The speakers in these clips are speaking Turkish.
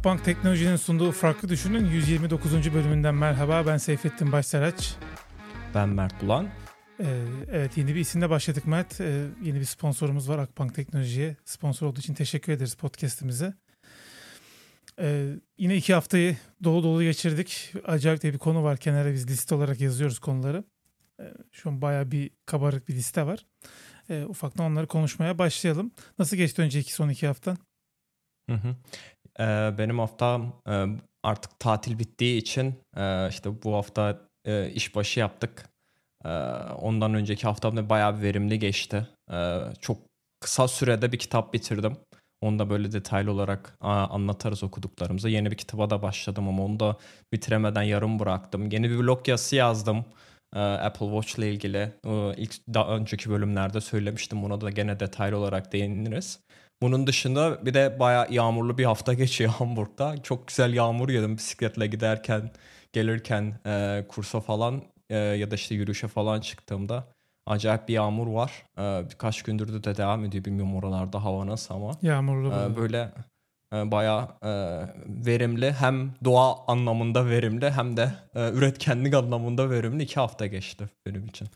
Akbank Teknoloji'nin sunduğu Farklı Düşünün 129. bölümünden merhaba. Ben Seyfettin Başsaraç. Ben Mert Bulan. Ee, evet yeni bir isimle başladık Mert. Ee, yeni bir sponsorumuz var Akbank Teknoloji'ye. Sponsor olduğu için teşekkür ederiz podcastimize. Ee, yine iki haftayı dolu dolu geçirdik. Acayip de bir konu var. Kenara biz liste olarak yazıyoruz konuları. Ee, şu an baya bir kabarık bir liste var. Ee, ufaktan onları konuşmaya başlayalım. Nasıl geçti önceki son iki haftan? Hı hı. Ee, benim haftam e, artık tatil bittiği için e, işte bu hafta e, işbaşı yaptık. E, ondan önceki haftam da bayağı bir verimli geçti. E, çok kısa sürede bir kitap bitirdim. Onu da böyle detaylı olarak a, anlatarız okuduklarımızı. Yeni bir kitaba da başladım ama onu da bitiremeden yarım bıraktım. Yeni bir blog yazısı yazdım. Apple Watch ile ilgili. E, ilk daha önceki bölümlerde söylemiştim. Buna da gene detaylı olarak değiniriz. Bunun dışında bir de bayağı yağmurlu bir hafta geçiyor Hamburg'da. Çok güzel yağmur yedim bisikletle giderken, gelirken e, kursa falan e, ya da işte yürüyüşe falan çıktığımda. Acayip bir yağmur var. E, birkaç gündür de devam ediyor. Bilmiyorum oralarda hava nasıl ama. Yağmurlu. E, böyle e, bayağı e, verimli. Hem doğa anlamında verimli hem de e, üretkenlik anlamında verimli. iki hafta geçti benim için.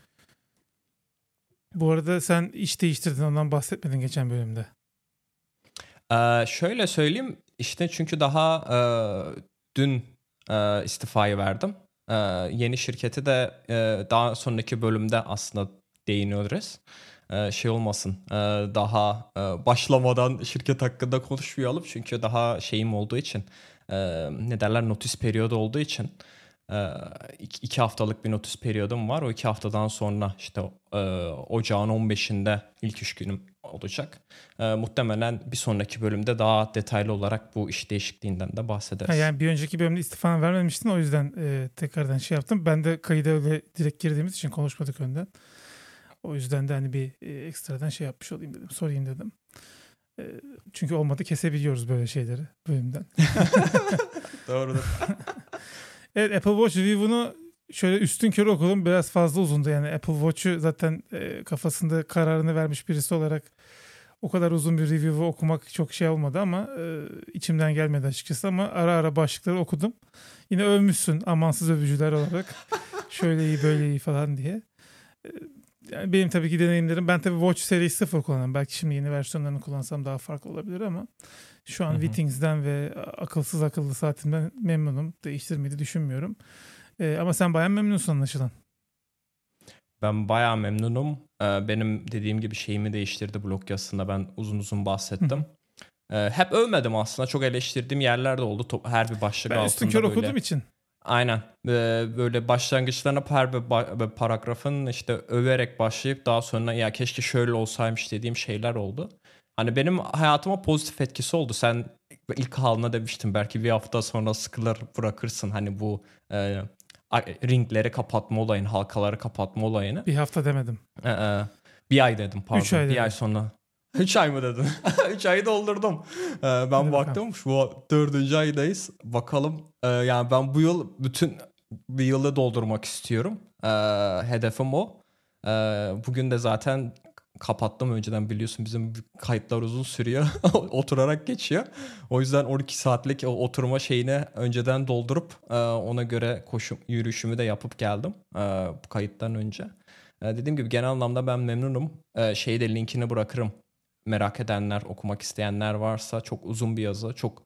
Bu arada sen iş değiştirdin ondan bahsetmedin geçen bölümde. Ee, şöyle söyleyeyim işte çünkü daha e, dün e, istifayı verdim. E, yeni şirketi de e, daha sonraki bölümde aslında değiniyoruz. E, şey olmasın e, daha e, başlamadan şirket hakkında konuşmayalım çünkü daha şeyim olduğu için e, ne derler notis periyodu olduğu için iki, iki haftalık bir notis periyodum var. O iki haftadan sonra işte e, ocağın 15'inde ilk üç günüm olacak. E, muhtemelen bir sonraki bölümde daha detaylı olarak bu iş değişikliğinden de bahsederiz. Ha, yani bir önceki bölümde istifanı vermemiştin o yüzden e, tekrardan şey yaptım. Ben de kayıda öyle direkt girdiğimiz için konuşmadık önden. O yüzden de hani bir e, ekstradan şey yapmış olayım dedim. Sorayım dedim. E, çünkü olmadı kesebiliyoruz böyle şeyleri bölümden. Doğrudur. evet Apple Watch review'unu şöyle üstün körü okudum. Biraz fazla uzundu yani. Apple Watch'u zaten e, kafasında kararını vermiş birisi olarak o kadar uzun bir review'u okumak çok şey olmadı ama e, içimden gelmedi açıkçası ama ara ara başlıkları okudum. Yine övmüşsün amansız övücüler olarak. şöyle iyi böyle iyi falan diye. E, yani benim tabii ki deneyimlerim ben tabii Watch Series 0 kullanıyorum. Belki şimdi yeni versiyonlarını kullansam daha farklı olabilir ama şu an Wittings'den ve akılsız akıllı saatimden memnunum. Değiştirmeyi de düşünmüyorum. Ee, ama sen bayağı memnunsun anlaşılan. Ben bayağı memnunum. Ee, benim dediğim gibi şeyimi değiştirdi blog yazısında. Ben uzun uzun bahsettim. Ee, hep övmedim aslında. Çok eleştirdiğim yerler de oldu. Her bir başlık ben altında böyle. okuduğum için. Aynen. Böyle başlangıçlarına her bir ba- bir paragrafın işte överek başlayıp daha sonra ya keşke şöyle olsaymış dediğim şeyler oldu. Hani benim hayatıma pozitif etkisi oldu. Sen ilk haline demiştin belki bir hafta sonra sıkılır bırakırsın hani bu e, ringleri kapatma olayını, halkaları kapatma olayını. Bir hafta demedim. Ee, bir ay dedim pardon. Üç ay bir dedim. ay sonra. Üç ay mı dedin? Üç ayı doldurdum. Ee, ben Hadi baktım şu dördüncü aydayız. Bakalım ee, yani ben bu yıl bütün bir yılı doldurmak istiyorum. Ee, hedefim o. Ee, bugün de zaten kapattım önceden biliyorsun bizim kayıtlar uzun sürüyor. Oturarak geçiyor. O yüzden 12 saatlik oturma şeyini önceden doldurup e, ona göre koşum yürüyüşümü de yapıp geldim e, kayıttan önce. E, dediğim gibi genel anlamda ben memnunum. Şeyi de linkini bırakırım. Merak edenler, okumak isteyenler varsa çok uzun bir yazı. Çok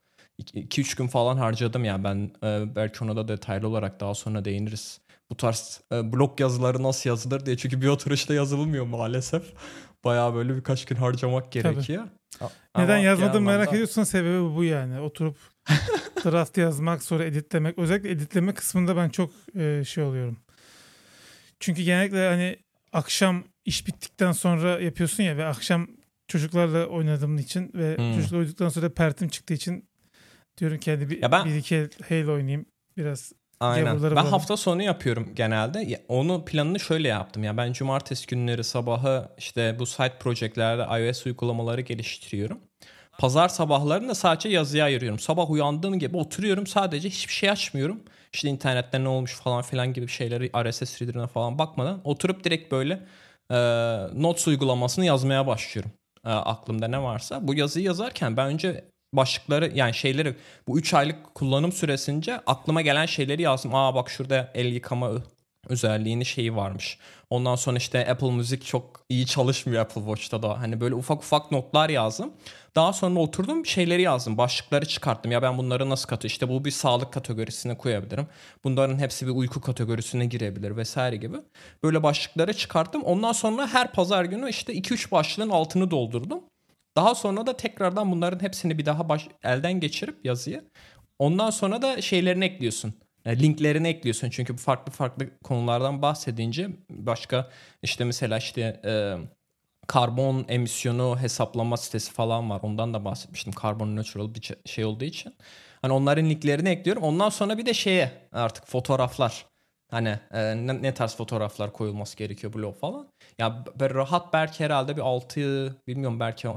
2-3 gün falan harcadım yani ben belki ona da detaylı olarak daha sonra değiniriz bu tarz e, blog yazıları nasıl yazılır diye. Çünkü bir oturuşta yazılmıyor maalesef. Bayağı böyle birkaç gün harcamak gerekiyor. Tabii. Neden yazmadığımı merak ediyorsan sebebi bu yani. Oturup draft yazmak sonra editlemek. Özellikle editleme kısmında ben çok e, şey oluyorum. Çünkü genellikle hani akşam iş bittikten sonra yapıyorsun ya ve akşam çocuklarla oynadığım için ve hmm. çocuklar uyuduktan sonra pertim çıktığı için diyorum ki hadi bir, ben... bir iki Halo oynayayım biraz Aynen. Ben hafta sonu yapıyorum genelde. Onu planını şöyle yaptım. Ya ben cumartesi günleri sabahı işte bu site projelerde iOS uygulamaları geliştiriyorum. Pazar sabahlarını da sadece yazıya ayırıyorum. Sabah uyandığım gibi oturuyorum sadece hiçbir şey açmıyorum. İşte internette ne olmuş falan filan gibi şeyleri RSS reader'ına falan bakmadan oturup direkt böyle e, Notes uygulamasını yazmaya başlıyorum. E, aklımda ne varsa. Bu yazıyı yazarken ben önce başlıkları yani şeyleri bu 3 aylık kullanım süresince aklıma gelen şeyleri yazdım. Aa bak şurada el yıkama özelliğini şeyi varmış. Ondan sonra işte Apple Müzik çok iyi çalışmıyor Apple Watch'ta da. Hani böyle ufak ufak notlar yazdım. Daha sonra oturdum şeyleri yazdım. Başlıkları çıkarttım. Ya ben bunları nasıl katı işte bu bir sağlık kategorisine koyabilirim. Bunların hepsi bir uyku kategorisine girebilir vesaire gibi. Böyle başlıkları çıkarttım. Ondan sonra her pazar günü işte 2-3 başlığın altını doldurdum. Daha sonra da tekrardan bunların hepsini bir daha baş, elden geçirip yazıyı. Ondan sonra da şeylerini ekliyorsun e, linklerini ekliyorsun çünkü farklı farklı konulardan bahsedince başka işte mesela işte e, karbon emisyonu hesaplama sitesi falan var. Ondan da bahsetmiştim. Carbon neutral bir şey olduğu için. Hani onların linklerini ekliyorum. Ondan sonra bir de şeye artık fotoğraflar. Hani e, ne, ne tarz fotoğraflar koyulması gerekiyor blog falan. Ya böyle rahat belki herhalde bir 6 bilmiyorum belki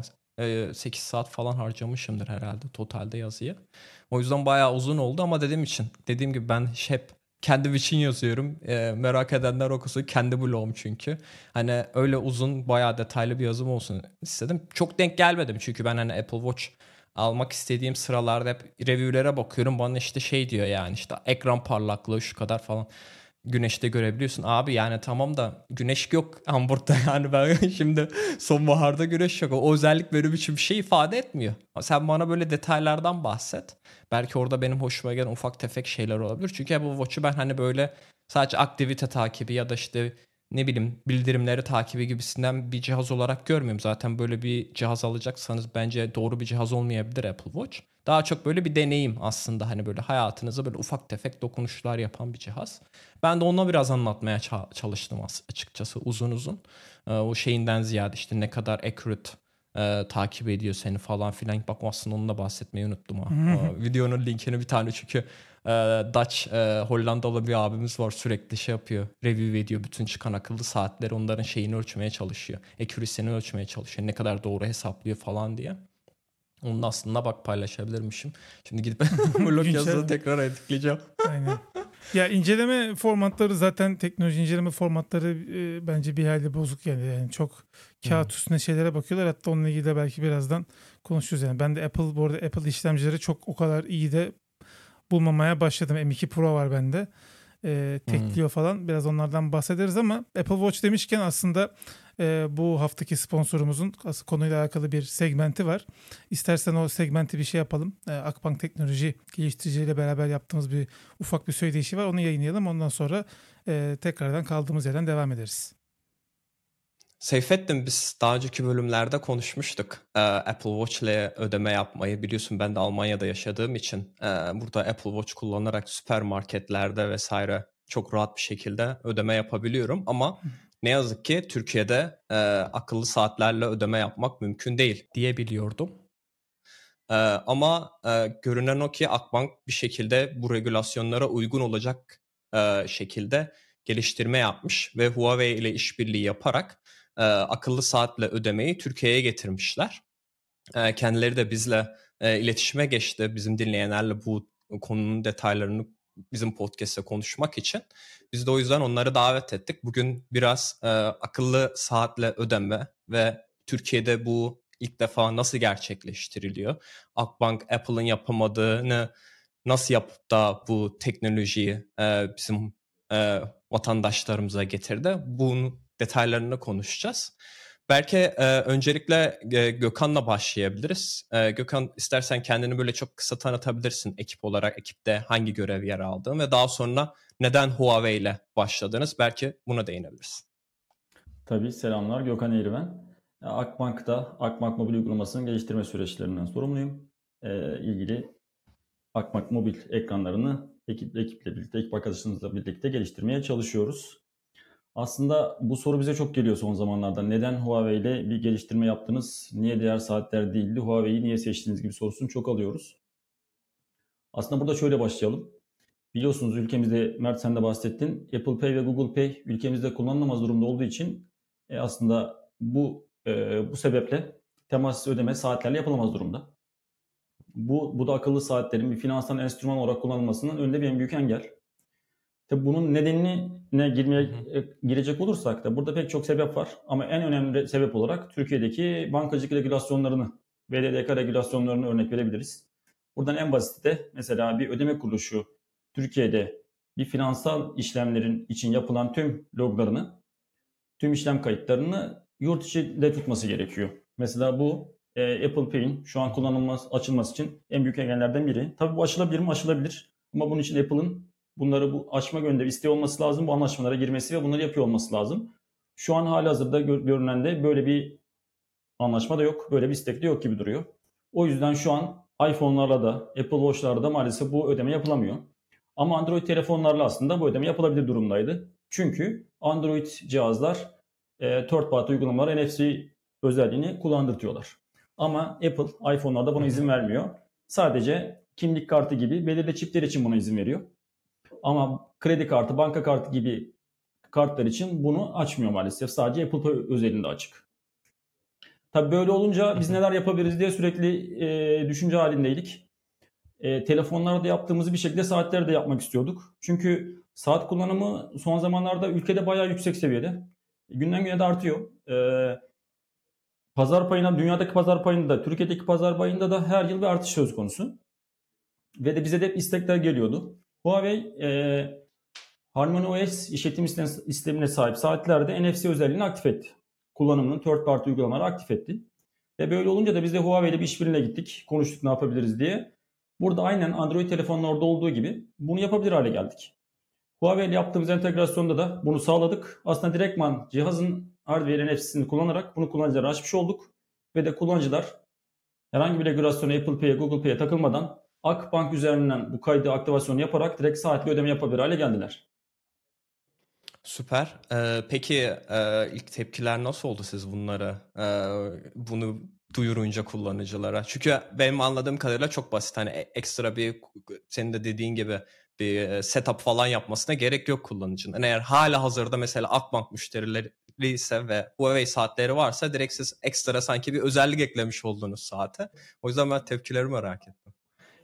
8 saat falan harcamışımdır herhalde totalde yazıya. O yüzden bayağı uzun oldu ama dediğim için dediğim gibi ben hep kendim için yazıyorum. E, merak edenler okusun. Kendi blogum çünkü. Hani öyle uzun bayağı detaylı bir yazım olsun istedim. Çok denk gelmedim çünkü ben hani Apple Watch almak istediğim sıralarda hep review'lere bakıyorum. Bana işte şey diyor yani işte ekran parlaklığı şu kadar falan güneşte görebiliyorsun. Abi yani tamam da güneş yok Hamburg'da yani ben şimdi sonbaharda güneş yok. O özellik benim için bir şey ifade etmiyor. Sen bana böyle detaylardan bahset. Belki orada benim hoşuma gelen ufak tefek şeyler olabilir. Çünkü bu Watch'u ben hani böyle sadece aktivite takibi ya da işte ne bileyim bildirimleri takibi gibisinden bir cihaz olarak görmüyorum. Zaten böyle bir cihaz alacaksanız bence doğru bir cihaz olmayabilir Apple Watch. Daha çok böyle bir deneyim aslında hani böyle hayatınıza böyle ufak tefek dokunuşlar yapan bir cihaz. Ben de ona biraz anlatmaya çalıştım açıkçası uzun uzun. Ee, o şeyinden ziyade işte ne kadar accurate e, takip ediyor seni falan filan. Bak aslında onu da bahsetmeyi unuttum ha. videonun linkini bir tane çünkü e, Dutch e, Hollandalı bir abimiz var sürekli şey yapıyor. Review ediyor bütün çıkan akıllı saatleri onların şeyini ölçmeye çalışıyor. Accuracy'ni ölçmeye çalışıyor. Ne kadar doğru hesaplıyor falan diye. Onun aslında bak paylaşabilirmişim. Şimdi gidip blog yazıda tekrar editleyeceğim. Aynen. Ya inceleme formatları zaten teknoloji inceleme formatları e, bence bir hayli bozuk yani. yani çok kağıt hmm. üstüne şeylere bakıyorlar. Hatta onunla ilgili de belki birazdan konuşuruz yani. Ben de Apple bu arada Apple işlemcileri çok o kadar iyi de bulmamaya başladım. M2 Pro var bende e, tekliyor hmm. falan. Biraz onlardan bahsederiz ama Apple Watch demişken aslında e, bu haftaki sponsorumuzun konuyla alakalı bir segmenti var. İstersen o segmenti bir şey yapalım. E, Akbank Teknoloji geliştiriciyle beraber yaptığımız bir ufak bir söyleyişi var. Onu yayınlayalım. Ondan sonra e, tekrardan kaldığımız yerden devam ederiz. Seyfettin biz daha önceki bölümlerde konuşmuştuk. Ee, Apple Watch ile ödeme yapmayı biliyorsun ben de Almanya'da yaşadığım için e, burada Apple Watch kullanarak süpermarketlerde vesaire çok rahat bir şekilde ödeme yapabiliyorum. Ama ne yazık ki Türkiye'de e, akıllı saatlerle ödeme yapmak mümkün değil diyebiliyordum. E, ama e, görünen o ki Akbank bir şekilde bu regülasyonlara uygun olacak e, şekilde geliştirme yapmış ve Huawei ile işbirliği yaparak e, akıllı saatle ödemeyi Türkiye'ye getirmişler. E, kendileri de bizle e, iletişime geçti. Bizim dinleyenlerle bu konunun detaylarını bizim podcast'te konuşmak için. Biz de o yüzden onları davet ettik. Bugün biraz e, akıllı saatle ödeme ve Türkiye'de bu ilk defa nasıl gerçekleştiriliyor? Akbank Apple'ın yapamadığını nasıl yapıp da bu teknolojiyi e, bizim e, vatandaşlarımıza getirdi? Bunu detaylarını konuşacağız. Belki e, öncelikle e, Gökhan'la başlayabiliriz. E, Gökhan istersen kendini böyle çok kısa tanıtabilirsin ekip olarak, ekipte hangi görev yer aldığın ve daha sonra neden Huawei ile başladınız? Belki buna değinebiliriz. Tabii selamlar Gökhan Eğri ben. Akbank'ta Akbank Mobil uygulamasının geliştirme süreçlerinden sorumluyum. E, ilgili Akbank Mobil ekranlarını ekip, ekiple birlikte, ekip arkadaşlarımızla birlikte geliştirmeye çalışıyoruz. Aslında bu soru bize çok geliyor son zamanlarda. Neden Huawei ile bir geliştirme yaptınız? Niye diğer saatler değildi? Huawei'yi niye seçtiniz gibi sorusunu çok alıyoruz. Aslında burada şöyle başlayalım. Biliyorsunuz ülkemizde Mert sen de bahsettin. Apple Pay ve Google Pay ülkemizde kullanılamaz durumda olduğu için e, aslında bu e, bu sebeple temas ödeme saatlerle yapılamaz durumda. Bu, bu da akıllı saatlerin bir finansal enstrüman olarak kullanılmasının önünde bir en büyük engel. Tabii bunun nedenini ne girmeye e, girecek olursak da burada pek çok sebep var ama en önemli sebep olarak Türkiye'deki bankacılık regülasyonlarını BDDK regülasyonlarını örnek verebiliriz. Buradan en basit de mesela bir ödeme kuruluşu Türkiye'de bir finansal işlemlerin için yapılan tüm loglarını, tüm işlem kayıtlarını yurt içinde tutması gerekiyor. Mesela bu e, Apple Pay'in şu an kullanılması, açılması için en büyük engellerden biri. Tabii bu aşılabilir mi? Aşılabilir. Ama bunun için Apple'ın bunları bu açma gönderi isteği olması lazım. Bu anlaşmalara girmesi ve bunları yapıyor olması lazım. Şu an hali hazırda gör, görünen de böyle bir anlaşma da yok. Böyle bir istek de yok gibi duruyor. O yüzden şu an iPhone'larla da Apple Watch'larda da maalesef bu ödeme yapılamıyor. Ama Android telefonlarla aslında bu ödeme yapılabilir durumdaydı. Çünkü Android cihazlar e, third party uygulamalar NFC özelliğini kullandırtıyorlar. Ama Apple iPhone'larda buna izin vermiyor. Sadece kimlik kartı gibi belirli çipler için buna izin veriyor. Ama kredi kartı, banka kartı gibi kartlar için bunu açmıyor maalesef. Sadece Apple Pay özelinde açık. Tabii böyle olunca biz neler yapabiliriz diye sürekli e, düşünce halindeydik. E, telefonlarda yaptığımızı bir şekilde saatlerde yapmak istiyorduk. Çünkü saat kullanımı son zamanlarda ülkede bayağı yüksek seviyede. Günden güne de artıyor. E, pazar payına, dünyadaki pazar payında, Türkiye'deki pazar payında da her yıl bir artış söz konusu. Ve de bize de hep istekler geliyordu. Huawei e, Harmony OS işletim sistemine sahip saatlerde NFC özelliğini aktif etti. Kullanımını third party uygulamaları aktif etti. Ve böyle olunca da biz de Huawei ile bir işbirliğine gittik. Konuştuk ne yapabiliriz diye. Burada aynen Android telefonlarda olduğu gibi bunu yapabilir hale geldik. Huawei ile yaptığımız entegrasyonda da bunu sağladık. Aslında direktman cihazın hardware NFC'sini kullanarak bunu kullanıcılara açmış olduk. Ve de kullanıcılar herhangi bir regülasyona Apple Pay'e, Google Pay'e takılmadan Akbank üzerinden bu kaydı aktivasyonu yaparak direkt saatli ödeme yapabilir hale geldiler. Süper. Ee, peki e, ilk tepkiler nasıl oldu siz bunlara? E, bunu duyurunca kullanıcılara. Çünkü benim anladığım kadarıyla çok basit. Hani e, ekstra bir senin de dediğin gibi bir e, setup falan yapmasına gerek yok kullanıcının. Yani eğer hala hazırda mesela Akbank müşterileri ise ve Huawei saatleri varsa direkt siz ekstra sanki bir özellik eklemiş oldunuz saate. O yüzden ben tepkileri merak ettim.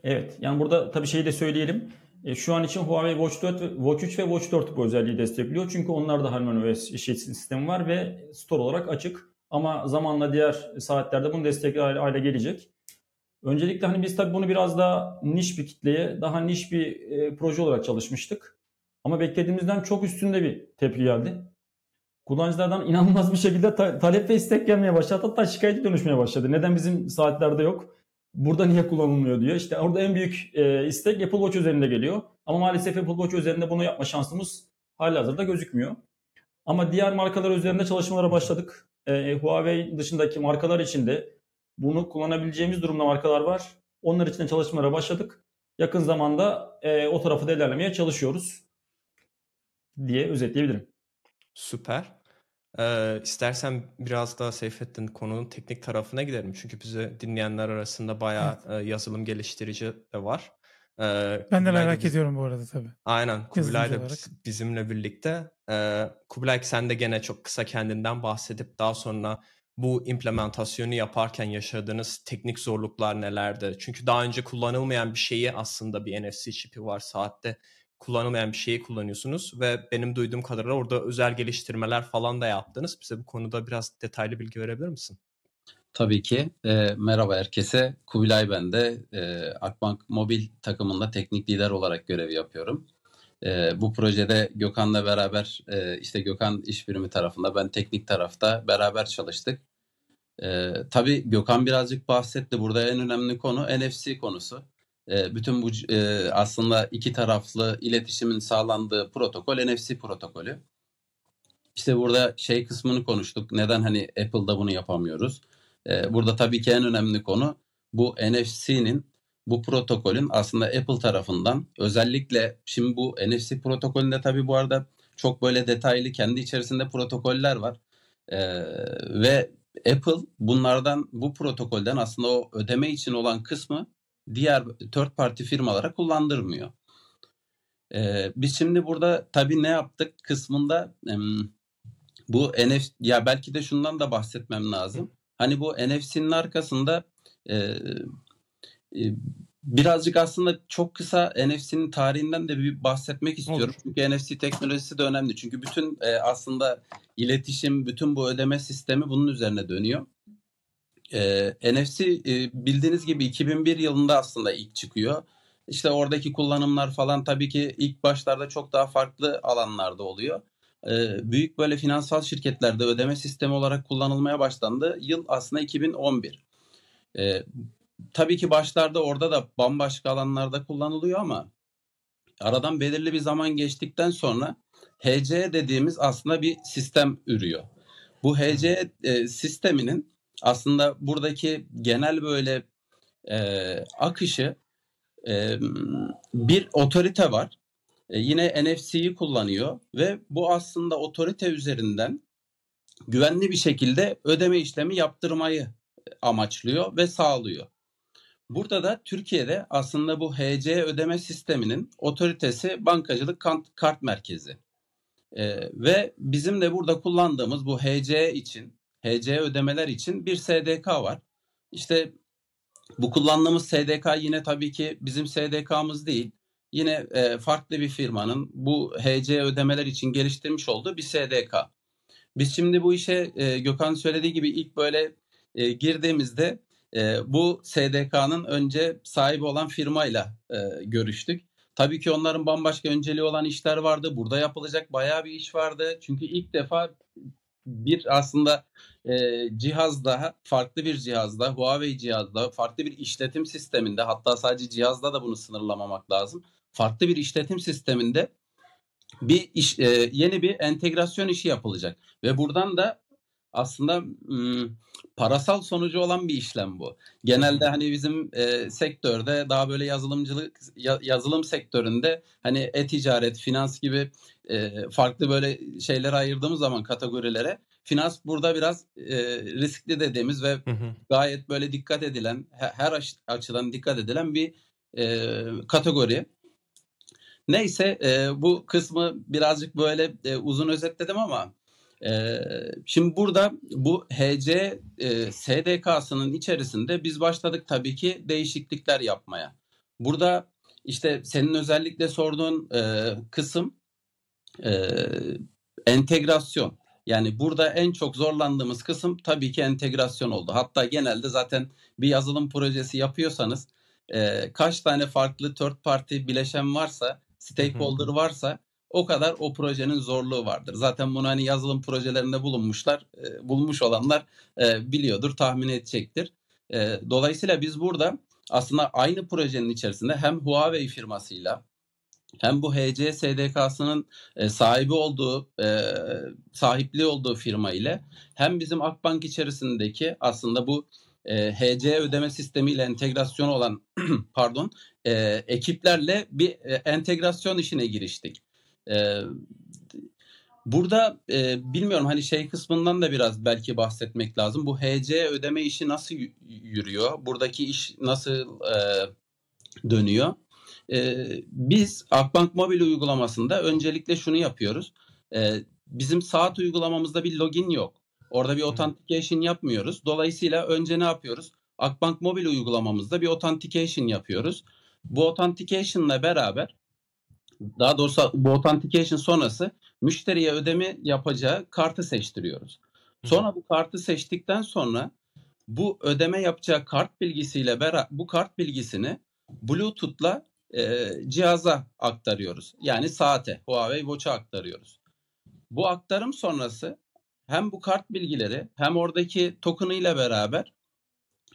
Evet yani burada tabii şeyi de söyleyelim. E, şu an için Huawei Watch 4, Watch 3 ve Watch 4 bu özelliği destekliyor. Çünkü onlarda Harmony OS işletim sistemi var ve store olarak açık. Ama zamanla diğer saatlerde bunu destekler hale gelecek. Öncelikle hani biz tabii bunu biraz daha niş bir kitleye, daha niş bir e, proje olarak çalışmıştık. Ama beklediğimizden çok üstünde bir tepki geldi. Kullanıcılardan inanılmaz bir şekilde ta- talep ve istek gelmeye başladı. Hatta şikayet dönüşmeye başladı. Neden bizim saatlerde yok? Burada niye kullanılmıyor diyor. İşte orada en büyük e, istek Apple Watch üzerinde geliyor. Ama maalesef Apple Watch üzerinde bunu yapma şansımız halihazırda gözükmüyor. Ama diğer markalar üzerinde çalışmalara başladık. E, Huawei dışındaki markalar için de bunu kullanabileceğimiz durumda markalar var. Onlar için de çalışmalara başladık. Yakın zamanda e, o tarafı da ilerlemeye çalışıyoruz diye özetleyebilirim. Süper. Ee, istersen biraz daha Seyfettin konunun teknik tarafına gidelim. Çünkü bizi dinleyenler arasında bayağı evet. e, yazılım geliştirici de var. Ee, ben de merak biz... ediyorum bu arada tabii. Aynen. Kubilay da bizimle birlikte. Ee, Kubilay sen de gene çok kısa kendinden bahsedip daha sonra bu implementasyonu yaparken yaşadığınız teknik zorluklar nelerdi? Çünkü daha önce kullanılmayan bir şeyi aslında bir NFC çipi var saatte kullanılmayan bir şeyi kullanıyorsunuz ve benim duyduğum kadarıyla orada özel geliştirmeler falan da yaptınız. Bize bu konuda biraz detaylı bilgi verebilir misin? Tabii ki. E, merhaba herkese. Kubilay ben de e, Akbank Mobil takımında teknik lider olarak görev yapıyorum. E, bu projede Gökhan'la beraber e, işte Gökhan iş birimi tarafında ben teknik tarafta beraber çalıştık. E, tabii Gökhan birazcık bahsetti. Burada en önemli konu NFC konusu. E, bütün bu e, aslında iki taraflı iletişimin sağlandığı protokol NFC protokolü. İşte burada şey kısmını konuştuk. Neden hani Apple'da bunu yapamıyoruz? E, burada tabii ki en önemli konu bu NFC'nin bu protokolün aslında Apple tarafından özellikle şimdi bu NFC protokolünde tabii bu arada çok böyle detaylı kendi içerisinde protokoller var. Ee, ve Apple bunlardan bu protokolden aslında o ödeme için olan kısmı diğer third party firmalara kullandırmıyor. Ee, biz şimdi burada tabii ne yaptık kısmında bu NFC ya belki de şundan da bahsetmem lazım. Hani bu NFC'nin arkasında e, e, birazcık aslında çok kısa NFC'nin tarihinden de bir bahsetmek istiyorum. Olur. Çünkü NFC teknolojisi de önemli. Çünkü bütün e, aslında iletişim, bütün bu ödeme sistemi bunun üzerine dönüyor. E, NFC e, bildiğiniz gibi 2001 yılında aslında ilk çıkıyor. İşte oradaki kullanımlar falan tabii ki ilk başlarda çok daha farklı alanlarda oluyor. E, büyük böyle finansal şirketlerde ödeme sistemi olarak kullanılmaya başlandı. Yıl aslında 2011. E, tabii ki başlarda orada da bambaşka alanlarda kullanılıyor ama aradan belirli bir zaman geçtikten sonra HC dediğimiz aslında bir sistem ürüyor. Bu HC e, sisteminin aslında buradaki genel böyle e, akışı e, bir otorite var. E, yine NFC'yi kullanıyor ve bu aslında otorite üzerinden güvenli bir şekilde ödeme işlemi yaptırmayı amaçlıyor ve sağlıyor. Burada da Türkiye'de aslında bu HC ödeme sisteminin otoritesi bankacılık kart merkezi. Ee, ve bizim de burada kullandığımız bu HC için, HC ödemeler için bir SDK var. İşte bu kullandığımız SDK yine tabii ki bizim SDK'mız değil. Yine e, farklı bir firmanın bu HC ödemeler için geliştirmiş olduğu bir SDK. Biz şimdi bu işe e, Gökhan söylediği gibi ilk böyle e, girdiğimizde e, bu SDK'nın önce sahibi olan firmayla e, görüştük. Tabii ki onların bambaşka önceliği olan işler vardı. Burada yapılacak bayağı bir iş vardı. Çünkü ilk defa bir aslında e, cihazda, farklı bir cihazda, Huawei cihazda, farklı bir işletim sisteminde hatta sadece cihazda da bunu sınırlamamak lazım. Farklı bir işletim sisteminde bir iş, e, yeni bir entegrasyon işi yapılacak ve buradan da aslında parasal sonucu olan bir işlem bu. Genelde hani bizim e, sektörde daha böyle yazılımcılık ya, yazılım sektöründe hani e-ticaret, finans gibi e, farklı böyle şeyler ayırdığımız zaman kategorilere finans burada biraz e, riskli dediğimiz ve hı hı. gayet böyle dikkat edilen her açıdan dikkat edilen bir e, kategori. Neyse e, bu kısmı birazcık böyle e, uzun özetledim ama ee, şimdi burada bu HC e, SDK'sının içerisinde biz başladık tabii ki değişiklikler yapmaya. Burada işte senin özellikle sorduğun e, kısım e, entegrasyon. Yani burada en çok zorlandığımız kısım tabii ki entegrasyon oldu. Hatta genelde zaten bir yazılım projesi yapıyorsanız e, kaç tane farklı third party bileşen varsa, stakeholder varsa o kadar o projenin zorluğu vardır. Zaten bunu hani yazılım projelerinde bulunmuşlar, e, bulmuş olanlar e, biliyordur, tahmin edecektir. E, dolayısıyla biz burada aslında aynı projenin içerisinde hem Huawei firmasıyla hem bu HC SDK'sının e, sahibi olduğu, e, sahipliği olduğu firma ile hem bizim Akbank içerisindeki aslında bu e, HC ödeme sistemiyle entegrasyon olan pardon e, ekiplerle bir entegrasyon işine giriştik. Ee, burada e, bilmiyorum hani şey kısmından da biraz belki bahsetmek lazım. Bu HC ödeme işi nasıl yürüyor? Buradaki iş nasıl e, dönüyor? E, biz Akbank mobil uygulamasında öncelikle şunu yapıyoruz. E, bizim saat uygulamamızda bir login yok. Orada bir authentication yapmıyoruz. Dolayısıyla önce ne yapıyoruz? Akbank mobil uygulamamızda bir authentication yapıyoruz. Bu authentication'la beraber daha doğrusu bu authentication sonrası müşteriye ödeme yapacağı kartı seçtiriyoruz. Sonra bu kartı seçtikten sonra bu ödeme yapacağı kart bilgisiyle beraber bu kart bilgisini Bluetooth'la e, cihaza aktarıyoruz. Yani saate, Huawei Watch'a aktarıyoruz. Bu aktarım sonrası hem bu kart bilgileri hem oradaki token'ı ile beraber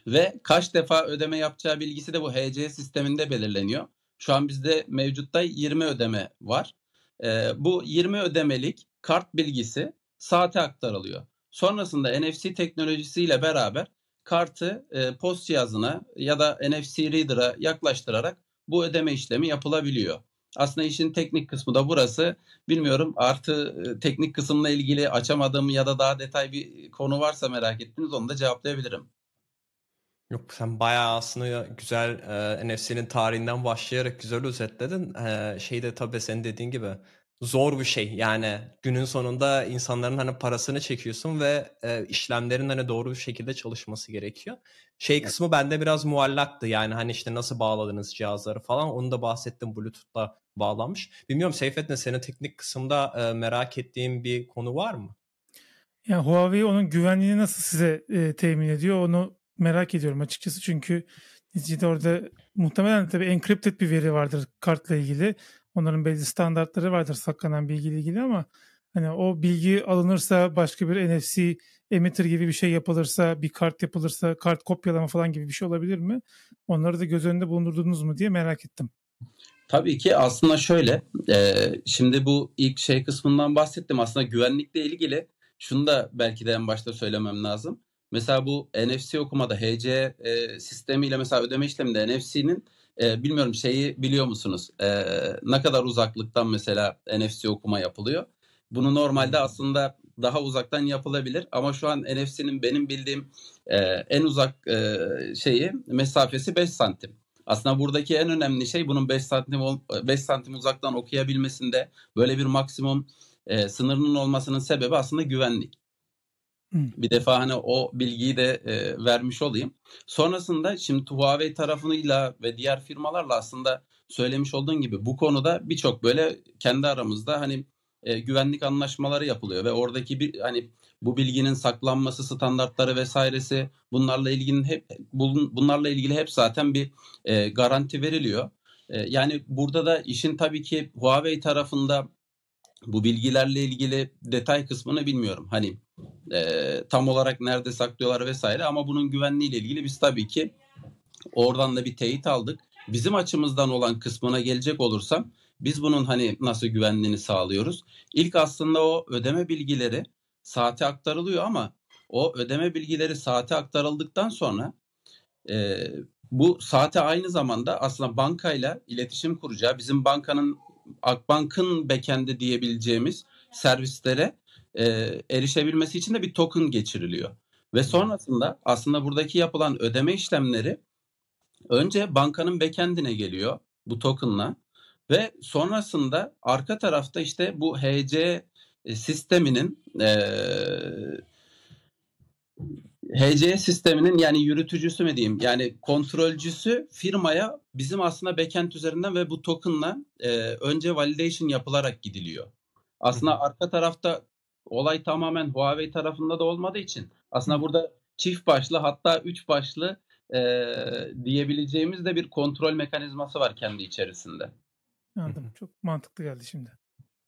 ve kaç defa ödeme yapacağı bilgisi de bu HC sisteminde belirleniyor. Şu an bizde mevcutta 20 ödeme var. E, bu 20 ödemelik kart bilgisi saate aktarılıyor. Sonrasında NFC teknolojisiyle beraber kartı e, post cihazına ya da NFC reader'a yaklaştırarak bu ödeme işlemi yapılabiliyor. Aslında işin teknik kısmı da burası. Bilmiyorum artı e, teknik kısımla ilgili açamadığım ya da daha detay bir konu varsa merak ettiniz onu da cevaplayabilirim. Yok sen bayağı aslında güzel e, NFC'nin tarihinden başlayarak güzel özetledin. E, şey de tabii senin dediğin gibi zor bir şey. Yani günün sonunda insanların hani parasını çekiyorsun ve e, işlemlerin hani doğru bir şekilde çalışması gerekiyor. Şey kısmı bende biraz muallaktı. Yani hani işte nasıl bağladınız cihazları falan onu da bahsettim Bluetooth'la bağlanmış. Bilmiyorum Seyfettin senin teknik kısımda e, merak ettiğin bir konu var mı? Yani Huawei onun güvenliğini nasıl size e, temin ediyor onu merak ediyorum açıkçası çünkü neticede orada muhtemelen tabii encrypted bir veri vardır kartla ilgili. Onların belli standartları vardır saklanan bilgiyle ilgili ama hani o bilgi alınırsa başka bir NFC emitter gibi bir şey yapılırsa, bir kart yapılırsa, kart kopyalama falan gibi bir şey olabilir mi? Onları da göz önünde bulundurdunuz mu diye merak ettim. Tabii ki aslında şöyle, e, şimdi bu ilk şey kısmından bahsettim. Aslında güvenlikle ilgili şunu da belki de en başta söylemem lazım. Mesela bu NFC okumada HC e, sistemiyle mesela ödeme işleminde NFC'nin e, bilmiyorum şeyi biliyor musunuz? E, ne kadar uzaklıktan mesela NFC okuma yapılıyor? Bunu normalde aslında daha uzaktan yapılabilir ama şu an NFC'nin benim bildiğim e, en uzak e, şeyi mesafesi 5 santim. Aslında buradaki en önemli şey bunun 5 santim 5 santim uzaktan okuyabilmesinde böyle bir maksimum e, sınırının olmasının sebebi aslında güvenlik. Bir defa hani o bilgiyi de e, vermiş olayım. Sonrasında şimdi Huawei tarafıyla ve diğer firmalarla aslında söylemiş olduğun gibi bu konuda birçok böyle kendi aramızda hani e, güvenlik anlaşmaları yapılıyor ve oradaki bir hani bu bilginin saklanması standartları vesairesi bunlarla ilgili hep bunlarla ilgili hep zaten bir e, garanti veriliyor. E, yani burada da işin tabii ki Huawei tarafında bu bilgilerle ilgili detay kısmını bilmiyorum. Hani e, tam olarak nerede saklıyorlar vesaire ama bunun güvenliğiyle ilgili biz tabii ki oradan da bir teyit aldık. Bizim açımızdan olan kısmına gelecek olursam biz bunun hani nasıl güvenliğini sağlıyoruz? İlk aslında o ödeme bilgileri saate aktarılıyor ama o ödeme bilgileri saate aktarıldıktan sonra e, bu saate aynı zamanda aslında bankayla iletişim kuracağı bizim bankanın Akbank'ın backend'i diyebileceğimiz servislere e, erişebilmesi için de bir token geçiriliyor. Ve sonrasında aslında buradaki yapılan ödeme işlemleri önce bankanın backend'ine geliyor bu token'la ve sonrasında arka tarafta işte bu HC sisteminin e, HC sisteminin yani yürütücüsü mü diyeyim yani kontrolcüsü firmaya bizim aslında backend üzerinden ve bu token'la e, önce validation yapılarak gidiliyor. Aslında arka tarafta olay tamamen Huawei tarafında da olmadığı için aslında burada çift başlı hatta üç başlı e, diyebileceğimiz de bir kontrol mekanizması var kendi içerisinde. Anladım. Çok mantıklı geldi şimdi.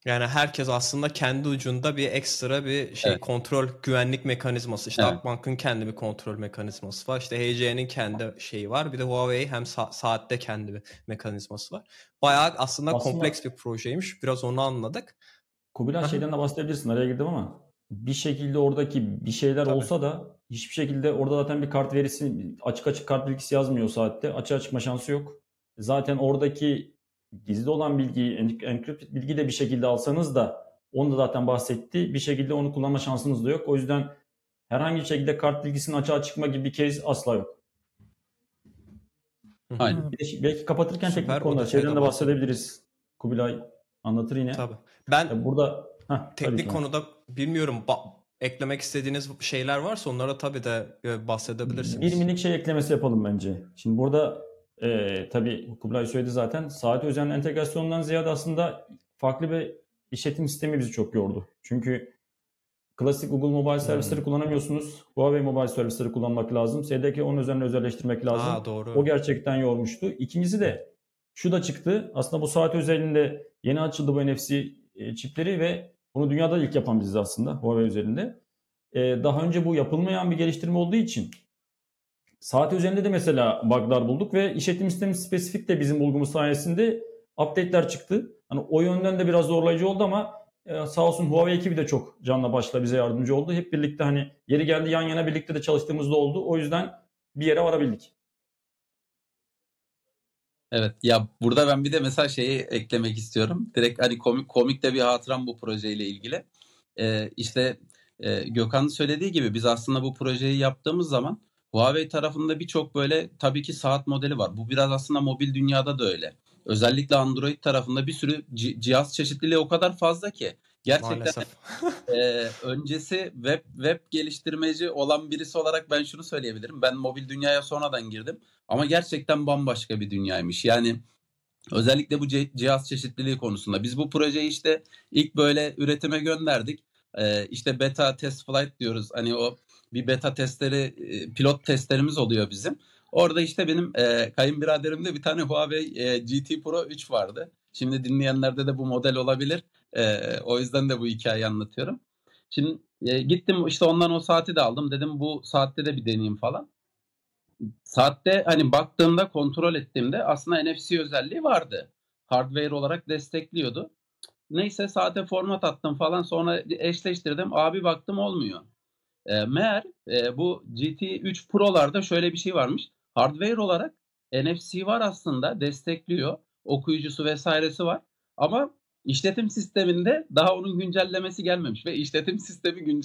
Yani herkes aslında kendi ucunda bir ekstra bir şey evet. kontrol güvenlik mekanizması. İşte evet. Akbank'ın kendi bir kontrol mekanizması var. İşte HC'nin kendi şeyi var. Bir de Huawei hem sa- saatte kendi bir mekanizması var. Bayağı aslında, aslında kompleks bir projeymiş. Biraz onu anladık. Kubilay şeyden de bahsedebilirsin. Araya girdim ama bir şekilde oradaki bir şeyler Tabii. olsa da hiçbir şekilde orada zaten bir kart verisi açık açık kart bilgisi yazmıyor saatte. Açığa çıkma şansı yok. Zaten oradaki gizli olan bilgiyi, encrypted bilgi de bir şekilde alsanız da onu da zaten bahsetti. Bir şekilde onu kullanma şansınız da yok. O yüzden herhangi bir şekilde kart bilgisinin açığa çıkma gibi bir kez asla yok. Aynen. Belki kapatırken Süper, teknik konular, şeyden de bahsedebiliriz. Kubilay anlatır yine. Tabii. Ben burada heh, teknik konuda bilmiyorum eklemek istediğiniz şeyler varsa onlara tabii de e, bahsedebilirsiniz. Bir minik şey eklemesi yapalım bence. Şimdi burada e, tabii Kubilay söyledi zaten. Saat özel entegrasyonundan ziyade aslında farklı bir işletim sistemi bizi çok yordu. Çünkü klasik Google Mobile servisleri hmm. kullanamıyorsunuz. Huawei Mobile servisleri kullanmak lazım. SDK onun üzerine özelleştirmek lazım. Aa, doğru. O gerçekten yormuştu. İkincisi de şu da çıktı. Aslında bu saat özelinde yeni açıldı bu NFC e, çipleri ve bunu dünyada ilk yapan biziz aslında Huawei üzerinde. Ee, daha önce bu yapılmayan bir geliştirme olduğu için Saat üzerinde de mesela bug'lar bulduk ve işletim sistemi spesifik de bizim bulgumuz sayesinde update'ler çıktı. Hani o yönden de biraz zorlayıcı oldu ama e, sağ olsun Huawei ekibi de çok canla başla bize yardımcı oldu. Hep birlikte hani yeri geldi yan yana birlikte de çalıştığımızda oldu. O yüzden bir yere varabildik. Evet ya burada ben bir de mesela şeyi eklemek istiyorum. Direkt hani komik komik de bir hatıram bu projeyle ilgili. Ee, işte e, Gökhan'ın söylediği gibi biz aslında bu projeyi yaptığımız zaman Huawei tarafında birçok böyle tabii ki saat modeli var. Bu biraz aslında mobil dünyada da öyle. Özellikle Android tarafında bir sürü cihaz çeşitliliği o kadar fazla ki. Gerçekten e, öncesi web web geliştirmeci olan birisi olarak ben şunu söyleyebilirim. Ben mobil dünyaya sonradan girdim ama gerçekten bambaşka bir dünyaymış. Yani özellikle bu cihaz çeşitliliği konusunda biz bu projeyi işte ilk böyle üretime gönderdik. e, işte beta test flight diyoruz. Hani o bir beta testleri, e, pilot testlerimiz oluyor bizim. Orada işte benim e, kayınbiraderimde bir tane Huawei e, GT Pro 3 vardı. Şimdi dinleyenlerde de bu model olabilir. E, o yüzden de bu hikayeyi anlatıyorum. Şimdi e, gittim işte ondan o saati de aldım. Dedim bu saatte de bir deneyeyim falan. Saatte hani baktığımda kontrol ettiğimde aslında NFC özelliği vardı. Hardware olarak destekliyordu. Neyse saate format attım falan sonra eşleştirdim. Abi baktım olmuyor. E, meğer e, bu GT3 Pro'larda şöyle bir şey varmış. Hardware olarak NFC var aslında destekliyor. Okuyucusu vesairesi var. Ama işletim sisteminde daha onun güncellemesi gelmemiş ve işletim sistemi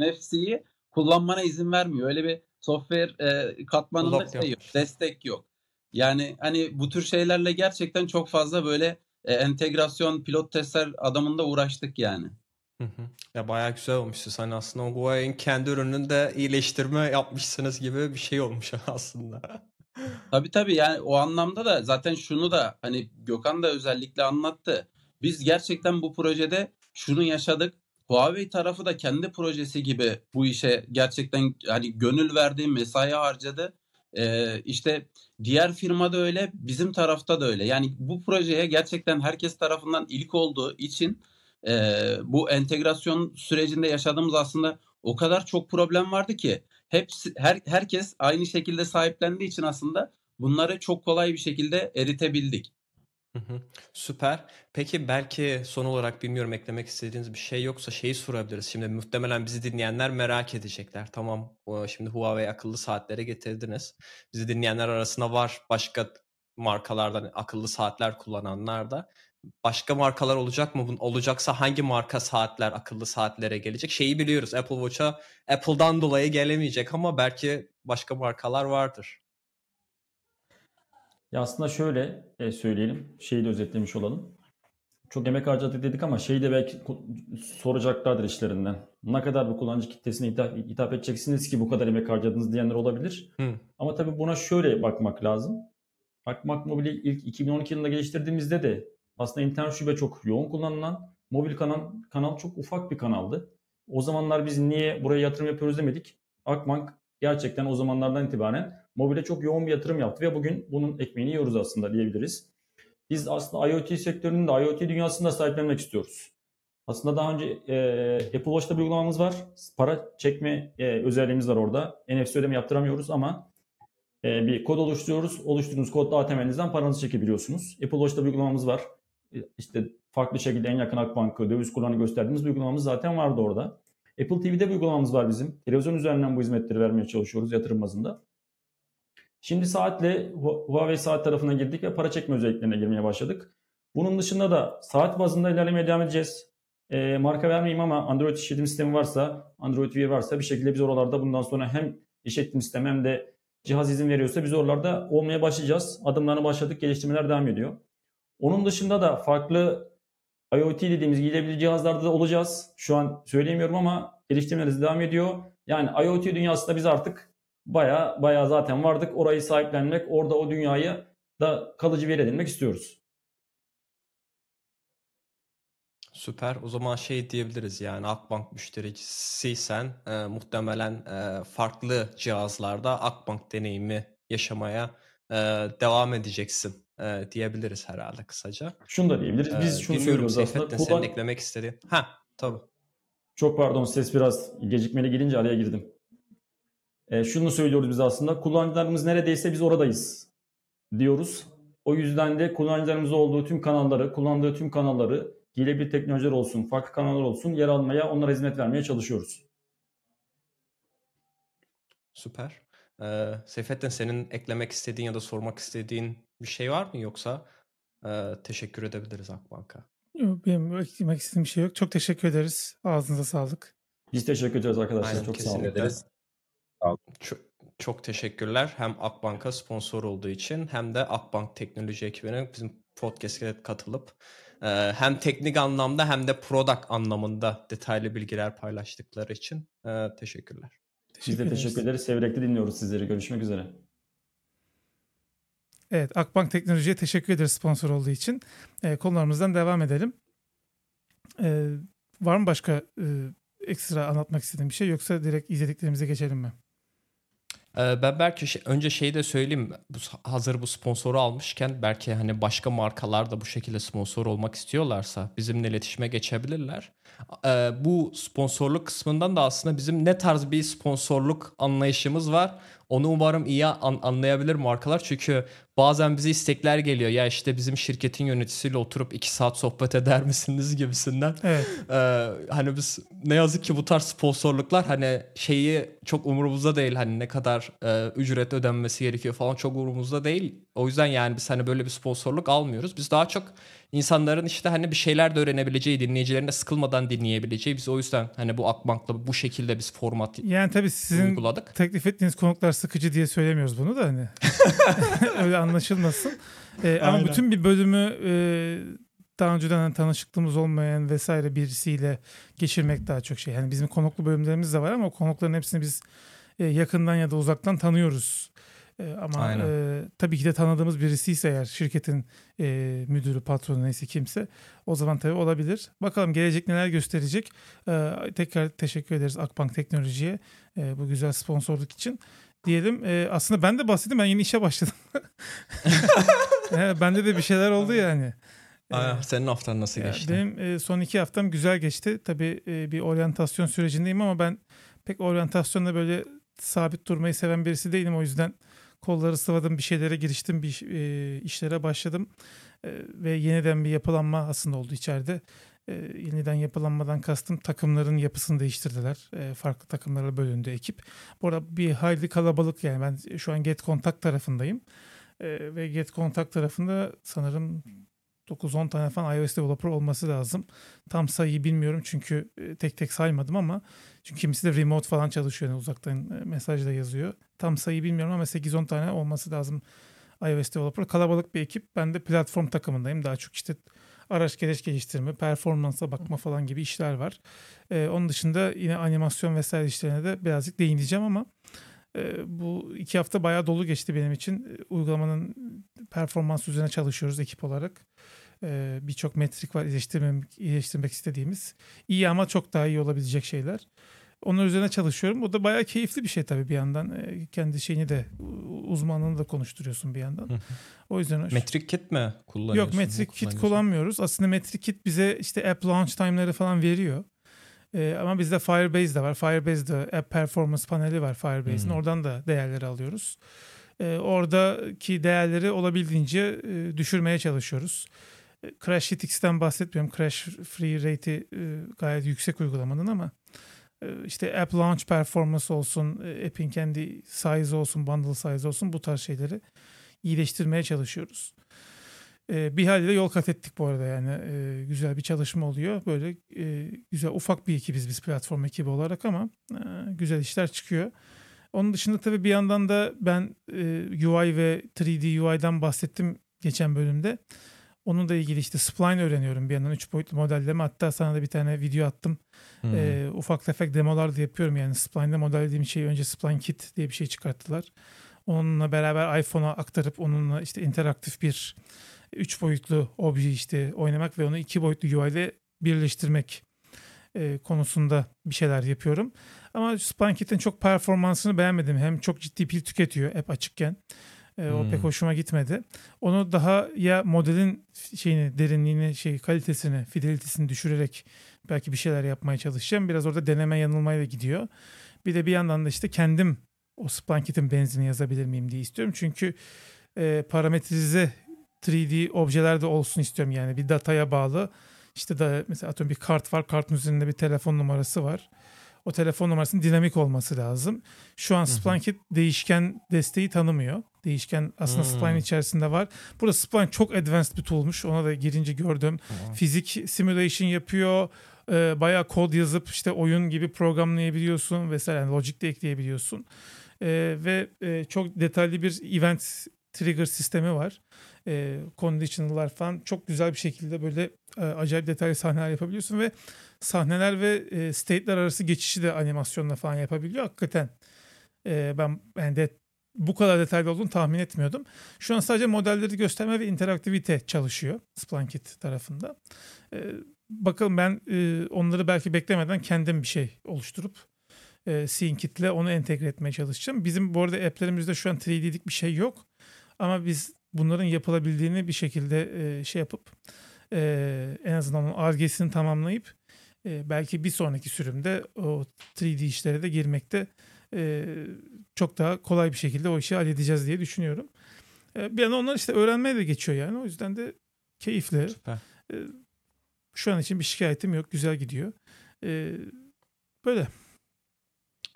NFC'yi kullanmana izin vermiyor. Öyle bir software e, katmanında şey yok, destek yok. Yani hani bu tür şeylerle gerçekten çok fazla böyle e, entegrasyon pilot testler adamında uğraştık yani. Hı hı. Ya bayağı güzel olmuş. Hani aslında o Huawei'in kendi ürününde iyileştirme yapmışsınız gibi bir şey olmuş aslında. tabii tabii yani o anlamda da zaten şunu da hani Gökhan da özellikle anlattı. Biz gerçekten bu projede şunu yaşadık. Huawei tarafı da kendi projesi gibi bu işe gerçekten hani gönül verdiği mesai harcadı. Ee, işte diğer firmada öyle, bizim tarafta da öyle. Yani bu projeye gerçekten herkes tarafından ilk olduğu için e, bu entegrasyon sürecinde yaşadığımız aslında o kadar çok problem vardı ki hepsi her, herkes aynı şekilde sahiplendiği için aslında bunları çok kolay bir şekilde eritebildik. Süper. Peki belki son olarak bilmiyorum eklemek istediğiniz bir şey yoksa şeyi sorabiliriz. Şimdi muhtemelen bizi dinleyenler merak edecekler. Tamam şimdi Huawei akıllı saatlere getirdiniz. Bizi dinleyenler arasında var başka markalardan akıllı saatler kullananlar da. Başka markalar olacak mı? Olacaksa hangi marka saatler akıllı saatlere gelecek? Şeyi biliyoruz Apple Watch'a Apple'dan dolayı gelemeyecek ama belki başka markalar vardır. Ya aslında şöyle e, söyleyelim, şeyi de özetlemiş olalım. Çok emek harcadık dedik ama şeyi de belki soracaklardır işlerinden. Ne kadar bu kullanıcı kitlesine hitap, hitap edeceksiniz ki bu kadar emek harcadınız diyenler olabilir. Hı. Ama tabii buna şöyle bakmak lazım. Akmak Mobil'i ilk 2012 yılında geliştirdiğimizde de aslında internet şube çok yoğun kullanılan, mobil kanal, kanal çok ufak bir kanaldı. O zamanlar biz niye buraya yatırım yapıyoruz demedik. Akbank gerçekten o zamanlardan itibaren mobile çok yoğun bir yatırım yaptı ve bugün bunun ekmeğini yiyoruz aslında diyebiliriz. Biz aslında IoT sektörünün de IoT dünyasında sahiplenmek istiyoruz. Aslında daha önce e, Apple Watch'ta bir uygulamamız var. Para çekme e, özelliğimiz var orada. NFC ödeme yaptıramıyoruz ama e, bir kod oluşturuyoruz. Oluşturduğunuz kodla ATM'nizden paranızı çekebiliyorsunuz. Apple Watch'ta bir uygulamamız var. E, işte farklı şekilde en yakın Akbank'ı, döviz kullanı gösterdiğimiz bir uygulamamız zaten vardı orada. Apple TV'de bir uygulamamız var bizim. Televizyon üzerinden bu hizmetleri vermeye çalışıyoruz yatırım bazında. Şimdi saatle Huawei saat tarafına girdik ve para çekme özelliklerine girmeye başladık. Bunun dışında da saat bazında ilerlemeye devam edeceğiz. E, marka vermeyeyim ama Android işletim sistemi varsa, Android Wear varsa bir şekilde biz oralarda bundan sonra hem işletim sistemi hem de cihaz izin veriyorsa biz oralarda olmaya başlayacağız. Adımlarına başladık, geliştirmeler devam ediyor. Onun dışında da farklı IoT dediğimiz giyilebilir cihazlarda da olacağız. Şu an söyleyemiyorum ama geliştirmelerimiz devam ediyor. Yani IoT dünyasında biz artık baya baya zaten vardık. Orayı sahiplenmek, orada o dünyayı da kalıcı bir yer edinmek istiyoruz. Süper. O zaman şey diyebiliriz yani Akbank müşterisiysen e, muhtemelen e, farklı cihazlarda Akbank deneyimi yaşamaya e, devam edeceksin e, diyebiliriz herhalde kısaca. Şunu da diyebiliriz. Biz e, şunu söylüyoruz aslında. Kullan... Senin eklemek istediğin. Ha tabii. Çok pardon ses biraz gecikmeli gelince araya girdim. E, şunu söylüyoruz biz aslında. Kullanıcılarımız neredeyse biz oradayız diyoruz. O yüzden de kullanıcılarımız olduğu tüm kanalları, kullandığı tüm kanalları, giyilebilir teknolojiler olsun, farklı kanallar olsun yer almaya, onlara hizmet vermeye çalışıyoruz. Süper. Ee, Seyfettin senin eklemek istediğin ya da sormak istediğin bir şey var mı yoksa e, teşekkür edebiliriz Akbank'a. Yok benim eklemek istediğim bir şey yok. Çok teşekkür ederiz. Ağzınıza sağlık. Biz teşekkür ederiz arkadaşlar. Aynen, Çok sağ olun. Ederiz. Çok, çok teşekkürler. Hem Akbank'a sponsor olduğu için hem de Akbank teknoloji ekibine bizim podcast'e katılıp e, hem teknik anlamda hem de product anlamında detaylı bilgiler paylaştıkları için e, teşekkürler. Teşekkür Biz de teşekkür ederiz. Severek dinliyoruz sizleri. Görüşmek üzere. Evet, Akbank Teknoloji'ye teşekkür ederiz sponsor olduğu için. E, konularımızdan devam edelim. E, var mı başka e, ekstra anlatmak istediğin bir şey yoksa direkt izlediklerimize geçelim mi? Ee, ben belki şey, önce şeyi de söyleyeyim. Hazır bu sponsoru almışken belki hani başka markalar da bu şekilde sponsor olmak istiyorlarsa bizimle iletişime geçebilirler. Bu sponsorluk kısmından da aslında bizim ne tarz bir sponsorluk anlayışımız var. Onu umarım iyi an- anlayabilir markalar. Çünkü bazen bize istekler geliyor. Ya işte bizim şirketin yöneticisiyle oturup iki saat sohbet eder misiniz gibisinden. Evet. Ee, hani biz ne yazık ki bu tarz sponsorluklar hani şeyi çok umurumuzda değil. Hani ne kadar e, ücret ödenmesi gerekiyor falan çok umurumuzda değil. O yüzden yani biz hani böyle bir sponsorluk almıyoruz. Biz daha çok insanların işte hani bir şeyler de öğrenebileceği, dinleyicilerine sıkılmadan dinleyebileceği. Biz o yüzden hani bu Akbank'la bu şekilde biz format Yani tabii sizin uyguladık. teklif ettiğiniz konuklar sıkıcı diye söylemiyoruz bunu da hani. Öyle anlaşılmasın. Ee, ama Aynen. bütün bir bölümü e, daha önceden hani tanışıklığımız olmayan vesaire birisiyle geçirmek daha çok şey. Yani bizim konuklu bölümlerimiz de var ama o konukların hepsini biz e, yakından ya da uzaktan tanıyoruz. E, ama Aynen. e, tabii ki de tanıdığımız birisi ise eğer şirketin e, müdürü, patronu neyse kimse o zaman tabii olabilir. Bakalım gelecek neler gösterecek. E, tekrar teşekkür ederiz Akbank Teknoloji'ye e, bu güzel sponsorluk için. Diyelim e, aslında ben de bahsedeyim ben yeni işe başladım. e, bende de bir şeyler oldu yani. Aa, senin haftan nasıl ya geçti? Benim e, son iki haftam güzel geçti. Tabii e, bir oryantasyon sürecindeyim ama ben pek oryantasyonda böyle sabit durmayı seven birisi değilim. O yüzden kolları sıvadım, bir şeylere giriştim, bir e, işlere başladım. E, ve yeniden bir yapılanma aslında oldu içeride. E, yeniden yapılanmadan kastım takımların yapısını değiştirdiler. E, farklı takımlara bölündü ekip. Bu arada bir hayli kalabalık yani ben şu an Get Contact tarafındayım. E, ve Get Contact tarafında sanırım 9-10 tane falan iOS developer olması lazım. Tam sayıyı bilmiyorum çünkü e, tek tek saymadım ama çünkü kimisi de remote falan çalışıyor yani uzaktan e, mesajla yazıyor. Tam sayıyı bilmiyorum ama 8-10 tane olması lazım iOS developer. Kalabalık bir ekip. Ben de platform takımındayım. Daha çok işte araç gereç geliştirme, performansa bakma falan gibi işler var. E, onun dışında yine animasyon vesaire işlerine de birazcık değineceğim ama e, bu iki hafta bayağı dolu geçti benim için. E, Uygulamanın performans üzerine çalışıyoruz ekip olarak. Birçok metrik var iyileştirmek, iyileştirmek istediğimiz. İyi ama çok daha iyi olabilecek şeyler. Onun üzerine çalışıyorum. O da bayağı keyifli bir şey tabii bir yandan. E, kendi şeyini de uzmanlığını da konuşturuyorsun bir yandan. O yüzden hoş. Metrik kit mi kullanıyorsun? Yok Metric Kit kullanmıyoruz. Aslında Metric Kit bize işte app launch time'ları falan veriyor. Ee, ama bizde Firebase de var. Firebase'de app performance paneli var Firebase'in. Hmm. Oradan da değerleri alıyoruz. Ee, oradaki değerleri olabildiğince e, düşürmeye çalışıyoruz. E, Crashlytics'ten bahsetmiyorum. Crash free rate'i e, gayet yüksek uygulamanın ama e, işte app launch performance olsun, e, app'in kendi size olsun, bundle size olsun bu tarz şeyleri iyileştirmeye çalışıyoruz. E, bir haliyle yol kat ettik bu arada yani E, güzel bir çalışma oluyor. Böyle e, güzel ufak bir ekibiz biz platform ekibi olarak ama e, güzel işler çıkıyor. Onun dışında tabii bir yandan da ben UI ve 3D UI'dan bahsettim geçen bölümde. Onunla ilgili işte spline öğreniyorum bir yandan 3 boyutlu modelleme. Hatta sana da bir tane video attım. Hmm. Ee, ufak tefek demolar da yapıyorum yani Spline'de modellediğim şeyi önce Spline Kit diye bir şey çıkarttılar. Onunla beraber iPhone'a aktarıp onunla işte interaktif bir üç boyutlu obje işte oynamak ve onu iki boyutlu UI ile birleştirmek e, konusunda bir şeyler yapıyorum. Ama Spline Kit'in çok performansını beğenmedim. Hem çok ciddi pil tüketiyor hep açıkken. E, o Hmm. pek hoşuma gitmedi. Onu daha ya modelin şeyini, derinliğini, şey kalitesini, fidelitesini düşürerek belki bir şeyler yapmaya çalışacağım. Biraz orada deneme yanılmayla gidiyor. Bir de bir yandan da işte kendim o Splanket'in benzini yazabilir miyim diye istiyorum. Çünkü e, parametrize 3D objeler de olsun istiyorum yani bir dataya bağlı. İşte da mesela atıyorum bir kart var. Kartın üzerinde bir telefon numarası var. O telefon numarasının dinamik olması lazım. Şu an hı. Splankit değişken desteği tanımıyor. Değişken aslında Hmm. Spline içerisinde var. Burada Spline çok advanced bir tool'muş. Ona da girince gördüm. Tamam. Fizik simulation yapıyor. Ee, bayağı kod yazıp işte oyun gibi programlayabiliyorsun vesaire. Yani logic de ekleyebiliyorsun. Ee, ve e, çok detaylı bir event trigger sistemi var. Ee, conditional'lar falan çok güzel bir şekilde böyle e, acayip detaylı sahneler yapabiliyorsun ve sahneler ve e, state'ler arası geçişi de animasyonla falan yapabiliyor. Hakikaten e, ben yani de bu kadar detaylı olduğunu tahmin etmiyordum. Şu an sadece modelleri gösterme ve interaktivite çalışıyor Splankit tarafında. Ee, bakalım ben e, onları belki beklemeden kendim bir şey oluşturup e, SceneKit'le onu entegre etmeye çalışacağım. Bizim bu arada app'lerimizde şu an 3D'lik bir şey yok. Ama biz bunların yapılabildiğini bir şekilde e, şey yapıp e, en azından onun argesini tamamlayıp e, belki bir sonraki sürümde o 3D işlere de girmekte e, çok daha kolay bir şekilde o işi halledeceğiz diye düşünüyorum. E, bir yandan onlar işte öğrenmeye de geçiyor yani. O yüzden de keyifli. Süper. E, şu an için bir şikayetim yok. Güzel gidiyor. E, böyle.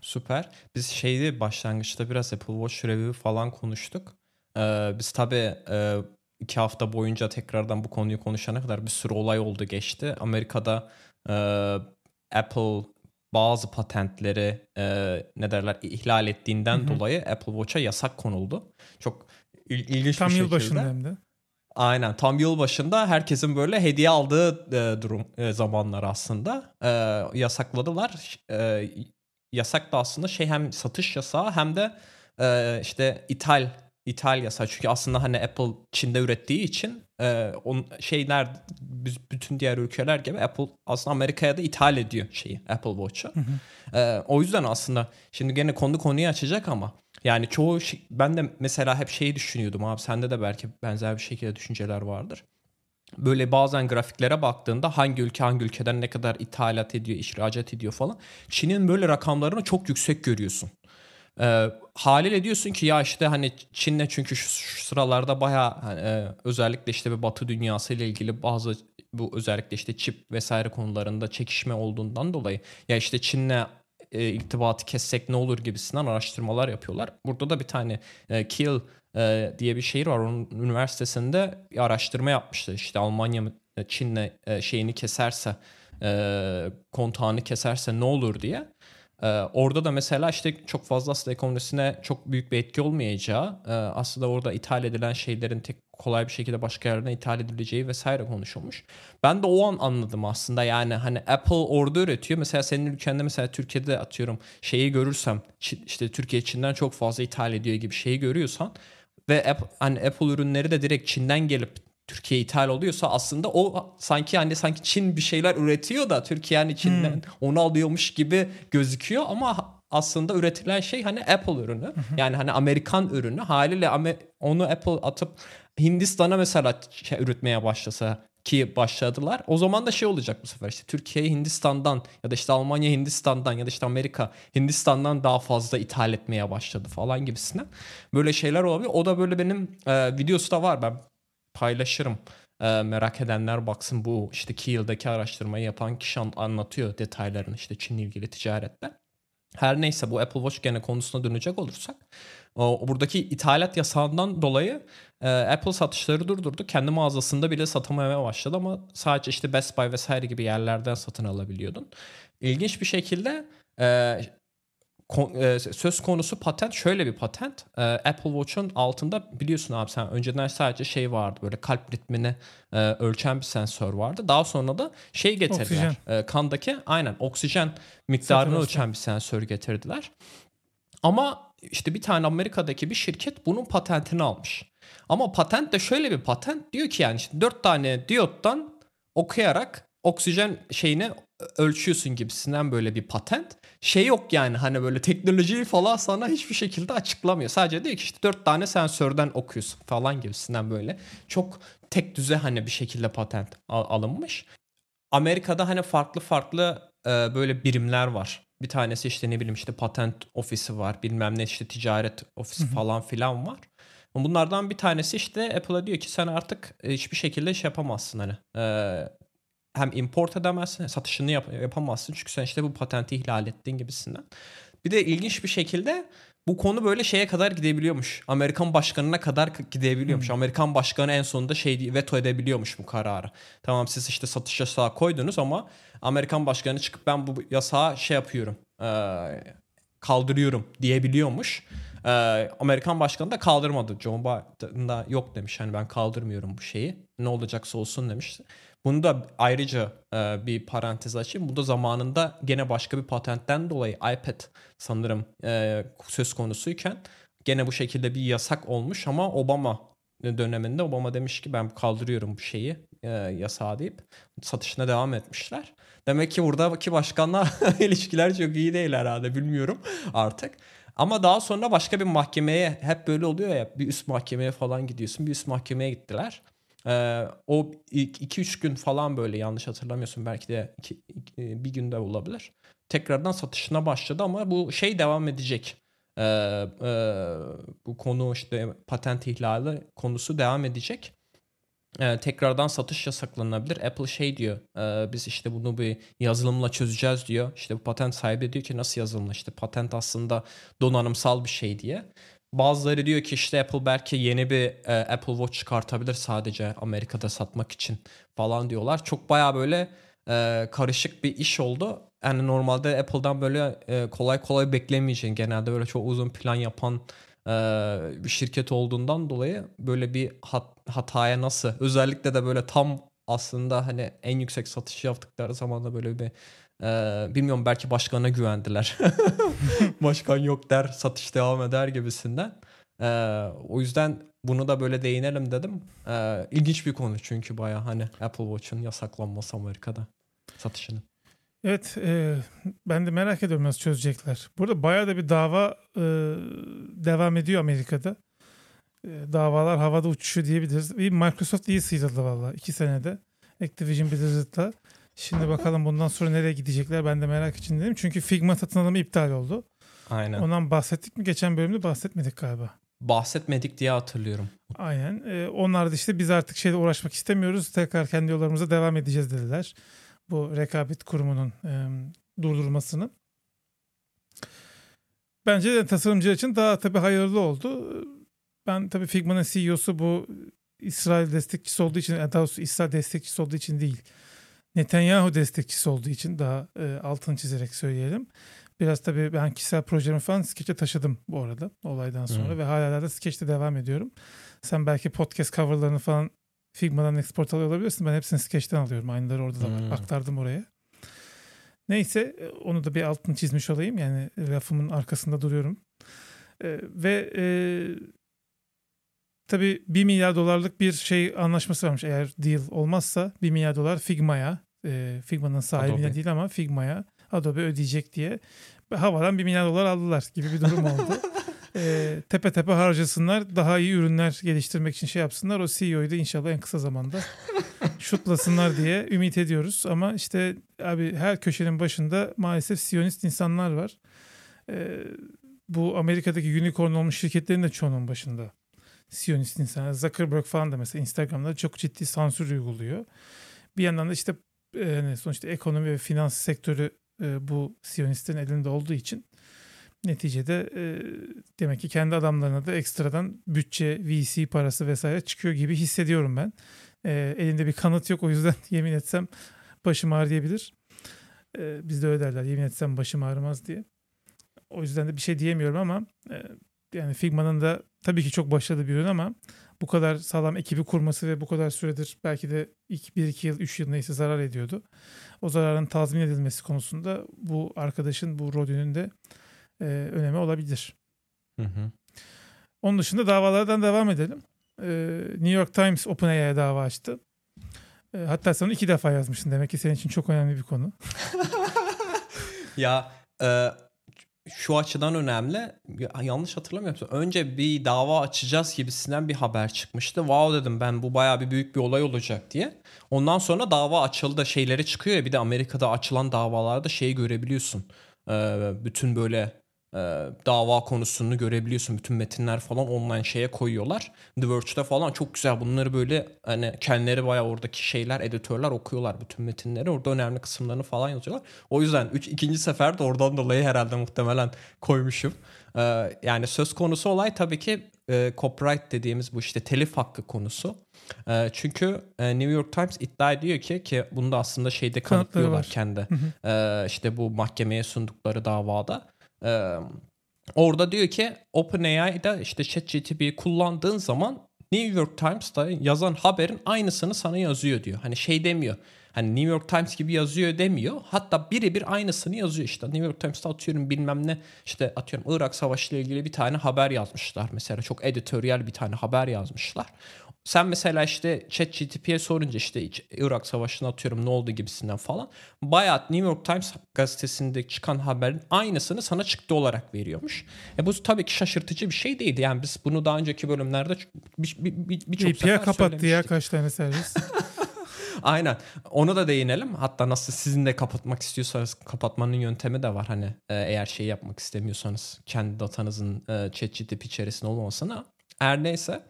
Süper. Biz şeydi başlangıçta biraz Apple Watch review falan konuştuk. Ee, biz tabii e, iki hafta boyunca tekrardan bu konuyu konuşana kadar bir sürü olay oldu geçti. Amerika'da e, Apple bazı patentleri e, ne derler ihlal ettiğinden Hı hı. dolayı Apple Watch'a yasak konuldu. Çok il- ilginç Tam bir yıl şekilde. başında hem de. Aynen tam yıl başında herkesin böyle hediye aldığı e, durum e, zamanlar aslında E, yasakladılar. E, yasak da aslında şey hem satış yasağı hem de e, işte ithal ithal yasağı. Çünkü aslında hani Apple Çin'de ürettiği için e, on şeyler bütün diğer ülkeler gibi Apple aslında Amerika'ya da ithal ediyor şeyi Apple Watch'u. Hı hı. Ee, o yüzden aslında şimdi gene konu konuyu açacak ama yani çoğu şey- ben de mesela hep şeyi düşünüyordum abi sende de belki benzer bir şekilde düşünceler vardır. Böyle bazen grafiklere baktığında hangi ülke hangi ülkeden ne kadar ithalat ediyor, ihracat ediyor falan. Çin'in böyle rakamlarını çok yüksek görüyorsun. Ee, haliyle diyorsun ki ya işte hani Çin'le çünkü şu, şu sıralarda bayağı hani, e, özellikle işte bir Batı dünyası ile ilgili bazı bu özellikle işte çip vesaire konularında çekişme olduğundan dolayı ya işte Çin'le e, irtibatı kessek ne olur gibisinden araştırmalar yapıyorlar. Burada da bir tane e, Kiel e, diye bir şehir var. Onun üniversitesinde bir araştırma yapmıştı. İşte Almanya e, Çin'le e, şeyini keserse e, kontağını keserse ne olur diye. Ee, orada da mesela işte çok fazla aslında ekonomisine çok büyük bir etki olmayacağı, e, aslında orada ithal edilen şeylerin tek kolay bir şekilde başka yerden ithal edileceği vesaire konuşulmuş. Ben de o an anladım aslında yani hani Apple orada üretiyor. Mesela senin ülkende mesela Türkiye'de atıyorum şeyi görürsem işte Türkiye Çin'den çok fazla ithal ediyor gibi şeyi görüyorsan ve Apple, hani Apple ürünleri de direkt Çin'den gelip Türkiye ithal oluyorsa aslında o sanki hani sanki Çin bir şeyler üretiyor da Türkiye hani Çin'den Hmm. onu alıyormuş gibi gözüküyor ama aslında üretilen şey hani Apple ürünü. Yani hani Amerikan ürünü. Haliyle onu Apple atıp Hindistan'a mesela şey üretmeye başlasa ki başladılar. O zaman da şey olacak bu sefer işte Türkiye Hindistan'dan ya da işte Almanya Hindistan'dan ya da işte Amerika Hindistan'dan daha fazla ithal etmeye başladı falan gibisinden. Böyle şeyler olabilir. O da böyle benim e, videosu da var. Ben paylaşırım. E, merak edenler baksın bu işte Kiel'deki araştırmayı yapan kişi an- anlatıyor detaylarını işte Çin'le ilgili ticarette. Her neyse bu Apple Watch gene konusuna dönecek olursak o, buradaki ithalat yasağından dolayı e, Apple satışları durdurdu. Kendi mağazasında bile satamamaya başladı ama sadece işte Best Buy vesaire gibi yerlerden satın alabiliyordun. İlginç bir şekilde e, kon- e, söz konusu patent şöyle bir patent. E, Apple Watch'un altında biliyorsun abi sen önceden sadece şey vardı böyle kalp ritmini e, ölçen bir sensör vardı. Daha sonra da şey getirdiler. E, kandaki aynen oksijen miktarını Saturasyon. ölçen bir sensör getirdiler. Ama işte bir tane Amerika'daki bir şirket bunun patentini almış. Ama patent de şöyle bir patent diyor ki yani işte 4 tane diyottan okuyarak oksijen şeyini ölçüyorsun gibisinden böyle bir patent. Şey yok yani hani böyle teknolojiyi falan sana hiçbir şekilde açıklamıyor. Sadece diyor ki işte 4 tane sensörden okuyorsun falan gibisinden böyle. Çok tek düze hani bir şekilde patent al- alınmış. Amerika'da hani farklı farklı e, böyle birimler var. Bir tanesi işte ne bileyim işte patent ofisi var. Bilmem ne işte ticaret ofisi falan filan var. Bunlardan bir tanesi işte Apple'a diyor ki sen artık e, hiçbir şekilde şey yapamazsın hani. E, hem import edemezsin, satışını yap- yapamazsın. Çünkü sen işte bu patenti ihlal ettiğin gibisinden. Bir de ilginç bir şekilde bu konu böyle şeye kadar gidebiliyormuş. Amerikan başkanına kadar gidebiliyormuş. Hmm. Amerikan başkanı en sonunda şey veto edebiliyormuş bu kararı. Tamam siz işte satış yasağı koydunuz ama Amerikan başkanı çıkıp ben bu yasağı şey yapıyorum. kaldırıyorum diyebiliyormuş. Amerikan başkanı da kaldırmadı. Joe Biden da yok demiş. Hani ben kaldırmıyorum bu şeyi. Ne olacaksa olsun demiş. Bunu da ayrıca e, bir parantez açayım. Bu da zamanında gene başka bir patentten dolayı iPad sanırım e, söz konusuyken gene bu şekilde bir yasak olmuş ama Obama döneminde Obama demiş ki ben kaldırıyorum bu şeyi e, yasağı deyip satışına devam etmişler. Demek ki buradaki başkanla ilişkiler çok iyi değil herhalde bilmiyorum artık. Ama daha sonra başka bir mahkemeye hep böyle oluyor ya bir üst mahkemeye falan gidiyorsun. Bir üst mahkemeye gittiler. Ee, o 2-3 gün falan böyle yanlış hatırlamıyorsun belki de iki, iki, bir günde olabilir. Tekrardan satışına başladı ama bu şey devam edecek. Ee, e, bu konu işte patent ihlali konusu devam edecek e, tekrardan satış yasaklanabilir. Apple şey diyor e, biz işte bunu bir yazılımla çözeceğiz diyor. İşte bu patent sahibi diyor ki nasıl yazılımla işte patent aslında donanımsal bir şey diye. Bazıları diyor ki işte Apple belki yeni bir e, Apple Watch çıkartabilir sadece Amerika'da satmak için falan diyorlar. Çok baya böyle e, karışık bir iş oldu. Yani normalde Apple'dan böyle e, kolay kolay beklemeyeceğin genelde böyle çok uzun plan yapan bir şirket olduğundan dolayı böyle bir hat, hataya nasıl özellikle de böyle tam aslında hani en yüksek satış yaptıkları zaman da böyle bir e, bilmiyorum belki başkana güvendiler. Başkan yok der satış devam eder gibisinden. E, o yüzden bunu da böyle değinelim dedim. E, ilginç bir konu çünkü baya hani Apple Watch'un yasaklanması Amerika'da satışının. Evet e, ben de merak ediyorum nasıl çözecekler. Burada bayağı da bir dava e, devam ediyor Amerika'da. E, davalar havada uçuşuyor diyebiliriz. Bir Microsoft iyi sıyrıldı valla iki senede. Activision Blizzard'la. Şimdi bakalım bundan sonra nereye gidecekler ben de merak içindeyim. Çünkü Figma satın alımı iptal oldu. Aynen. Ondan bahsettik mi? Geçen bölümde bahsetmedik galiba. Bahsetmedik diye hatırlıyorum. Aynen. Ee, onlar da işte biz artık şeyle uğraşmak istemiyoruz. Tekrar kendi yollarımıza devam edeceğiz dediler bu rekabet kurumunun e, durdurulmasını. Bence de tasarımcı için daha tabii hayırlı oldu. Ben tabii Figma'nın CEO'su bu İsrail destekçisi olduğu için, daha doğrusu İsrail destekçisi olduğu için değil. Netanyahu destekçisi olduğu için daha e, altını çizerek söyleyelim. Biraz tabii ben kişisel projelerimi falan Sketch'e taşıdım bu arada olaydan sonra hmm. ve hala da Sketch'te devam ediyorum. Sen belki podcast coverlarını falan Figma'dan export alıyor olabilirsin. Ben hepsini Sketch'ten alıyorum. Aynıları orada da hmm. aktardım oraya. Neyse e, onu da bir altını çizmiş olayım. Yani lafımın arkasında duruyorum. Ee, ve e, tabii 1 milyar dolarlık bir şey anlaşması varmış. Eğer deal olmazsa 1 milyar dolar Figma'ya e, Figma'nın sahibine Adobe. değil ama Figma'ya Adobe ödeyecek diye havadan 1 milyar dolar aldılar gibi bir durum oldu. e, tepe tepe harcasınlar. Daha iyi ürünler geliştirmek için şey yapsınlar. O CEO'yu da inşallah en kısa zamanda şutlasınlar diye ümit ediyoruz. Ama işte abi her köşenin başında maalesef Siyonist insanlar var. E, bu Amerika'daki unicorn olmuş şirketlerin de çoğunun başında. Siyonist insanlar. Zuckerberg falan da mesela Instagram'da çok ciddi sansür uyguluyor. Bir yandan da işte e, sonuçta ekonomi ve finans sektörü e, bu Siyonistlerin elinde olduğu için neticede e, demek ki kendi adamlarına da ekstradan bütçe, VC parası vesaire çıkıyor gibi hissediyorum ben. E, elinde bir kanıt yok o yüzden yemin etsem başım ağrı diyebilir. E, bizde öyle derler yemin etsem başım ağrımaz diye. O yüzden de bir şey diyemiyorum ama e, yani Figma'nın da tabii ki çok başarılı bir ürün ama bu kadar sağlam ekibi kurması ve bu kadar süredir belki de ilk 1-2 yıl 3 yıl neyse zarar ediyordu. O zararın tazmin edilmesi konusunda bu arkadaşın bu Rodin'in de e, önemi olabilir. Hı hı. Onun dışında davalardan devam edelim. E, New York Times OpenAI'ye dava açtı. E, hatta sen iki defa yazmışsın. Demek ki senin için çok önemli bir konu. ya e, şu açıdan önemli. Yanlış hatırlamıyorsam önce bir dava açacağız gibisinden bir haber çıkmıştı. Wow dedim ben bu baya bir büyük bir olay olacak diye. Ondan sonra dava açıldı şeyleri çıkıyor ya bir de Amerika'da açılan davalarda şeyi görebiliyorsun. Ee, bütün böyle e, dava konusunu görebiliyorsun. Bütün metinler falan online şeye koyuyorlar. The Verge'de falan çok güzel bunları böyle hani kendileri bayağı oradaki şeyler editörler okuyorlar bütün metinleri. Orada önemli kısımlarını falan yazıyorlar. O yüzden üç, ikinci sefer de oradan dolayı herhalde muhtemelen koymuşum. Ee, yani söz konusu olay tabii ki e, copyright dediğimiz bu işte telif hakkı konusu. E, çünkü e, New York Times iddia ediyor ki ki bunu da aslında şeyde kanıtlıyorlar kendi. E, işte bu mahkemeye sundukları davada ee, orada diyor ki OpenAI'da işte ChatGPT'yi kullandığın zaman New York Times'ta yazan haberin aynısını sana yazıyor diyor. Hani şey demiyor. Hani New York Times gibi yazıyor demiyor. Hatta birebir aynısını yazıyor işte. New York Times'ta atıyorum bilmem ne işte atıyorum Irak Savaşı ile ilgili bir tane haber yazmışlar mesela. Çok editoryal bir tane haber yazmışlar. Sen mesela işte ChatGPT'ye sorunca işte Irak Savaşı'nı atıyorum ne oldu gibisinden falan. Bayağı New York Times gazetesinde çıkan haberin aynısını sana çıktı olarak veriyormuş. E bu tabii ki şaşırtıcı bir şey değildi. Yani biz bunu daha önceki bölümlerde birçok bir, bir, bir, bir sefer kapattı ya kaç tane servis. Aynen. Onu da değinelim. Hatta nasıl sizin de kapatmak istiyorsanız kapatmanın yöntemi de var. Hani e, eğer şey yapmak istemiyorsanız kendi datanızın e, ChatGPT içerisinde olmamasına. Her neyse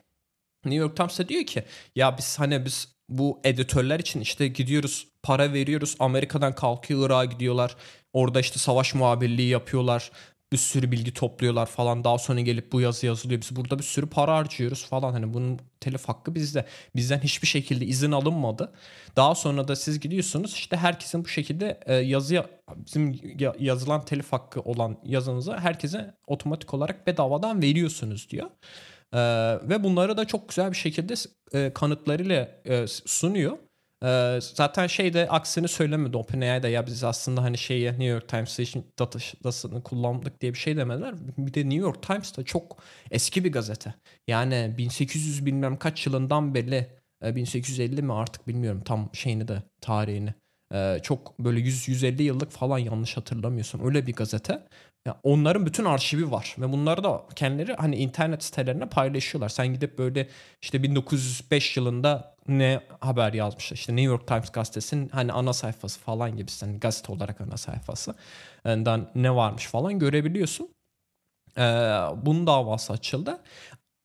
New York Times da diyor ki ya biz hani biz bu editörler için işte gidiyoruz para veriyoruz Amerika'dan kalkıyor Irak'a gidiyorlar orada işte savaş muhabirliği yapıyorlar bir sürü bilgi topluyorlar falan daha sonra gelip bu yazı yazılıyor biz burada bir sürü para harcıyoruz falan. Hani bunun telif hakkı bizde. Bizden hiçbir şekilde izin alınmadı. Daha sonra da siz gidiyorsunuz işte herkesin bu şekilde e, yazıya bizim yazılan telif hakkı olan yazınızı herkese otomatik olarak bedavadan veriyorsunuz diyor. Ee, ve bunları da çok güzel bir şekilde e, kanıtlarıyla e, sunuyor. Ee, zaten şeyde aksini söylemedi OpenAI'da ya biz aslında hani şeyi New York Times için datasını kullandık diye bir şey demediler. Bir de New York Times da çok eski bir gazete. Yani 1800 bilmem kaç yılından beri 1850 e, mi artık bilmiyorum tam şeyini de tarihini. Ee, çok böyle 100-150 yıllık falan yanlış hatırlamıyorsam öyle bir gazete. Ya onların bütün arşivi var ve bunları da kendileri hani internet sitelerine paylaşıyorlar. Sen gidip böyle işte 1905 yılında ne haber yazmışlar. İşte New York Times gazetesinin hani ana sayfası falan gibi hani gazete olarak ana sayfası. Yani ne varmış falan görebiliyorsun. Ee, bunun davası açıldı.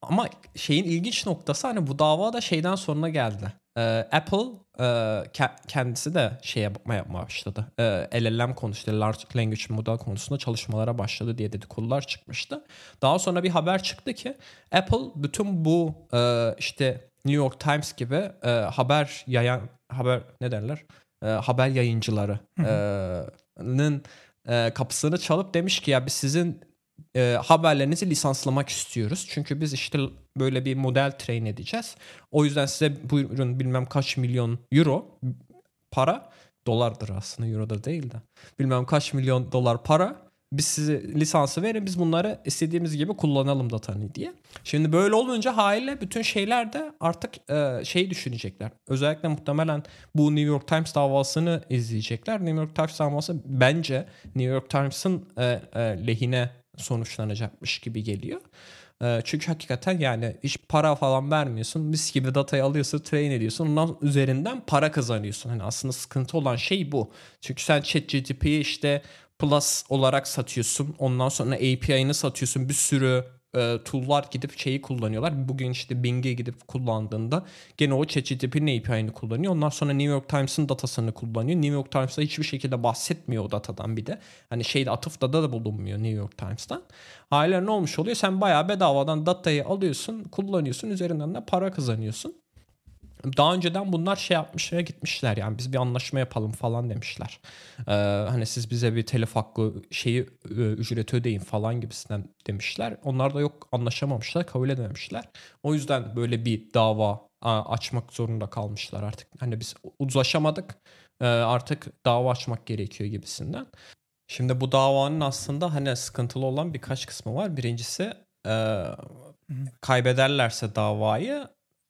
Ama şeyin ilginç noktası hani bu dava da şeyden sonra geldi. Ee, Apple e, kendisi de şey yapma yapmaya başladı. Ee, LLM konusunda, Large Language Model konusunda çalışmalara başladı diye dedikodular çıkmıştı. Daha sonra bir haber çıktı ki Apple bütün bu e, işte New York Times gibi e, haber yayan haber ne derler? E, haber yayıncılarının e, kapısını çalıp demiş ki ya biz sizin e, haberlerinizi lisanslamak istiyoruz. Çünkü biz işte böyle bir model train edeceğiz. O yüzden size buyurun bilmem kaç milyon euro para dolardır aslında euro da değil de bilmem kaç milyon dolar para biz size lisansı verin biz bunları istediğimiz gibi kullanalım datanı diye. Şimdi böyle olunca haliyle bütün şeyler de artık e, şey düşünecekler. Özellikle muhtemelen bu New York Times davasını izleyecekler. New York Times davası bence New York Times'ın e, e, lehine sonuçlanacakmış gibi geliyor. E, çünkü hakikaten yani hiç para falan vermiyorsun. Mis gibi datayı alıyorsun, train ediyorsun. Ondan üzerinden para kazanıyorsun. Hani aslında sıkıntı olan şey bu. Çünkü sen ChatGPT'yi işte Plus olarak satıyorsun. Ondan sonra API'ını satıyorsun. Bir sürü e, tool'lar gidip şeyi kullanıyorlar. Bugün işte Bing'e gidip kullandığında gene o ChatGPT'nin API'ini kullanıyor. Ondan sonra New York Times'ın datasını kullanıyor. New York Times'da hiçbir şekilde bahsetmiyor o datadan bir de. Hani şeyde atıfta da bulunmuyor New York Times'tan. Haliyle ne olmuş oluyor? Sen bayağı bedavadan datayı alıyorsun, kullanıyorsun. Üzerinden de para kazanıyorsun daha önceden bunlar şey yapmışlar gitmişler yani biz bir anlaşma yapalım falan demişler. Ee, hani siz bize bir telef hakkı şeyi ücreti ödeyin falan gibisinden demişler. Onlar da yok anlaşamamışlar kabul edememişler. O yüzden böyle bir dava açmak zorunda kalmışlar artık. Hani biz uzlaşamadık artık dava açmak gerekiyor gibisinden. Şimdi bu davanın aslında hani sıkıntılı olan birkaç kısmı var. Birincisi e, kaybederlerse davayı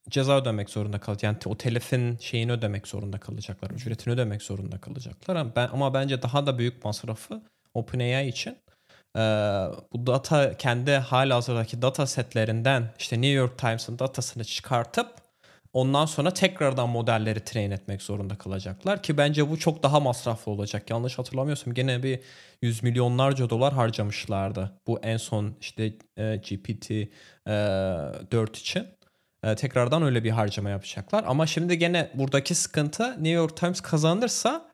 ceza ödemek zorunda kalacak. Yani o telifin şeyini ödemek zorunda kalacaklar. Ücretini ödemek zorunda kalacaklar. Ben, ama bence daha da büyük masrafı OpenAI için e, bu data kendi halihazırdaki data setlerinden işte New York Times'ın datasını çıkartıp ondan sonra tekrardan modelleri train etmek zorunda kalacaklar ki bence bu çok daha masraflı olacak. Yanlış hatırlamıyorsam gene bir yüz milyonlarca dolar harcamışlardı. Bu en son işte e, GPT e, 4 için. Ee, tekrardan öyle bir harcama yapacaklar. Ama şimdi gene buradaki sıkıntı New York Times kazanırsa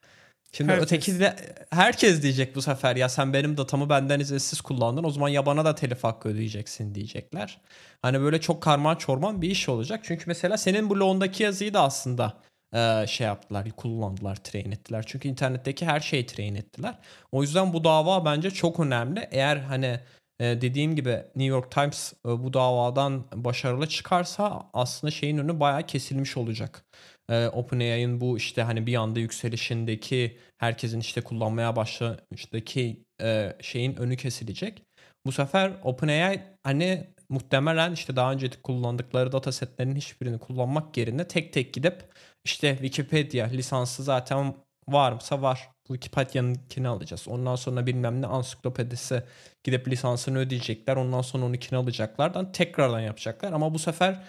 şimdi herkes. öteki de herkes diyecek bu sefer ya sen benim datamı benden izinsiz kullandın o zaman ya bana da telif hakkı ödeyeceksin diyecekler. Hani böyle çok karman çorman bir iş olacak. Çünkü mesela senin blogundaki yazıyı da aslında e, şey yaptılar, kullandılar, train ettiler. Çünkü internetteki her şeyi train ettiler. O yüzden bu dava bence çok önemli. Eğer hani dediğim gibi New York Times e, bu davadan başarılı çıkarsa aslında şeyin önü bayağı kesilmiş olacak. e, OpenAI'ın bu işte hani bir anda yükselişindeki herkesin işte kullanmaya başlamıştaki e, şeyin önü kesilecek. Bu sefer OpenAI hani muhtemelen işte daha önce kullandıkları datasetlerin hiçbirini kullanmak yerine tek tek gidip işte Wikipedia lisansı zaten varsa var. Wikipedia'nınkini alacağız. Ondan sonra bilmem ne ansiklopedisi gidip lisansını ödeyecekler. Ondan sonra onunkini alacaklardan tekrardan yapacaklar. Ama bu sefer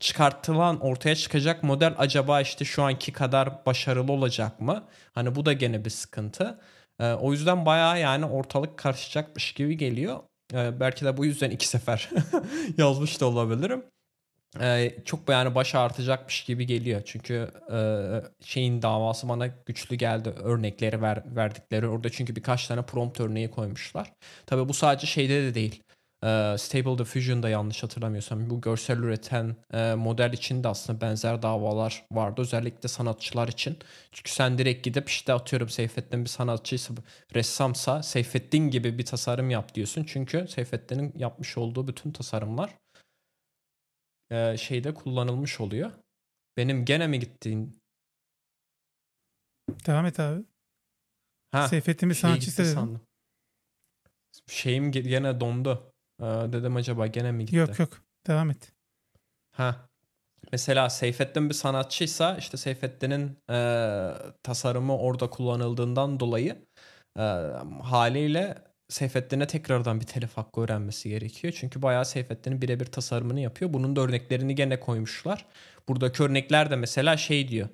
çıkartılan ortaya çıkacak model acaba işte şu anki kadar başarılı olacak mı? Hani bu da gene bir sıkıntı. Ee, o yüzden bayağı yani ortalık karışacakmış gibi geliyor. Ee, belki de bu yüzden iki sefer yazmış da olabilirim. Ee, çok yani baş artacakmış gibi geliyor. Çünkü e, şeyin davası bana güçlü geldi. Örnekleri ver, verdikleri orada çünkü birkaç tane prompt örneği koymuşlar. Tabii bu sadece şeyde de değil. E, Stable Diffusion'da yanlış hatırlamıyorsam bu görsel üreten e, model için de aslında benzer davalar vardı. Özellikle sanatçılar için. Çünkü sen direkt gidip işte atıyorum Seyfettin bir sanatçıysa, ressamsa Seyfettin gibi bir tasarım yap diyorsun. Çünkü Seyfettin'in yapmış olduğu bütün tasarımlar e, şeyde kullanılmış oluyor. Benim gene mi gittiğin? Devam et abi. Ha, Seyfettin bir sanatçı dedim. Şeyim gene dondu. Ee, dedim acaba gene mi gitti? Yok yok. Devam et. Ha. Mesela Seyfettin bir sanatçıysa işte Seyfettin'in e, tasarımı orada kullanıldığından dolayı e, haliyle Seyfettin'e tekrardan bir telif hakkı öğrenmesi gerekiyor. Çünkü bayağı Seyfettin'in birebir tasarımını yapıyor. Bunun da örneklerini gene koymuşlar. Buradaki örnekler de mesela şey diyor.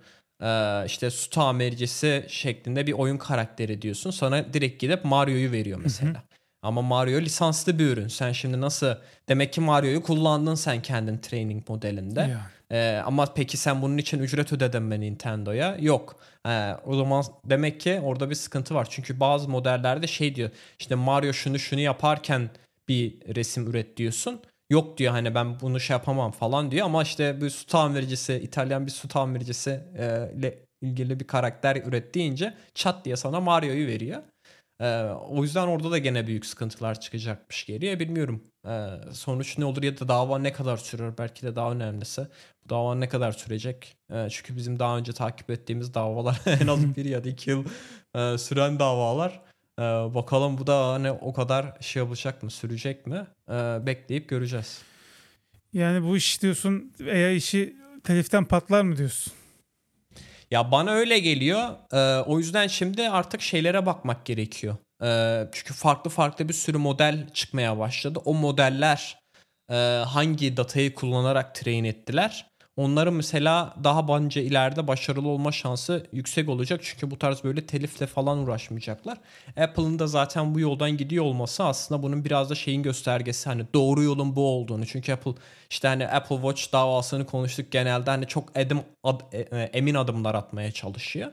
işte su tamircisi şeklinde bir oyun karakteri diyorsun. Sana direkt gidip Mario'yu veriyor mesela. Hı hı. Ama Mario lisanslı bir ürün. Sen şimdi nasıl demek ki Mario'yu kullandın sen kendin training modelinde. Yani. Ee, ama peki sen bunun için ücret ödedin mi Nintendo'ya? Yok. Ee, o zaman demek ki orada bir sıkıntı var. Çünkü bazı modellerde şey diyor. İşte Mario şunu şunu yaparken bir resim üret diyorsun. Yok diyor hani ben bunu şey yapamam falan diyor ama işte bir su tamircisi, İtalyan bir su tamircisi e, ile ilgili bir karakter üret deyince çat diye sana Mario'yu veriyor. Ee, o yüzden orada da gene büyük sıkıntılar çıkacakmış geriye. Bilmiyorum ee, sonuç ne olur ya da dava ne kadar sürer belki de daha önemlisi. Dava ne kadar sürecek? Ee, çünkü bizim daha önce takip ettiğimiz davalar en az bir ya da iki yıl e, süren davalar. Ee, bakalım bu da hani o kadar şey yapacak mı sürecek mi? Ee, bekleyip göreceğiz. Yani bu iş diyorsun AI işi teliften patlar mı diyorsun? Ya bana öyle geliyor. O yüzden şimdi artık şeylere bakmak gerekiyor. Çünkü farklı farklı bir sürü model çıkmaya başladı. O modeller e, hangi datayı kullanarak train ettiler? Onların mesela daha bence ileride başarılı olma şansı yüksek olacak. Çünkü bu tarz böyle telifle falan uğraşmayacaklar. Apple'ın da zaten bu yoldan gidiyor olması aslında bunun biraz da şeyin göstergesi. Hani doğru yolun bu olduğunu. Çünkü Apple işte hani Apple Watch davasını konuştuk genelde hani çok edim, ad, e, e, emin adımlar atmaya çalışıyor.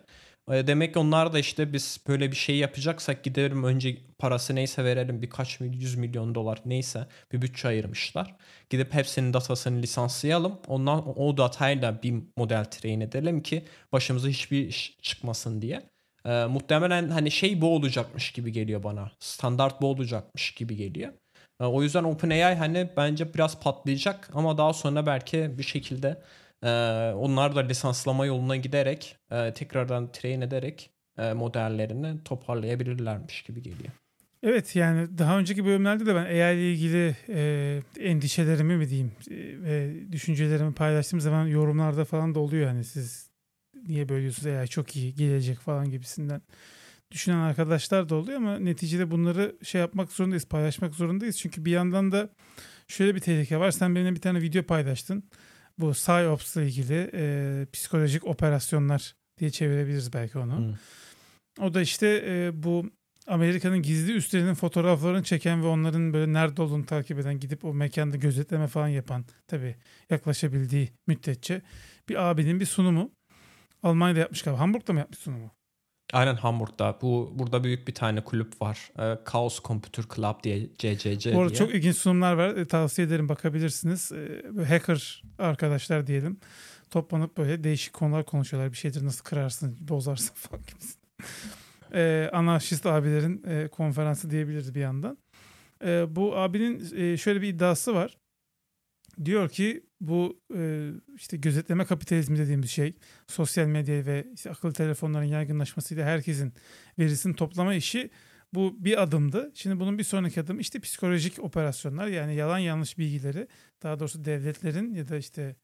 E, demek ki onlar da işte biz böyle bir şey yapacaksak giderim önce parası neyse verelim birkaç yüz milyon dolar neyse bir bütçe ayırmışlar. Gidip hepsinin datasını lisanslayalım. Ondan o datayla bir model train edelim ki başımıza hiçbir iş çıkmasın diye. E, muhtemelen hani şey bu olacakmış gibi geliyor bana. Standart bu olacakmış gibi geliyor. E, o yüzden OpenAI hani bence biraz patlayacak ama daha sonra belki bir şekilde ee, onlar da lisanslama yoluna giderek tekrardan train ederek modellerini toparlayabilirlermiş gibi geliyor. Evet yani daha önceki bölümlerde de ben AI ile ilgili e, endişelerimi mi diyeyim e, düşüncelerimi paylaştığım zaman yorumlarda falan da oluyor. Hani siz niye bölüyorsunuz AI çok iyi gelecek falan gibisinden düşünen arkadaşlar da oluyor ama neticede bunları şey yapmak zorundayız paylaşmak zorundayız. Çünkü bir yandan da şöyle bir tehlike var. Sen benimle bir tane video paylaştın bu PsyOps ile ilgili e, psikolojik operasyonlar diye çevirebiliriz belki onu. Hmm. O da işte e, bu Amerika'nın gizli üslerinin fotoğraflarını çeken ve onların böyle nerede olduğunu takip eden gidip o mekanda gözetleme falan yapan tabii yaklaşabildiği müddetçe bir abinin bir sunumu. Almanya'da yapmış galiba. Hamburg'da mı yapmış sunumu? Aynen Hamburg'da. Bu burada büyük bir tane kulüp var. E, Chaos Computer Club diye CCC Bu arada çok ilginç sunumlar var. E, tavsiye ederim bakabilirsiniz. E, hacker arkadaşlar diyelim. Toplanıp böyle değişik konular konuşuyorlar. Bir şeydir nasıl kırarsın, bozarsın falan gibisinden. e, anarşist abilerin e, konferansı diyebiliriz bir yandan. E, bu abinin e, şöyle bir iddiası var. Diyor ki bu e, işte gözetleme kapitalizmi dediğimiz şey sosyal medya ve işte akıllı telefonların yaygınlaşmasıyla herkesin verisini toplama işi bu bir adımdı. Şimdi bunun bir sonraki adım işte psikolojik operasyonlar yani yalan yanlış bilgileri daha doğrusu devletlerin ya da işte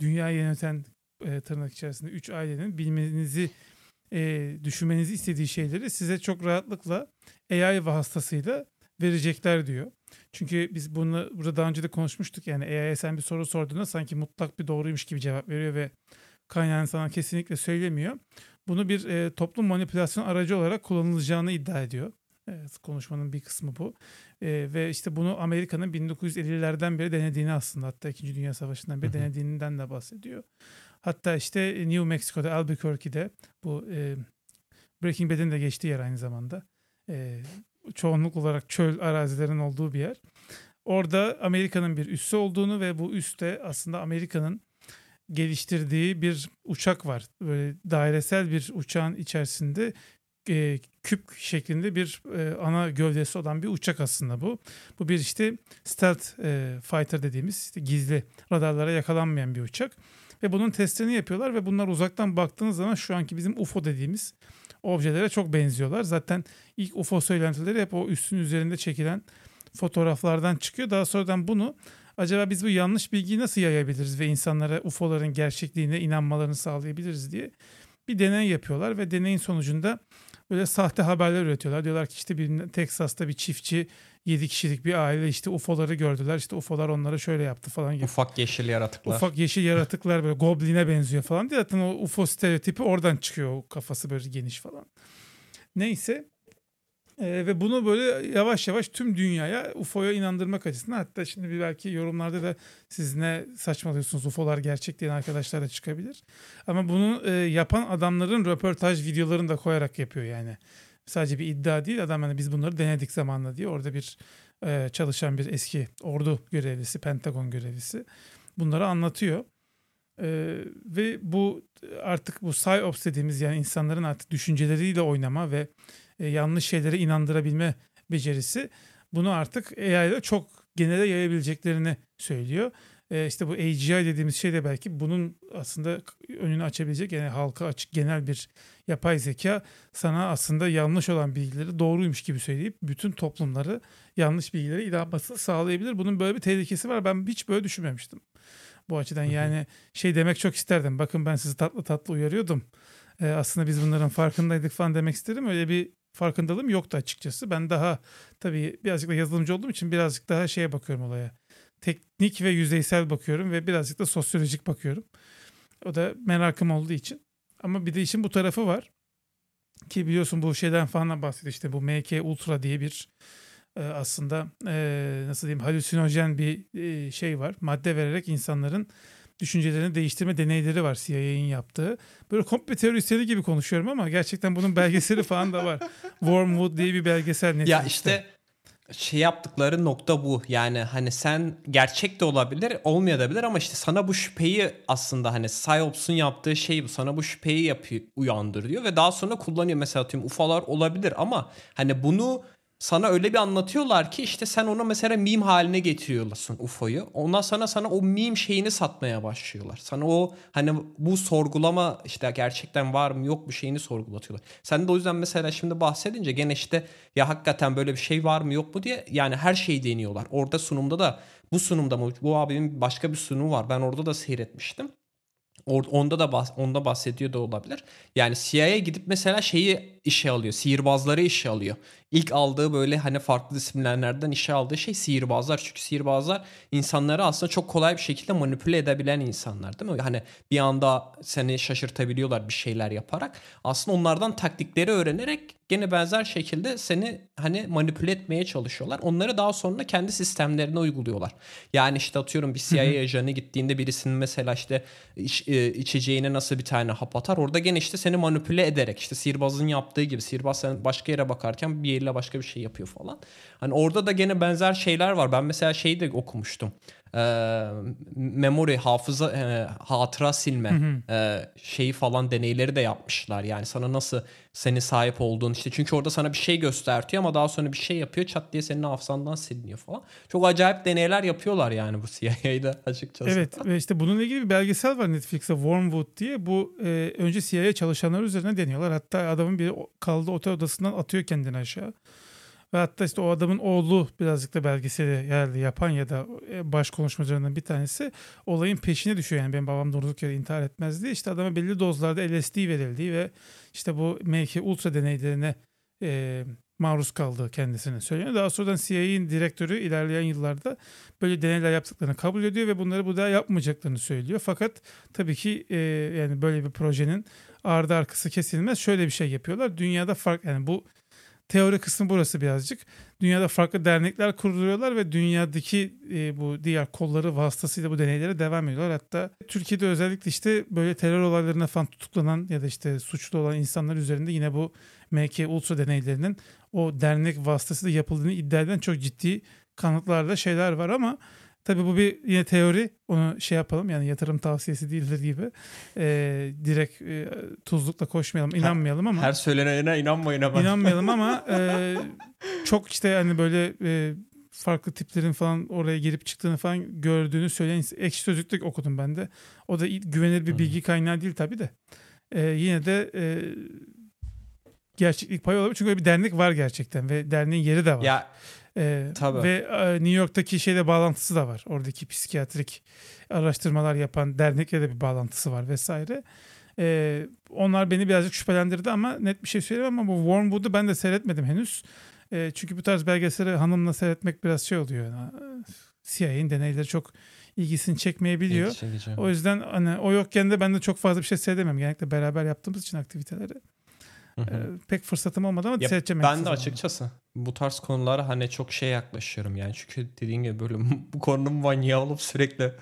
dünyayı yöneten e, tırnak içerisinde üç ailenin bilmenizi e, düşünmenizi istediği şeyleri size çok rahatlıkla AI vasıtasıyla verecekler diyor. Çünkü biz bunu burada daha önce de konuşmuştuk. Yani AI'ye sen bir soru sorduğunda sanki mutlak bir doğruymuş gibi cevap veriyor ve kaynağını sana kesinlikle söylemiyor. Bunu bir e, toplum manipülasyon aracı olarak kullanılacağını iddia ediyor. Evet, konuşmanın bir kısmı bu. E, ve işte bunu Amerika'nın 1950'lerden beri denediğini aslında hatta 2. Dünya Savaşı'ndan beri denediğinden de bahsediyor. Hatta işte New Mexico'da Albuquerque'de bu e, Breaking Bad'in de geçtiği yer aynı zamanda. E, çoğunluk olarak çöl arazilerin olduğu bir yer. Orada Amerika'nın bir üssü olduğunu ve bu üste aslında Amerika'nın geliştirdiği bir uçak var. Böyle dairesel bir uçağın içerisinde e, küp şeklinde bir e, ana gövdesi olan bir uçak aslında bu. Bu bir işte stealth e, fighter dediğimiz işte gizli radarlara yakalanmayan bir uçak. Ve bunun testlerini yapıyorlar ve bunlar uzaktan baktığınız zaman şu anki bizim UFO dediğimiz objelere çok benziyorlar. Zaten ilk UFO söylentileri hep o üstün üzerinde çekilen fotoğraflardan çıkıyor. Daha sonradan bunu acaba biz bu yanlış bilgiyi nasıl yayabiliriz ve insanlara UFO'ların gerçekliğine inanmalarını sağlayabiliriz diye bir deney yapıyorlar ve deneyin sonucunda böyle sahte haberler üretiyorlar. Diyorlar ki işte bir Teksas'ta bir çiftçi 7 kişilik bir aile işte UFO'ları gördüler. İşte UFO'lar onlara şöyle yaptı falan gibi. Ufak yeşil yaratıklar. Ufak yeşil yaratıklar böyle goblin'e benziyor falan diye zaten o UFO stereotipi oradan çıkıyor. O kafası böyle geniş falan. Neyse ee, ve bunu böyle yavaş yavaş tüm dünyaya UFO'ya inandırmak açısından hatta şimdi bir belki yorumlarda da siz ne saçmalıyorsunuz UFO'lar gerçek diyen arkadaşlar da çıkabilir. Ama bunu e, yapan adamların röportaj videolarını da koyarak yapıyor yani. Sadece bir iddia değil adam hani biz bunları denedik zamanla diye orada bir e, çalışan bir eski ordu görevlisi, Pentagon görevlisi bunları anlatıyor. Ee, ve bu artık bu psyops dediğimiz yani insanların artık düşünceleriyle oynama ve e, yanlış şeylere inandırabilme becerisi bunu artık AI ile çok genele yayabileceklerini söylüyor. E, işte bu AGI dediğimiz şey de belki bunun aslında önünü açabilecek yani halka açık genel bir yapay zeka sana aslında yanlış olan bilgileri doğruymuş gibi söyleyip bütün toplumları yanlış bilgileri inanmasını sağlayabilir. Bunun böyle bir tehlikesi var. Ben hiç böyle düşünmemiştim. Bu açıdan yani şey demek çok isterdim. Bakın ben sizi tatlı tatlı uyarıyordum. Ee, aslında biz bunların farkındaydık falan demek istedim. Öyle bir farkındalığım yoktu açıkçası. Ben daha tabii birazcık da yazılımcı olduğum için birazcık daha şeye bakıyorum olaya. Teknik ve yüzeysel bakıyorum ve birazcık da sosyolojik bakıyorum. O da merakım olduğu için. Ama bir de işin bu tarafı var. Ki biliyorsun bu şeyden falan bahsediyor. İşte bu MK Ultra diye bir e, aslında e, nasıl diyeyim halüsinojen bir e, şey var. Madde vererek insanların düşüncelerini değiştirme deneyleri var CIA'nin yaptığı. Böyle komple teorisyeni gibi konuşuyorum ama gerçekten bunun belgeseli falan da var. Wormwood diye bir belgesel. Netflix'te. Ya işte şey yaptıkları nokta bu. Yani hani sen gerçek de olabilir, olmayabilir ama işte sana bu şüpheyi aslında hani PsyOps'un yaptığı şey bu. Sana bu şüpheyi yapıyor, uyandırıyor ve daha sonra kullanıyor. Mesela tüm UFO'lar olabilir ama hani bunu sana öyle bir anlatıyorlar ki işte sen onu mesela meme haline getiriyorsun UFO'yu. Ondan sonra sana o meme şeyini satmaya başlıyorlar. Sana o hani bu sorgulama işte gerçekten var mı yok mu şeyini sorgulatıyorlar. Sen de o yüzden mesela şimdi bahsedince gene işte ya hakikaten böyle bir şey var mı yok mu diye yani her şeyi deniyorlar. Orada sunumda da bu sunumda mı bu abinin başka bir sunumu var. Ben orada da seyretmiştim. Onda da bahs onda bahsediyor da olabilir. Yani CIA gidip mesela şeyi işe alıyor. Sihirbazları işe alıyor. İlk aldığı böyle hani farklı disiplinlerden işe aldığı şey sihirbazlar. Çünkü sihirbazlar insanları aslında çok kolay bir şekilde manipüle edebilen insanlar değil mi? Hani bir anda seni şaşırtabiliyorlar bir şeyler yaparak. Aslında onlardan taktikleri öğrenerek gene benzer şekilde seni hani manipüle etmeye çalışıyorlar. Onları daha sonra kendi sistemlerine uyguluyorlar. Yani işte atıyorum bir CIA ajanı gittiğinde birisinin mesela işte iç, e, içeceğine nasıl bir tane hap atar. Orada gene işte seni manipüle ederek işte sihirbazın yaptığı gibi sihirbaz sen başka yere bakarken bir eliyle başka bir şey yapıyor falan. Hani orada da gene benzer şeyler var. Ben mesela şeyi de okumuştum. Memory hafıza e, hatıra silme e, şeyi falan deneyleri de yapmışlar. Yani sana nasıl senin sahip olduğun işte çünkü orada sana bir şey göstertiyor ama daha sonra bir şey yapıyor çat diye senin hafızandan siliniyor falan. Çok acayip deneyler yapıyorlar yani bu CIA'da açıkçası. Evet ve işte bununla ilgili bir belgesel var Netflix'te Wormwood diye. Bu e, önce CIA çalışanlar üzerine deniyorlar. Hatta adamın biri kaldı otel odasından atıyor kendini aşağı. Ve hatta işte o adamın oğlu birazcık da belgeseli yerli yapan ya da e, baş konuşmacılarından bir tanesi olayın peşine düşüyor. Yani benim babam durduk yere intihar etmez diye. İşte adama belli dozlarda LSD verildiği ve işte bu MK Ultra deneylerine e, maruz kaldığı kendisine söyleniyor. Daha sonradan CIA'nin direktörü ilerleyen yıllarda böyle deneyler yaptıklarını kabul ediyor ve bunları bu daha yapmayacaklarını söylüyor. Fakat tabii ki e, yani böyle bir projenin ardı arkası kesilmez. Şöyle bir şey yapıyorlar. Dünyada fark yani bu teori kısmı burası birazcık. Dünyada farklı dernekler kuruluyorlar ve dünyadaki e, bu diğer kolları vasıtasıyla bu deneylere devam ediyorlar. Hatta Türkiye'de özellikle işte böyle terör olaylarına falan tutuklanan ya da işte suçlu olan insanlar üzerinde yine bu MK Ultra deneylerinin o dernek vasıtasıyla yapıldığını iddia eden çok ciddi kanıtlarda şeyler var ama Tabii bu bir yine teori. Onu şey yapalım yani yatırım tavsiyesi değildir gibi. Ee, direkt e, tuzlukla koşmayalım, inanmayalım ama. Her söylenene inanmayın ama. İnanmayalım ama e, çok işte hani böyle e, farklı tiplerin falan oraya girip çıktığını falan gördüğünü söyleyen ekşi sözlükte okudum ben de. O da güvenilir bir bilgi kaynağı değil tabii de. E, yine de e, gerçeklik payı olabilir. Çünkü öyle bir dernek var gerçekten ve derneğin yeri de var. Ya ee, Tabii. Ve e, New York'taki şeyle bağlantısı da var. Oradaki psikiyatrik araştırmalar yapan dernekle de bir bağlantısı var vesaire. Ee, onlar beni birazcık şüphelendirdi ama net bir şey söyleyeyim ama bu Wormwood'u ben de seyretmedim henüz. Ee, çünkü bu tarz belgeseli hanımla seyretmek biraz şey oluyor. Yani, CIA'nin deneyleri çok ilgisini çekmeyebiliyor. O yüzden hani o yokken de ben de çok fazla bir şey seyredemem. Genellikle beraber yaptığımız için aktiviteleri. Ee, pek fırsatım olmadı ama ya seyredeceğim. Ben de açıkçası bu tarz konulara hani çok şey yaklaşıyorum yani çünkü dediğin gibi böyle bu konunun manyağı olup sürekli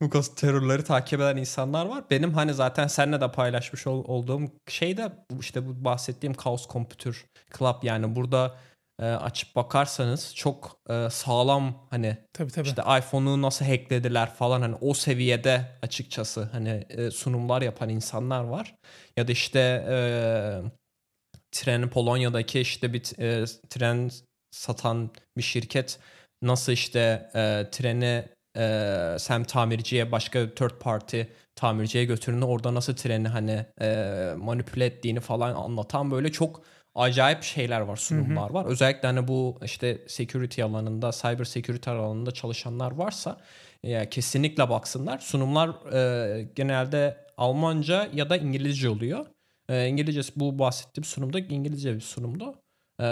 bu terörleri takip eden insanlar var. Benim hani zaten seninle de paylaşmış ol, olduğum şey de işte bu bahsettiğim Chaos Computer Club yani burada e, açıp bakarsanız çok e, sağlam hani tabii, tabii. işte iPhone'u nasıl hacklediler falan hani o seviyede açıkçası hani e, sunumlar yapan insanlar var. Ya da işte e, tren Polonya'daki işte bir e, tren satan bir şirket nasıl işte e, treni e, sem tamirciye başka third party tamirciye götürdüğünde orada nasıl treni hani e, manipüle ettiğini falan anlatan böyle çok acayip şeyler var sunumlar hı hı. var. Özellikle hani bu işte security alanında cyber security alanında çalışanlar varsa ya kesinlikle baksınlar. Sunumlar e, genelde Almanca ya da İngilizce oluyor. E, İngilizcesi bu bahsettiğim sunumda İngilizce bir sunumdu. Ee,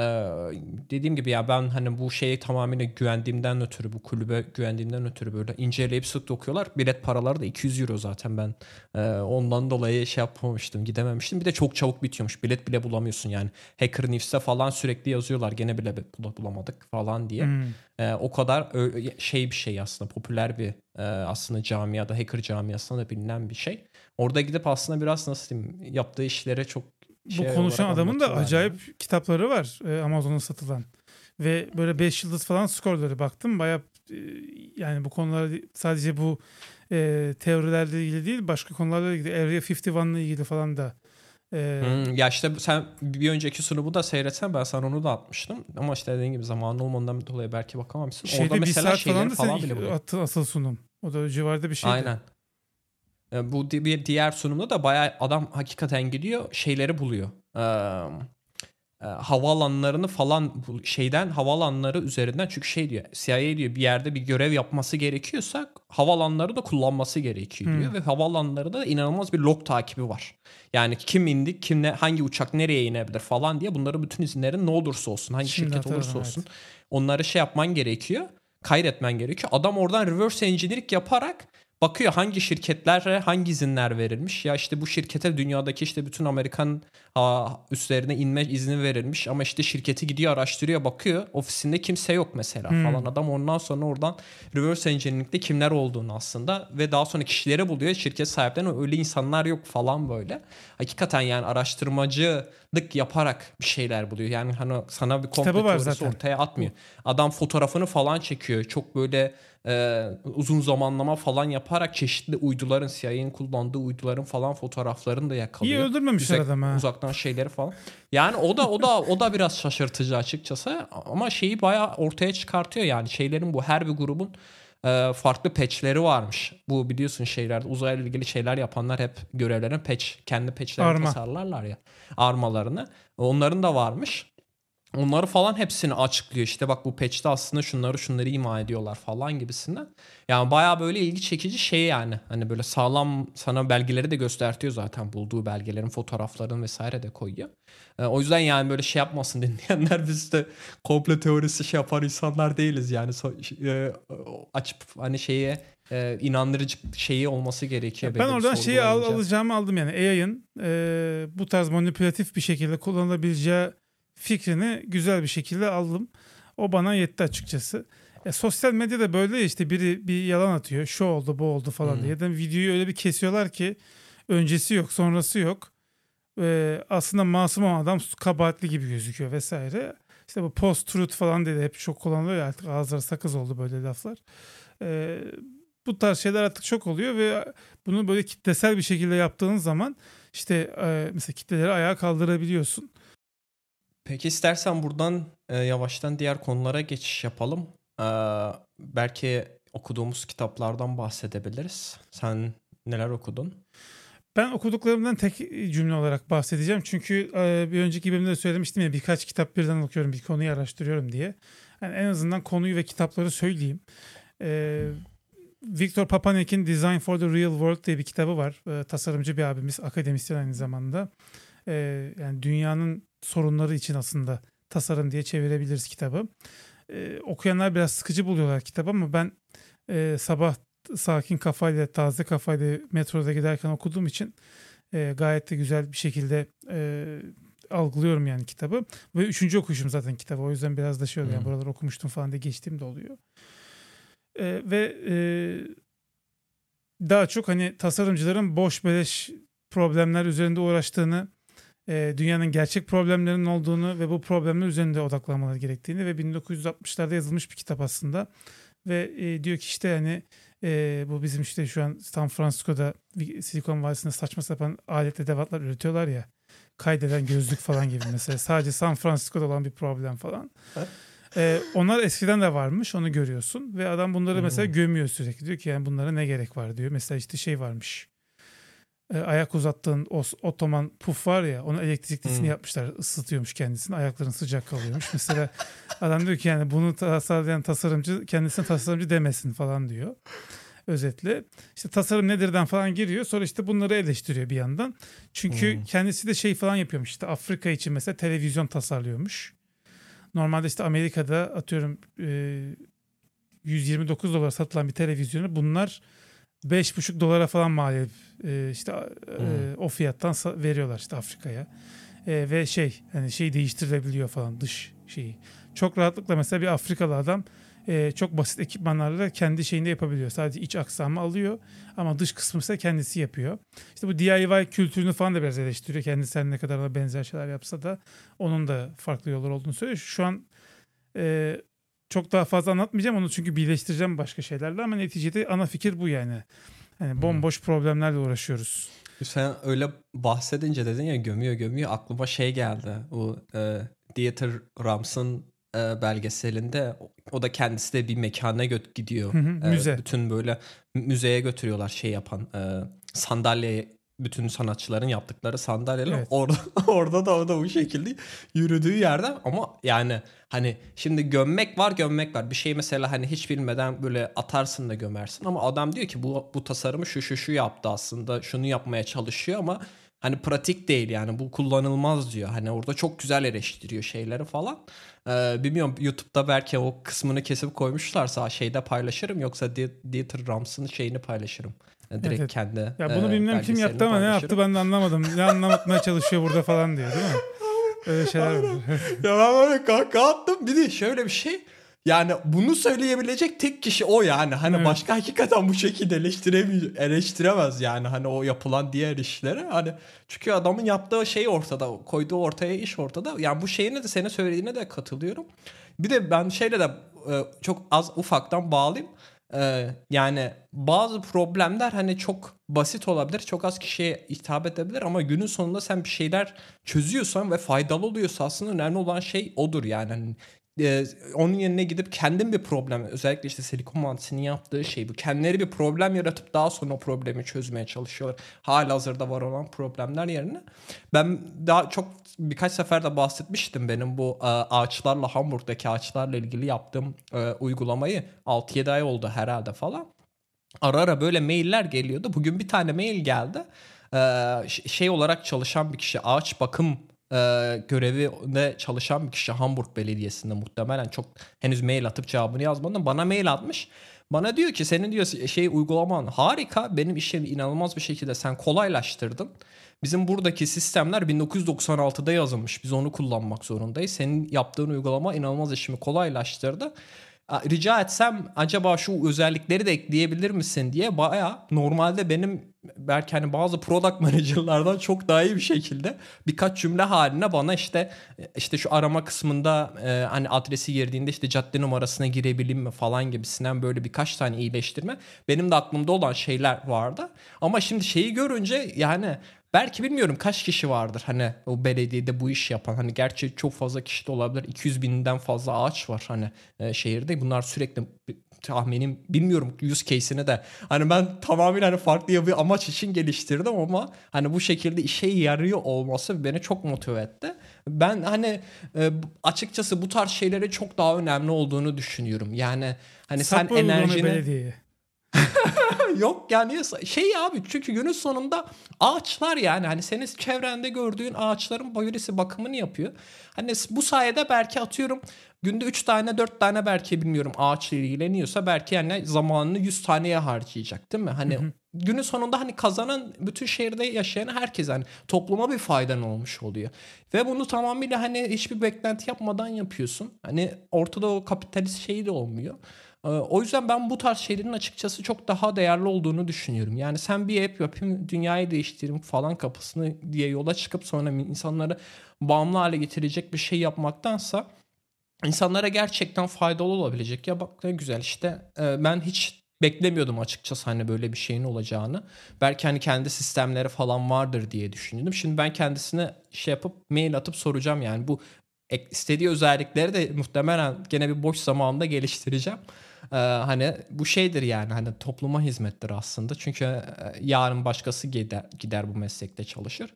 dediğim gibi ya ben hani bu şeye tamamen güvendiğimden ötürü bu kulübe güvendiğimden ötürü böyle inceleyip sık dokuyorlar. Bilet paraları da 200 euro zaten ben e, ondan dolayı şey yapmamıştım gidememiştim. Bir de çok çabuk bitiyormuş bilet bile bulamıyorsun yani. Hacker News'te falan sürekli yazıyorlar gene bile bulamadık falan diye. Hmm. E, o kadar şey bir şey aslında popüler bir e, aslında camiada hacker camiasında da bilinen bir şey. Orada gidip aslında biraz nasıl diyeyim yaptığı işlere çok şey Bu konuşan adamın da acayip yani. kitapları var e, Amazon'a satılan. Ve böyle 5 yıldız falan skorları baktım. Baya e, yani bu konular sadece bu e, teorilerle ilgili değil başka konularla ilgili. Area 51 ile ilgili falan da ee, hmm, ya işte sen bir önceki sunumu da seyretsen ben sana onu da atmıştım. Ama işte dediğin gibi zamanın olmadığından dolayı belki bakamamışsın. Şeyde Orada mesela bir saat falan da falan bile attı asıl sunum. O da civarda bir şeydi. Aynen. E, bu bir diğer sunumda da bayağı adam hakikaten gidiyor şeyleri buluyor. Ee, e, havaalanlarını falan şeyden havaalanları üzerinden çünkü şey diyor CIA diyor bir yerde bir görev yapması gerekiyorsa havaalanları da kullanması gerekiyor diyor hmm. ve havaalanları da inanılmaz bir log takibi var. Yani kim indi, kim ne, hangi uçak nereye inebilir falan diye bunları bütün izinlerin ne olursa olsun, hangi Şimdi şirket olursa olsun evet. onları şey yapman gerekiyor. Kaydetmen gerekiyor. Adam oradan reverse engineering yaparak bakıyor hangi şirketlere hangi izinler verilmiş. Ya işte bu şirkete dünyadaki işte bütün Amerikan üstlerine inme izni verilmiş ama işte şirketi gidiyor araştırıyor bakıyor ofisinde kimse yok mesela hmm. falan adam ondan sonra oradan reverse engineering'de kimler olduğunu aslında ve daha sonra kişileri buluyor şirket sahiplerine öyle insanlar yok falan böyle. Hakikaten yani araştırmacılık yaparak bir şeyler buluyor. Yani hani sana bir teorisi ortaya atmıyor. Adam fotoğrafını falan çekiyor. Çok böyle e, uzun zamanlama falan yaparak çeşitli uyduların CIA'nin kullandığı uyduların falan fotoğraflarını da İyi yakalıyor. öldürmemişler Uzak- adam ha. Uzaktan şeyleri falan. Yani o da o da o da biraz şaşırtıcı açıkçası ama şeyi bayağı ortaya çıkartıyor yani şeylerin bu her bir grubun e, farklı patch'leri varmış. Bu biliyorsun şeylerde uzayla ilgili şeyler yapanlar hep görevlerine patch kendi patch'lerini Arma. tasarlarlar ya armalarını. Onların da varmış. Onları falan hepsini açıklıyor. İşte bak bu patch'te aslında şunları şunları ima ediyorlar falan gibisinden. Yani bayağı böyle ilgi çekici şey yani. Hani böyle sağlam sana belgeleri de göstertiyor zaten. Bulduğu belgelerin fotoğraflarını vesaire de koyuyor. Ee, o yüzden yani böyle şey yapmasın dinleyenler biz de komple teorisi şey yapan insanlar değiliz. Yani e, açıp hani şeye e, inandırıcı şeyi olması gerekiyor. Ben oradan şeyi al, alacağımı aldım yani AI'ın e, bu tarz manipülatif bir şekilde kullanılabileceği fikrini güzel bir şekilde aldım. O bana yetti açıkçası. E, sosyal medyada böyle ya işte biri bir yalan atıyor. Şu oldu bu oldu falan Hı. diye. Ya da videoyu öyle bir kesiyorlar ki öncesi yok sonrası yok. E, aslında masum olan adam kabahatli gibi gözüküyor vesaire. İşte bu post truth falan dedi hep çok kullanılıyor ya artık ağızları sakız oldu böyle laflar. E, bu tarz şeyler artık çok oluyor ve bunu böyle kitlesel bir şekilde yaptığın zaman işte e, mesela kitleleri ayağa kaldırabiliyorsun. Peki istersen buradan e, yavaştan diğer konulara geçiş yapalım. Ee, belki okuduğumuz kitaplardan bahsedebiliriz. Sen neler okudun? Ben okuduklarımdan tek cümle olarak bahsedeceğim. Çünkü e, bir önceki bölümde de söylemiştim ya birkaç kitap birden okuyorum, bir konuyu araştırıyorum diye. Yani en azından konuyu ve kitapları söyleyeyim. E, Viktor Papanek'in Design for the Real World diye bir kitabı var. E, tasarımcı bir abimiz, akademisyen aynı zamanda. E, yani dünyanın sorunları için aslında tasarım diye çevirebiliriz kitabı. E, okuyanlar biraz sıkıcı buluyorlar kitabı ama ben e, sabah sakin kafayla, taze kafayla metroda giderken okuduğum için e, gayet de güzel bir şekilde e, algılıyorum yani kitabı. Ve üçüncü okuyuşum zaten kitabı. O yüzden biraz da şey oluyor. Yani Hmm. buraları okumuştum falan diye geçtiğim de oluyor. E, ve e, daha çok hani tasarımcıların boş beleş problemler üzerinde uğraştığını, e, dünyanın gerçek problemlerinin olduğunu ve bu problemler üzerinde odaklanmaları gerektiğini ve 1960'larda yazılmış bir kitap aslında. Ve e, diyor ki işte hani e, bu bizim işte şu an San Francisco'da Silikon Vadisi'nde saçma sapan alet edevatlar üretiyorlar ya. Kaydeden gözlük falan gibi mesela. Sadece San Francisco'da olan bir problem falan. Evet. E, onlar eskiden de varmış onu görüyorsun. Ve adam bunları mesela gömüyor sürekli. Diyor ki yani bunlara ne gerek var diyor. Mesela işte şey varmış. E, ayak uzattığın o otoman puf var ya onun elektriklisini Hmm. yapmışlar. ısıtıyormuş kendisini. Ayakların sıcak kalıyormuş. Mesela adam diyor ki yani bunu tasarlayan tasarımcı kendisine tasarımcı demesin falan diyor. Özetle. İşte tasarım nedirden falan giriyor. Sonra işte bunları eleştiriyor bir yandan. Çünkü Hmm. kendisi de şey falan yapıyormuş. İşte Afrika için mesela televizyon tasarlıyormuş. Normalde işte Amerika'da atıyorum e, 129 dolar satılan bir televizyonu bunlar 5,5 dolara falan mal edip e, işte e, Hmm. o fiyattan veriyorlar işte Afrika'ya. E, ve şey hani şey değiştirilebiliyor falan dış şeyi. Çok rahatlıkla mesela bir Afrikalı adam e, çok basit ekipmanlarla kendi şeyini yapabiliyor. Sadece iç aksamı alıyor ama dış kısmı ise kendisi yapıyor. İşte bu DIY kültürünü falan da biraz eleştiriyor. Kendisi her ne kadar ona benzer şeyler yapsa da onun da farklı yollar olduğunu söylüyor. Şu an e, çok daha fazla anlatmayacağım onu çünkü birleştireceğim başka şeylerle ama neticede ana fikir bu yani. Yani bomboş problemlerle uğraşıyoruz. Sen öyle bahsedince dedin ya gömüyor gömüyor aklıma şey geldi. Bu e, Dieter Rams'ın e, belgeselinde o- o da kendisi de bir mekana göt gidiyor. Hı hı, E, müze. bütün böyle müzeye götürüyorlar şey yapan e, sandalye bütün sanatçıların yaptıkları sandalyeler Evet. orada orada da o da bu şekilde yürüdüğü yerden ama yani hani şimdi gömmek var gömmek var. Bir şey mesela hani hiç bilmeden böyle atarsın da gömersin. Ama adam diyor ki bu bu tasarımı şu şu şu yaptı aslında. Şunu yapmaya çalışıyor ama hani pratik değil yani. Bu kullanılmaz diyor. Hani orada çok güzel eleştiriyor şeyleri falan. Ee, bilmiyorum YouTube'da belki o kısmını kesip koymuşlarsa şeyde paylaşırım. Yoksa Di- Dieter Rams'ın şeyini paylaşırım. Direkt evet. kendi Ya bunu e, bilmem kim yaptı ama ne yaptı ben de anlamadım. Ne anlatmaya çalışıyor burada falan diyor değil mi? Öyle şeyler var. ya ben böyle kahkaha attım. Bir de şöyle bir şey. Yani bunu söyleyebilecek tek kişi o yani. Hani Evet. başka hakikaten bu şekilde eleştiremiyor, eleştiremez yani hani o yapılan diğer işleri. Hani çünkü adamın yaptığı şey ortada, koyduğu ortaya iş ortada. Yani bu şeyine de senin söylediğine de katılıyorum. Bir de ben şeyle de e, çok az ufaktan bağlayayım. Ee, yani bazı problemler hani çok basit olabilir. Çok az kişiye hitap edebilir ama günün sonunda sen bir şeyler çözüyorsan ve faydalı oluyorsa aslında önemli olan şey odur yani. Hani onun yerine gidip kendin bir problem özellikle işte Silikon Vadisi'nin yaptığı şey bu. Kendileri bir problem yaratıp daha sonra o problemi çözmeye çalışıyorlar. Hala hazırda var olan problemler yerine. Ben daha çok birkaç sefer de bahsetmiştim benim bu ağaçlarla Hamburg'daki ağaçlarla ilgili yaptığım uygulamayı 6-7 ay oldu herhalde falan. Ara ara böyle mailler geliyordu. Bugün bir tane mail geldi. Şey olarak çalışan bir kişi ağaç bakım e, görevinde çalışan bir kişi Hamburg Belediyesi'nde muhtemelen çok henüz mail atıp cevabını yazmadım. Bana mail atmış. Bana diyor ki senin diyor şey uygulaman harika. Benim işimi inanılmaz bir şekilde sen kolaylaştırdın. Bizim buradaki sistemler 1996'da yazılmış. Biz onu kullanmak zorundayız. Senin yaptığın uygulama inanılmaz işimi kolaylaştırdı rica etsem acaba şu özellikleri de ekleyebilir misin diye baya normalde benim belki hani bazı product manager'lardan çok daha iyi bir şekilde birkaç cümle haline bana işte işte şu arama kısmında e, hani adresi girdiğinde işte cadde numarasına girebileyim mi falan gibisinden böyle birkaç tane iyileştirme benim de aklımda olan şeyler vardı. Ama şimdi şeyi görünce yani Belki bilmiyorum kaç kişi vardır hani o belediyede bu iş yapan. Hani gerçi çok fazla kişi de olabilir. 200 binden fazla ağaç var hani e, şehirde. Bunlar sürekli tahminim bilmiyorum use case'ini de. Hani ben tamamen hani farklı bir amaç için geliştirdim ama hani bu şekilde işe yarıyor olması beni çok motive etti. Ben hani e, açıkçası bu tarz şeylere çok daha önemli olduğunu düşünüyorum. Yani hani Sapı sen enerjini belediyeye. Yok yani şey abi çünkü günün sonunda ağaçlar yani hani senin çevrende gördüğün ağaçların birisi bakımını yapıyor. Hani bu sayede belki atıyorum günde 3 tane 4 tane belki bilmiyorum ağaçla ilgileniyorsa belki yani zamanını 100 taneye harcayacak değil mi? Hani hı hı. günün sonunda hani kazanan bütün şehirde yaşayan herkes hani topluma bir faydan olmuş oluyor. Ve bunu tamamıyla hani hiçbir beklenti yapmadan yapıyorsun. Hani ortada o kapitalist şey de olmuyor. Ee, o yüzden ben bu tarz şeylerin açıkçası çok daha değerli olduğunu düşünüyorum. Yani sen bir app yapayım, dünyayı değiştireyim falan kapısını diye yola çıkıp sonra insanları bağımlı hale getirecek bir şey yapmaktansa insanlara gerçekten faydalı olabilecek. Ya bak ne güzel işte e, ben hiç beklemiyordum açıkçası hani böyle bir şeyin olacağını. Belki hani kendi sistemleri falan vardır diye düşündüm. Şimdi ben kendisine şey yapıp mail atıp soracağım yani bu istediği özellikleri de muhtemelen gene bir boş zamanında geliştireceğim. Ee, hani bu şeydir yani hani topluma hizmettir aslında. Çünkü e, yarın başkası gider, gider bu meslekte çalışır.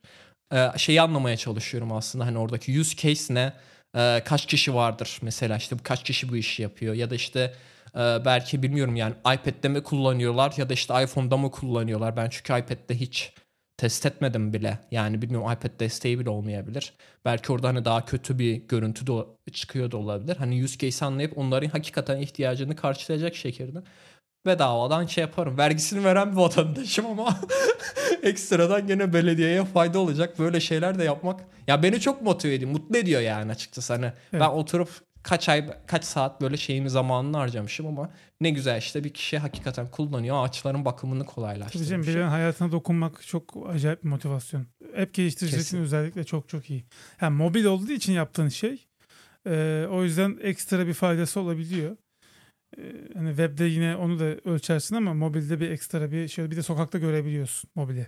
Ee, şeyi anlamaya çalışıyorum aslında hani oradaki use case ne? Ee, kaç kişi vardır mesela işte kaç kişi bu işi yapıyor ya da işte e, belki bilmiyorum yani iPad'de mi kullanıyorlar ya da işte iPhone'da mı kullanıyorlar. Ben çünkü iPad'de hiç test etmedim bile. Yani bilmiyorum iPad desteği bile olmayabilir. Belki orada hani daha kötü bir görüntü de çıkıyor da olabilir. Hani use case anlayıp onların hakikaten ihtiyacını karşılayacak şekilde bedavadan şey yaparım. Vergisini veren bir vatandaşım ama ekstradan gene belediyeye fayda olacak böyle şeyler de yapmak. Ya beni çok motive ediyor, mutlu ediyor yani açıkçası. Hani evet. ben oturup kaç ay kaç saat böyle şeyimi zamanını harcamışım ama ne güzel işte bir kişi hakikaten kullanıyor ağaçların bakımını kolaylaştırmış. Tabii canım hayatına dokunmak çok acayip bir motivasyon. App geliştiricisi için özellikle çok çok iyi. Yani mobil olduğu için yaptığın şey e, o yüzden ekstra bir faydası olabiliyor. E, hani webde yine onu da ölçersin ama mobilde bir ekstra bir şey bir de sokakta görebiliyorsun mobili.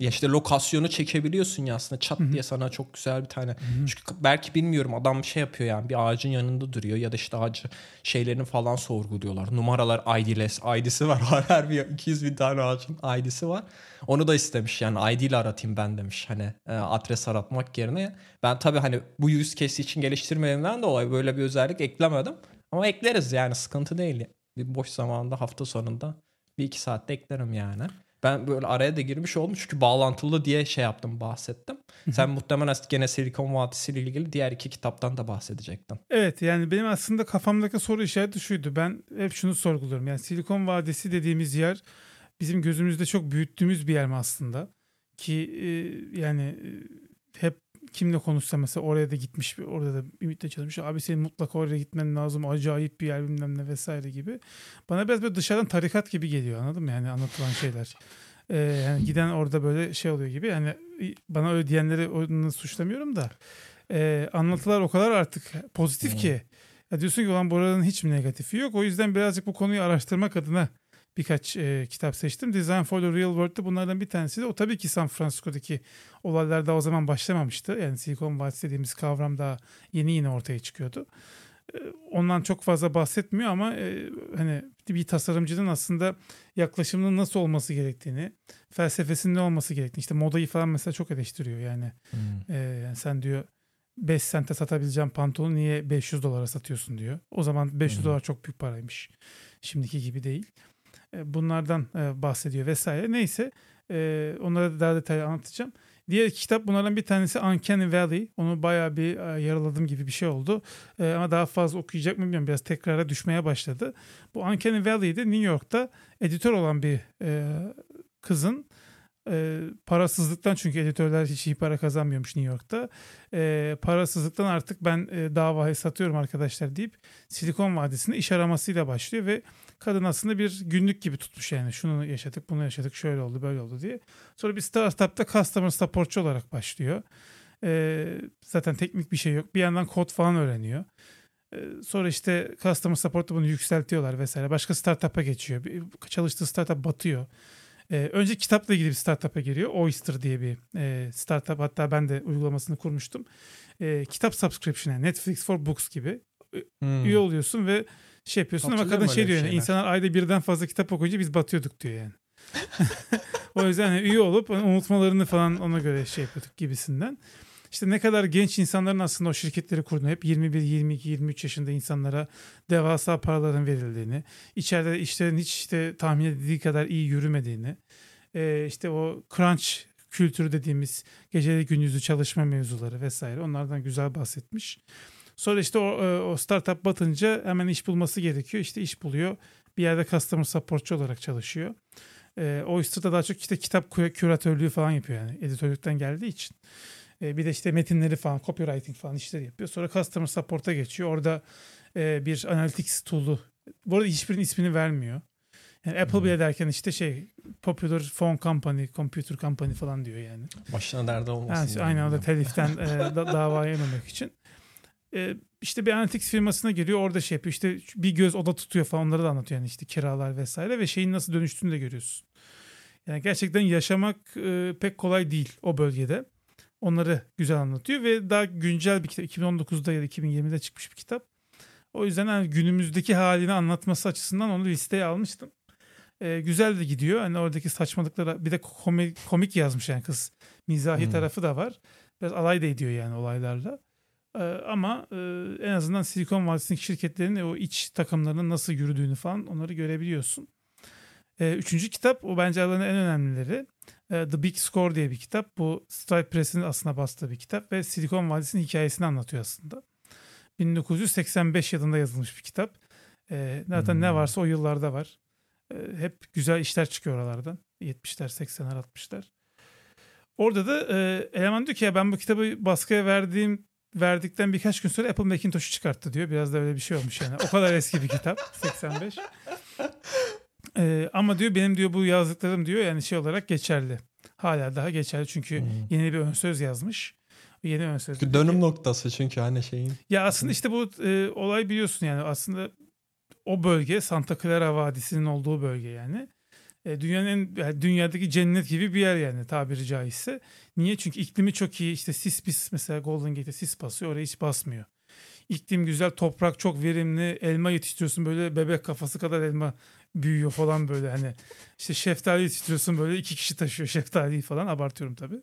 Ya işte lokasyonu çekebiliyorsun ya aslında çat diye sana çok güzel bir tane. Çünkü belki bilmiyorum adam bir şey yapıyor yani bir ağacın yanında duruyor ya da işte ağacı şeylerini falan sorguluyorlar. Numaralar ID'les, ID'si var. Her bir 200 bin tane ağacın ID'si var. Onu da istemiş yani ID ile aratayım ben demiş hani e, adres aratmak yerine. Ben tabii hani bu use case için geliştirmediğimden dolayı böyle bir özellik eklemedim. Ama ekleriz yani sıkıntı değil. Bir boş zamanda hafta sonunda bir iki saatte eklerim yani. Ben böyle araya da girmiş oldum çünkü bağlantılı diye şey yaptım bahsettim. Sen muhtemelen gene Silikon Vadisi ile ilgili diğer iki kitaptan da bahsedecektin. Evet yani benim aslında kafamdaki soru işareti şuydu. Ben hep şunu sorguluyorum. Yani Silikon Vadisi dediğimiz yer bizim gözümüzde çok büyüttüğümüz bir yer mi aslında? Ki e, yani e, hep kimle konuşsa mesela oraya da gitmiş orada da ümitle çalışmış. Abi senin mutlaka oraya gitmen lazım. Acayip bir yer bilmem ne vesaire gibi. Bana biraz böyle dışarıdan tarikat gibi geliyor anladın mı? Yani anlatılan şeyler. Ee, yani giden orada böyle şey oluyor gibi. Yani bana öyle diyenleri onu suçlamıyorum da. E, anlatılar o kadar artık pozitif ki. Ya diyorsun ki olan buranın hiç mi negatifi yok? O yüzden birazcık bu konuyu araştırmak adına birkaç e, kitap seçtim. Design for the Real World'da bunlardan bir tanesi de o tabii ki San Francisco'daki olaylar da o zaman başlamamıştı. Yani Silikon Vadisi dediğimiz kavram daha yeni yeni ortaya çıkıyordu. E, ondan çok fazla bahsetmiyor ama e, hani bir tasarımcının aslında yaklaşımının nasıl olması gerektiğini, felsefesinin ne olması gerektiğini, işte modayı falan mesela çok eleştiriyor yani. Hmm. E, sen diyor 5 sente satabileceğim pantolonu niye 500 dolara satıyorsun diyor. O zaman 500 Hı. dolar çok büyük paraymış. Şimdiki gibi değil. E, Bunlardan e, bahsediyor vesaire. Neyse e, onlara da daha detaylı anlatacağım. Diğer kitap bunlardan bir tanesi Uncanny Valley. Onu bayağı bir yaraladım gibi bir şey oldu. Ama daha fazla okuyacak mı bilmiyorum. Biraz tekrara düşmeye başladı. Bu Uncanny Valley'de New York'ta editör olan bir kızın parasızlıktan çünkü editörler hiç iyi para kazanmıyormuş New York'ta. Parasızlıktan artık ben davayı satıyorum arkadaşlar deyip Silikon Vadisi'nde iş aramasıyla başlıyor ve kadın aslında bir günlük gibi tutmuş yani şunu yaşadık bunu yaşadık şöyle oldu böyle oldu diye. Sonra bir startupta customer supportçu olarak başlıyor. E, zaten teknik bir şey yok. Bir yandan kod falan öğreniyor. E, Sonra işte customer support'ta bunu yükseltiyorlar vesaire. Başka startup'a geçiyor. Bir- Çalıştığı startup batıyor. Ee, önce kitapla ilgili bir startup'a giriyor. Oyster diye bir e, startup. Hatta ben de uygulamasını kurmuştum. E, kitap subscription'a Netflix for Books gibi Hmm. üye oluyorsun ve şey yapıyorsun ama Hatırlıyorum kadın şey diyor yani insanlar ayda birden fazla kitap okuyunca biz batıyorduk diyor yani. o yüzden hani üye olup hani unutmalarını falan ona göre şey yapıyorduk gibisinden. İşte ne kadar genç insanların aslında o şirketleri kurduğunu, hep 21, 22, 23 yaşında insanlara devasa paraların verildiğini, içeride işlerin hiç işte tahmin edildiği kadar iyi yürümediğini, e, işte o crunch kültürü dediğimiz geceli gündüzlü çalışma mevzuları vesaire onlardan güzel bahsetmiş. Sonra işte o, e, o startup batınca hemen iş bulması gerekiyor. İşte iş buluyor. Bir yerde customer supportçu olarak çalışıyor. E, Oyster'da daha çok işte kitap kü- küratörlüğü falan yapıyor yani editörlükten geldiği için. E, bir de işte metinleri falan, copywriting falan işleri yapıyor. Sonra customer support'a geçiyor. Orada e, bir analytics tool'u. Bu arada hiçbirinin ismini vermiyor. Yani Apple Hmm. bile derken işte şey Popular Phone Company, Computer Company falan diyor yani. Başına derde olmasın. Yani diye aynı anda bilmiyorum. teliften e, da, dava yememek için. E, işte bir analytics firmasına giriyor orada şey yapıyor işte bir göz oda tutuyor falan onları da anlatıyor yani işte kiralar vesaire ve şeyin nasıl dönüştüğünü de görüyorsun. Yani gerçekten yaşamak e, pek kolay değil o bölgede. Onları güzel anlatıyor ve daha güncel bir kitap 2019'da ya da 2020'de çıkmış bir kitap. O yüzden hani günümüzdeki halini anlatması açısından onu listeye almıştım. E, güzel de gidiyor. Hani oradaki saçmalıklara bir de komik, komik yazmış yani kız. Mizahi Hmm. tarafı da var. Biraz alay da ediyor yani olaylarla. Ee, ama e, en azından Silikon Vadisi'ndeki şirketlerin o iç takımlarının nasıl yürüdüğünü falan onları görebiliyorsun. Ee, üçüncü kitap o bence aralarında en önemlileri. Ee, The Big Score diye bir kitap. Bu Stripe Press'in aslında bastığı bir kitap ve Silikon Vadisi'nin hikayesini anlatıyor aslında. 1985 yılında yazılmış bir kitap. Ee, zaten ne Hmm. varsa o yıllarda var. Hep güzel işler çıkıyor oralardan. 70'ler, 80'ler, 60'lar. Orada da e, eleman diyor ki ya ben bu kitabı baskıya verdiğim verdikten birkaç gün sonra Apple Macintosh'u çıkarttı diyor. Biraz da öyle bir şey olmuş yani. O kadar eski bir kitap. 85. Ee, ama diyor benim diyor bu yazdıklarım diyor yani şey olarak geçerli. Hala daha geçerli çünkü Hmm. yeni bir ön söz yazmış. Yeni ön söz. Dönüm noktası çünkü hani şeyin. Ya aslında işte bu e, olay biliyorsun yani aslında o bölge Santa Clara Vadisi'nin olduğu bölge yani. E, dünyanın yani dünyadaki cennet gibi bir yer yani tabiri caizse. Niye? Çünkü iklimi çok iyi. İşte sis pis mesela Golden Gate'e sis basıyor. Oraya hiç basmıyor. İklim güzel, toprak çok verimli. Elma yetiştiriyorsun böyle bebek kafası kadar elma büyüyor falan böyle hani. işte şeftali yetiştiriyorsun böyle iki kişi taşıyor şeftaliyi falan abartıyorum tabii.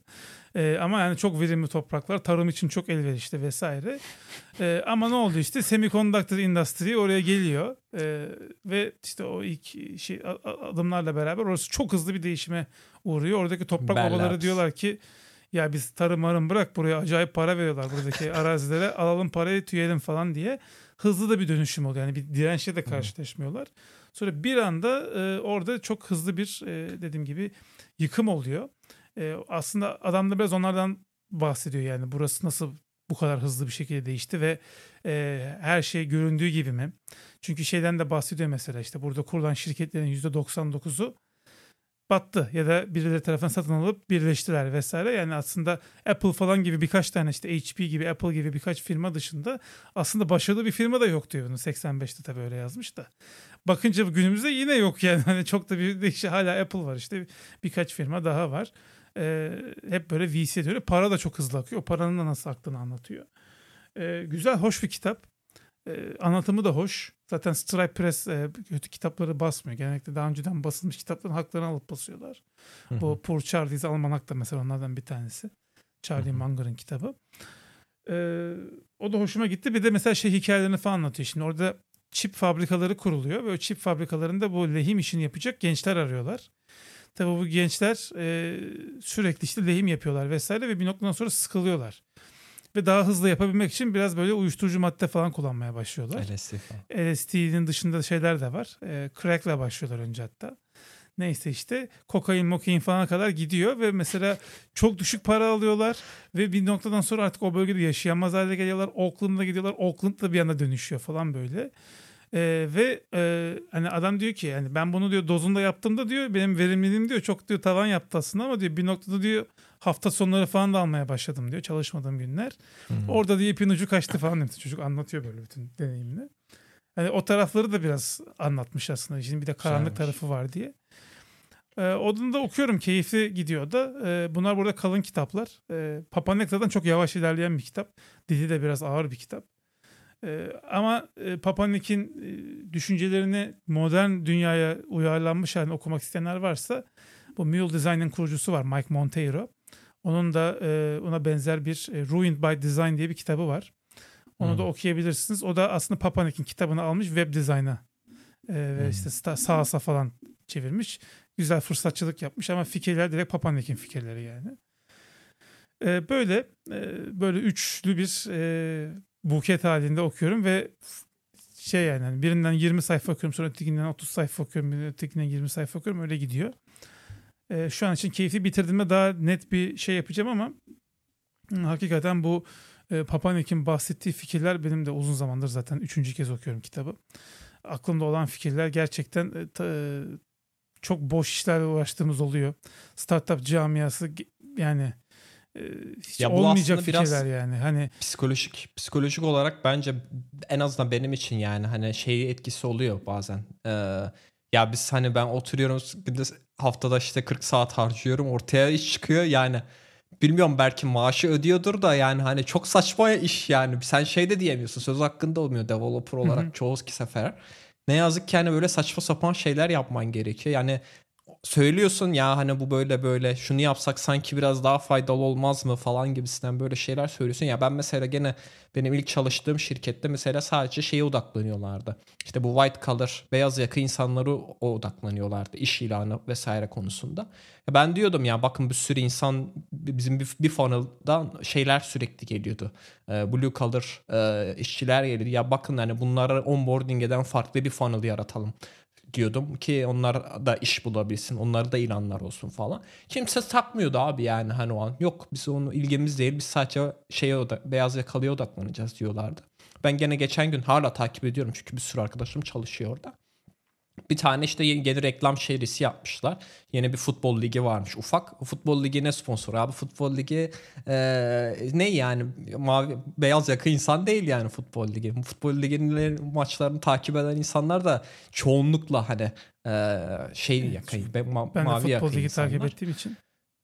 E, ama yani çok verimli topraklar. Tarım için çok elverişli vesaire. E, ama ne oldu işte semiconductor industry oraya geliyor. E, ve işte o ilk şey adımlarla beraber orası çok hızlı bir değişime uğruyor. Oradaki toprak Bell babaları Labs. diyorlar ki ya biz tarım marım bırak buraya acayip para veriyorlar buradaki arazilere alalım parayı tüyelim falan diye hızlı da bir dönüşüm oluyor. Yani bir dirençle de karşılaşmıyorlar. Sonra bir anda e, orada çok hızlı bir e, dediğim gibi yıkım oluyor. E, aslında adam da biraz onlardan bahsediyor yani burası nasıl bu kadar hızlı bir şekilde değişti ve e, her şey göründüğü gibi mi? Çünkü şeyden de bahsediyor mesela işte burada kurulan şirketlerin %99'u battı ya da birileri tarafından satın alıp birleştiler vesaire. Yani aslında Apple falan gibi birkaç tane işte HP gibi Apple gibi birkaç firma dışında aslında başarılı bir firma da yok diyor bunu 85'te tabii öyle yazmış da. Bakınca günümüzde yine yok yani hani çok da bir işte hala Apple var işte birkaç firma daha var. Ee, hep böyle VC diyor. Para da çok hızlı akıyor. O paranın da nasıl aktığını anlatıyor. Ee, güzel, hoş bir kitap. Ee, anlatımı da hoş. Zaten Stripe Press e, kötü kitapları basmıyor. Genellikle daha önceden basılmış kitapların haklarını alıp basıyorlar. Hı-hı. Bu Poor Charlie's Almanak da mesela onlardan bir tanesi. Charlie Munger'ın kitabı. Ee, o da hoşuma gitti. Bir de mesela şey hikayelerini falan anlatıyor. Şimdi orada çip fabrikaları kuruluyor ve o çip fabrikalarında bu lehim işini yapacak gençler arıyorlar. Tabii bu gençler e, sürekli işte lehim yapıyorlar vesaire ve bir noktadan sonra sıkılıyorlar ve daha hızlı yapabilmek için biraz böyle uyuşturucu madde falan kullanmaya başlıyorlar. LSD falan. LSD'nin dışında şeyler de var. E, crack'la başlıyorlar önce hatta. Neyse işte kokain, mokain falan kadar gidiyor ve mesela çok düşük para alıyorlar ve bir noktadan sonra artık o bölgede yaşayamaz hale geliyorlar. Oakland'a gidiyorlar. Oakland da bir anda dönüşüyor falan böyle. Ee, ve e, hani adam diyor ki yani ben bunu diyor dozunda yaptığımda diyor benim verimliliğim diyor çok diyor tavan yaptı aslında ama diyor bir noktada diyor hafta sonları falan da almaya başladım diyor çalışmadığım günler. Hmm. Orada diye ipin ucu kaçtı falan diyor. Çocuk anlatıyor böyle bütün deneyimini. Hani o tarafları da biraz anlatmış aslında. Şimdi bir de karanlık Güzelmiş. tarafı var diye. Ee, onu da okuyorum. Keyifli gidiyor da. Ee, bunlar burada kalın kitaplar. Ee, Papanekta'dan çok yavaş ilerleyen bir kitap. Dili de biraz ağır bir kitap. Ee, ama e, Papanik'in e, düşüncelerini modern dünyaya uyarlanmış halini okumak isteyenler varsa bu Mule Design'in kurucusu var Mike Monteiro. Onun da e, ona benzer bir e, Ruined by Design diye bir kitabı var. Onu hmm. da okuyabilirsiniz. O da aslında Papanik'in kitabını almış web design'a e, ve hmm. işte sağ falan çevirmiş. Güzel fırsatçılık yapmış ama fikirler direkt Papanik'in fikirleri yani. E, böyle e, böyle üçlü bir e, buket halinde okuyorum ve şey yani hani birinden 20 sayfa okuyorum sonra ötekinden 30 sayfa okuyorum ötekinden 20 sayfa okuyorum öyle gidiyor. E, şu an için keyfi bitirdiğimde daha net bir şey yapacağım ama hakikaten bu e, Papanik'in bahsettiği fikirler benim de uzun zamandır zaten üçüncü kez okuyorum kitabı. Aklımda olan fikirler gerçekten e, ta, e, çok boş işlerle uğraştığımız oluyor. Startup camiası yani e, hiç ya olmayacak fikirler yani. Hani psikolojik psikolojik olarak bence en azından benim için yani hani şey etkisi oluyor bazen. Ee, ya biz hani ben oturuyorum haftada işte 40 saat harcıyorum ortaya iş çıkıyor yani bilmiyorum belki maaşı ödüyordur da yani hani çok saçma iş yani sen şey de diyemiyorsun söz hakkında olmuyor developer olarak çoğu sefer. Ne yazık ki hani böyle saçma sapan şeyler yapman gerekiyor. Yani söylüyorsun ya hani bu böyle böyle şunu yapsak sanki biraz daha faydalı olmaz mı falan gibisinden böyle şeyler söylüyorsun. Ya ben mesela gene benim ilk çalıştığım şirkette mesela sadece şeye odaklanıyorlardı. İşte bu white collar beyaz yaka insanları odaklanıyorlardı iş ilanı vesaire konusunda. Ben diyordum ya bakın bir sürü insan bizim bir, bir funnel'dan şeyler sürekli geliyordu. Ee, blue collar e, işçiler geliyordu. Ya bakın hani bunlara onboarding eden farklı bir funnel yaratalım diyordum ki onlar da iş bulabilsin. Onlar da ilanlar olsun falan. Kimse takmıyordu abi yani hani o an. Yok biz onu ilgimiz değil. Biz sadece şeye oda, beyaz yakalıya odaklanacağız diyorlardı. Ben gene geçen gün hala takip ediyorum çünkü bir sürü arkadaşım çalışıyor orada. Bir tane işte yeni reklam şerisi yapmışlar. Yeni bir futbol ligi varmış ufak. Futbol ligi ne sponsor abi? Futbol ligi e, ne yani? Mavi beyaz yaka insan değil yani futbol ligi. Futbol liginin maçlarını takip eden insanlar da çoğunlukla hani e, şey evet, yakayı, ma- ben mavi de futbol ligi takip ettiğim için.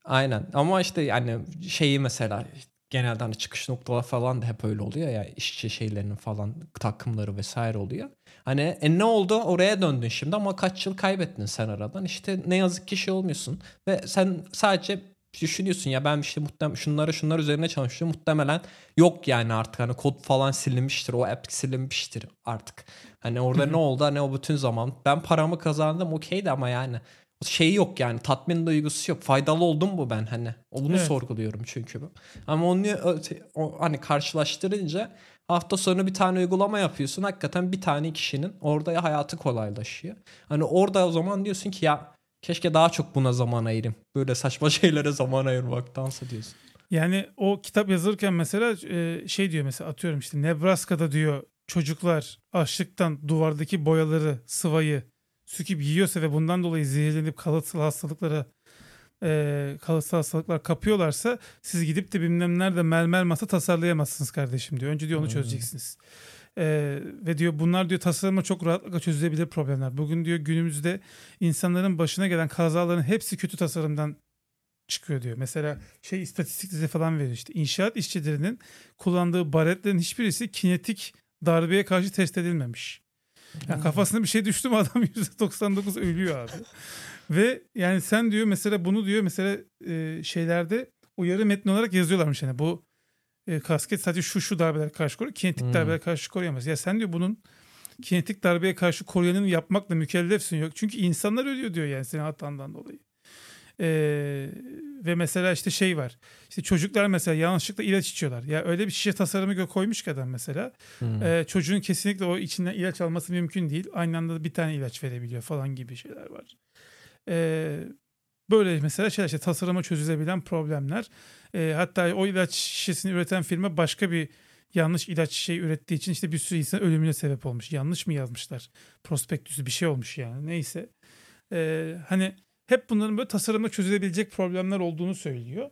Aynen ama işte yani şeyi mesela genelde hani çıkış noktalar falan da hep öyle oluyor ya işçi şeylerinin falan takımları vesaire oluyor. Hani e ne oldu oraya döndün şimdi ama kaç yıl kaybettin sen aradan işte ne yazık ki şey olmuyorsun ve sen sadece düşünüyorsun ya ben işte muhtemelen şunları şunlar üzerine çalışıyorum muhtemelen yok yani artık hani kod falan silinmiştir o app silinmiştir artık. Hani orada ne oldu ne o bütün zaman ben paramı kazandım okeydi ama yani şey yok yani tatmin duygusu yok. Faydalı oldum mu ben hani? Bunu evet. sorguluyorum çünkü. Ama onu o, hani karşılaştırınca hafta sonu bir tane uygulama yapıyorsun. Hakikaten bir tane kişinin orada hayatı kolaylaşıyor. Hani orada o zaman diyorsun ki ya keşke daha çok buna zaman ayırayım. Böyle saçma şeylere zaman ayırmaktansa diyorsun. Yani o kitap yazırken mesela şey diyor mesela atıyorum işte Nebraska'da diyor çocuklar açlıktan duvardaki boyaları, sıvayı süküp yiyorsa ve bundan dolayı zehirlenip kalıtsal hastalıklara e, kalıtsal hastalıklar kapıyorlarsa siz gidip de bilmem nerede mermer masa tasarlayamazsınız kardeşim diyor. Önce diyor onu Hmm. çözeceksiniz. E, ve diyor bunlar diyor tasarımla çok rahatlıkla çözülebilir problemler. Bugün diyor günümüzde insanların başına gelen kazaların hepsi kötü tasarımdan çıkıyor diyor. Mesela şey istatistikleri falan veriyor işte. İnşaat işçilerinin kullandığı baretlerin hiçbirisi kinetik darbeye karşı test edilmemiş. Yani kafasına bir şey düştü mü adam %99 ölüyor abi. Ve yani sen diyor mesela bunu diyor mesela e, şeylerde uyarı metni olarak yazıyorlarmış yani bu e, kasket sadece şu şu darbeler karşı koruyor. Kinetik Hmm. darbeler karşı koruyamaz. Ya sen diyor bunun kinetik darbeye karşı koruyanını yapmakla mükellefsin yok. Çünkü insanlar ölüyor diyor yani senin hatandan dolayı. Ee, ve mesela işte şey var. İşte çocuklar mesela yanlışlıkla ilaç içiyorlar. Ya öyle bir şişe tasarımı koymuş ki adam mesela. Hmm. Ee, çocuğun kesinlikle o içinden ilaç alması mümkün değil. Aynı anda da bir tane ilaç verebiliyor falan gibi şeyler var. Ee, böyle mesela şeyler işte tasarıma çözülebilen problemler. Ee, hatta o ilaç şişesini üreten firma başka bir yanlış ilaç şey ürettiği için işte bir sürü insan ölümüne sebep olmuş. Yanlış mı yazmışlar? Prospektüsü bir şey olmuş yani. Neyse. Ee, hani hep bunların böyle tasarımda çözülebilecek problemler olduğunu söylüyor.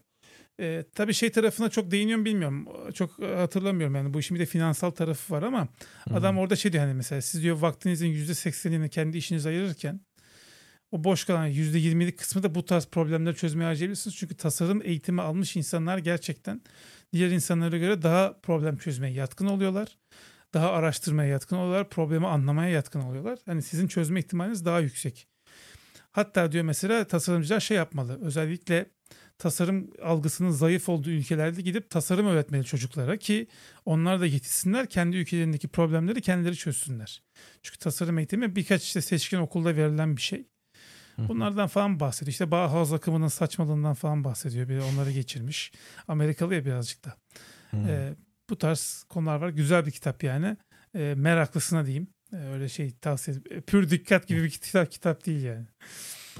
Ee, tabii şey tarafına çok değiniyor mu bilmiyorum. Çok hatırlamıyorum yani bu işin bir de finansal tarafı var ama adam orada şey diyor hani mesela siz diyor vaktinizin %80'ini kendi işinize ayırırken o boş kalan %20'lik kısmı da bu tarz problemleri çözmeye harcayabilirsiniz. Çünkü tasarım eğitimi almış insanlar gerçekten diğer insanlara göre daha problem çözmeye yatkın oluyorlar. Daha araştırmaya yatkın oluyorlar. Problemi anlamaya yatkın oluyorlar. Hani sizin çözme ihtimaliniz daha yüksek. Hatta diyor mesela tasarımcılar şey yapmalı. Özellikle tasarım algısının zayıf olduğu ülkelerde gidip tasarım öğretmeli çocuklara ki onlar da yetişsinler kendi ülkelerindeki problemleri kendileri çözsünler. Çünkü tasarım eğitimi birkaç işte seçkin okulda verilen bir şey. Bunlardan falan bahsediyor. İşte Bauhaus akımının saçmalığından falan bahsediyor. Bir onları geçirmiş. Amerikalı ya birazcık da. Hmm. Bu tarz konular var. Güzel bir kitap yani. Ee, meraklısına diyeyim. Ee, öyle şey tavsiye ederim. Pür dikkat gibi bir kitap kitap değil yani.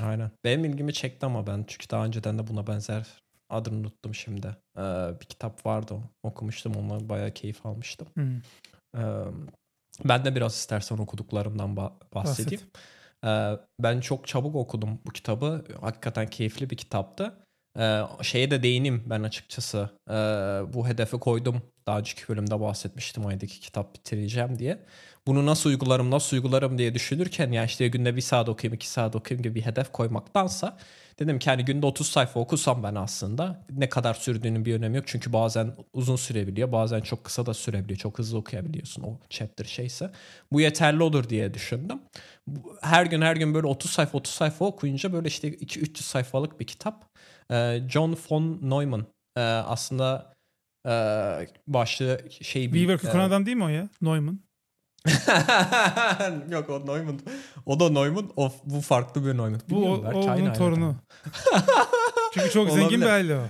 Aynen. Benim ilgimi çekti ama ben çünkü daha önceden de buna benzer adını unuttum şimdi. Ee, bir kitap vardı okumuştum ondan bayağı keyif almıştım. Hmm. Ee, ben de biraz istersen okuduklarımdan ba- bahsedeyim. Ben çok çabuk okudum bu kitabı. Hakikaten keyifli bir kitaptı. Ee, şeye de değineyim ben açıkçası. Ee, bu hedefi koydum. Daha önceki bölümde bahsetmiştim aydaki kitap bitireceğim diye. Bunu nasıl uygularım, nasıl uygularım diye düşünürken ya işte günde bir saat okuyayım, iki saat okuyayım gibi bir hedef koymaktansa dedim ki hani günde 30 sayfa okusam ben aslında ne kadar sürdüğünün bir önemi yok. Çünkü bazen uzun sürebiliyor, bazen çok kısa da sürebiliyor. Çok hızlı okuyabiliyorsun o chapter şeyse. Bu yeterli olur diye düşündüm. Her gün her gün böyle 30 sayfa 30 sayfa okuyunca böyle işte 2-300 sayfalık bir kitap. Ee, John von Neumann ee, aslında ee, başlı şey bir... Weaver ee, adam değil mi o ya? Neumann. Yok o Neumann. O da Neumann. O, bu farklı bir Neumann. Bu o, onun torunu. Çünkü çok zengin bir aile o.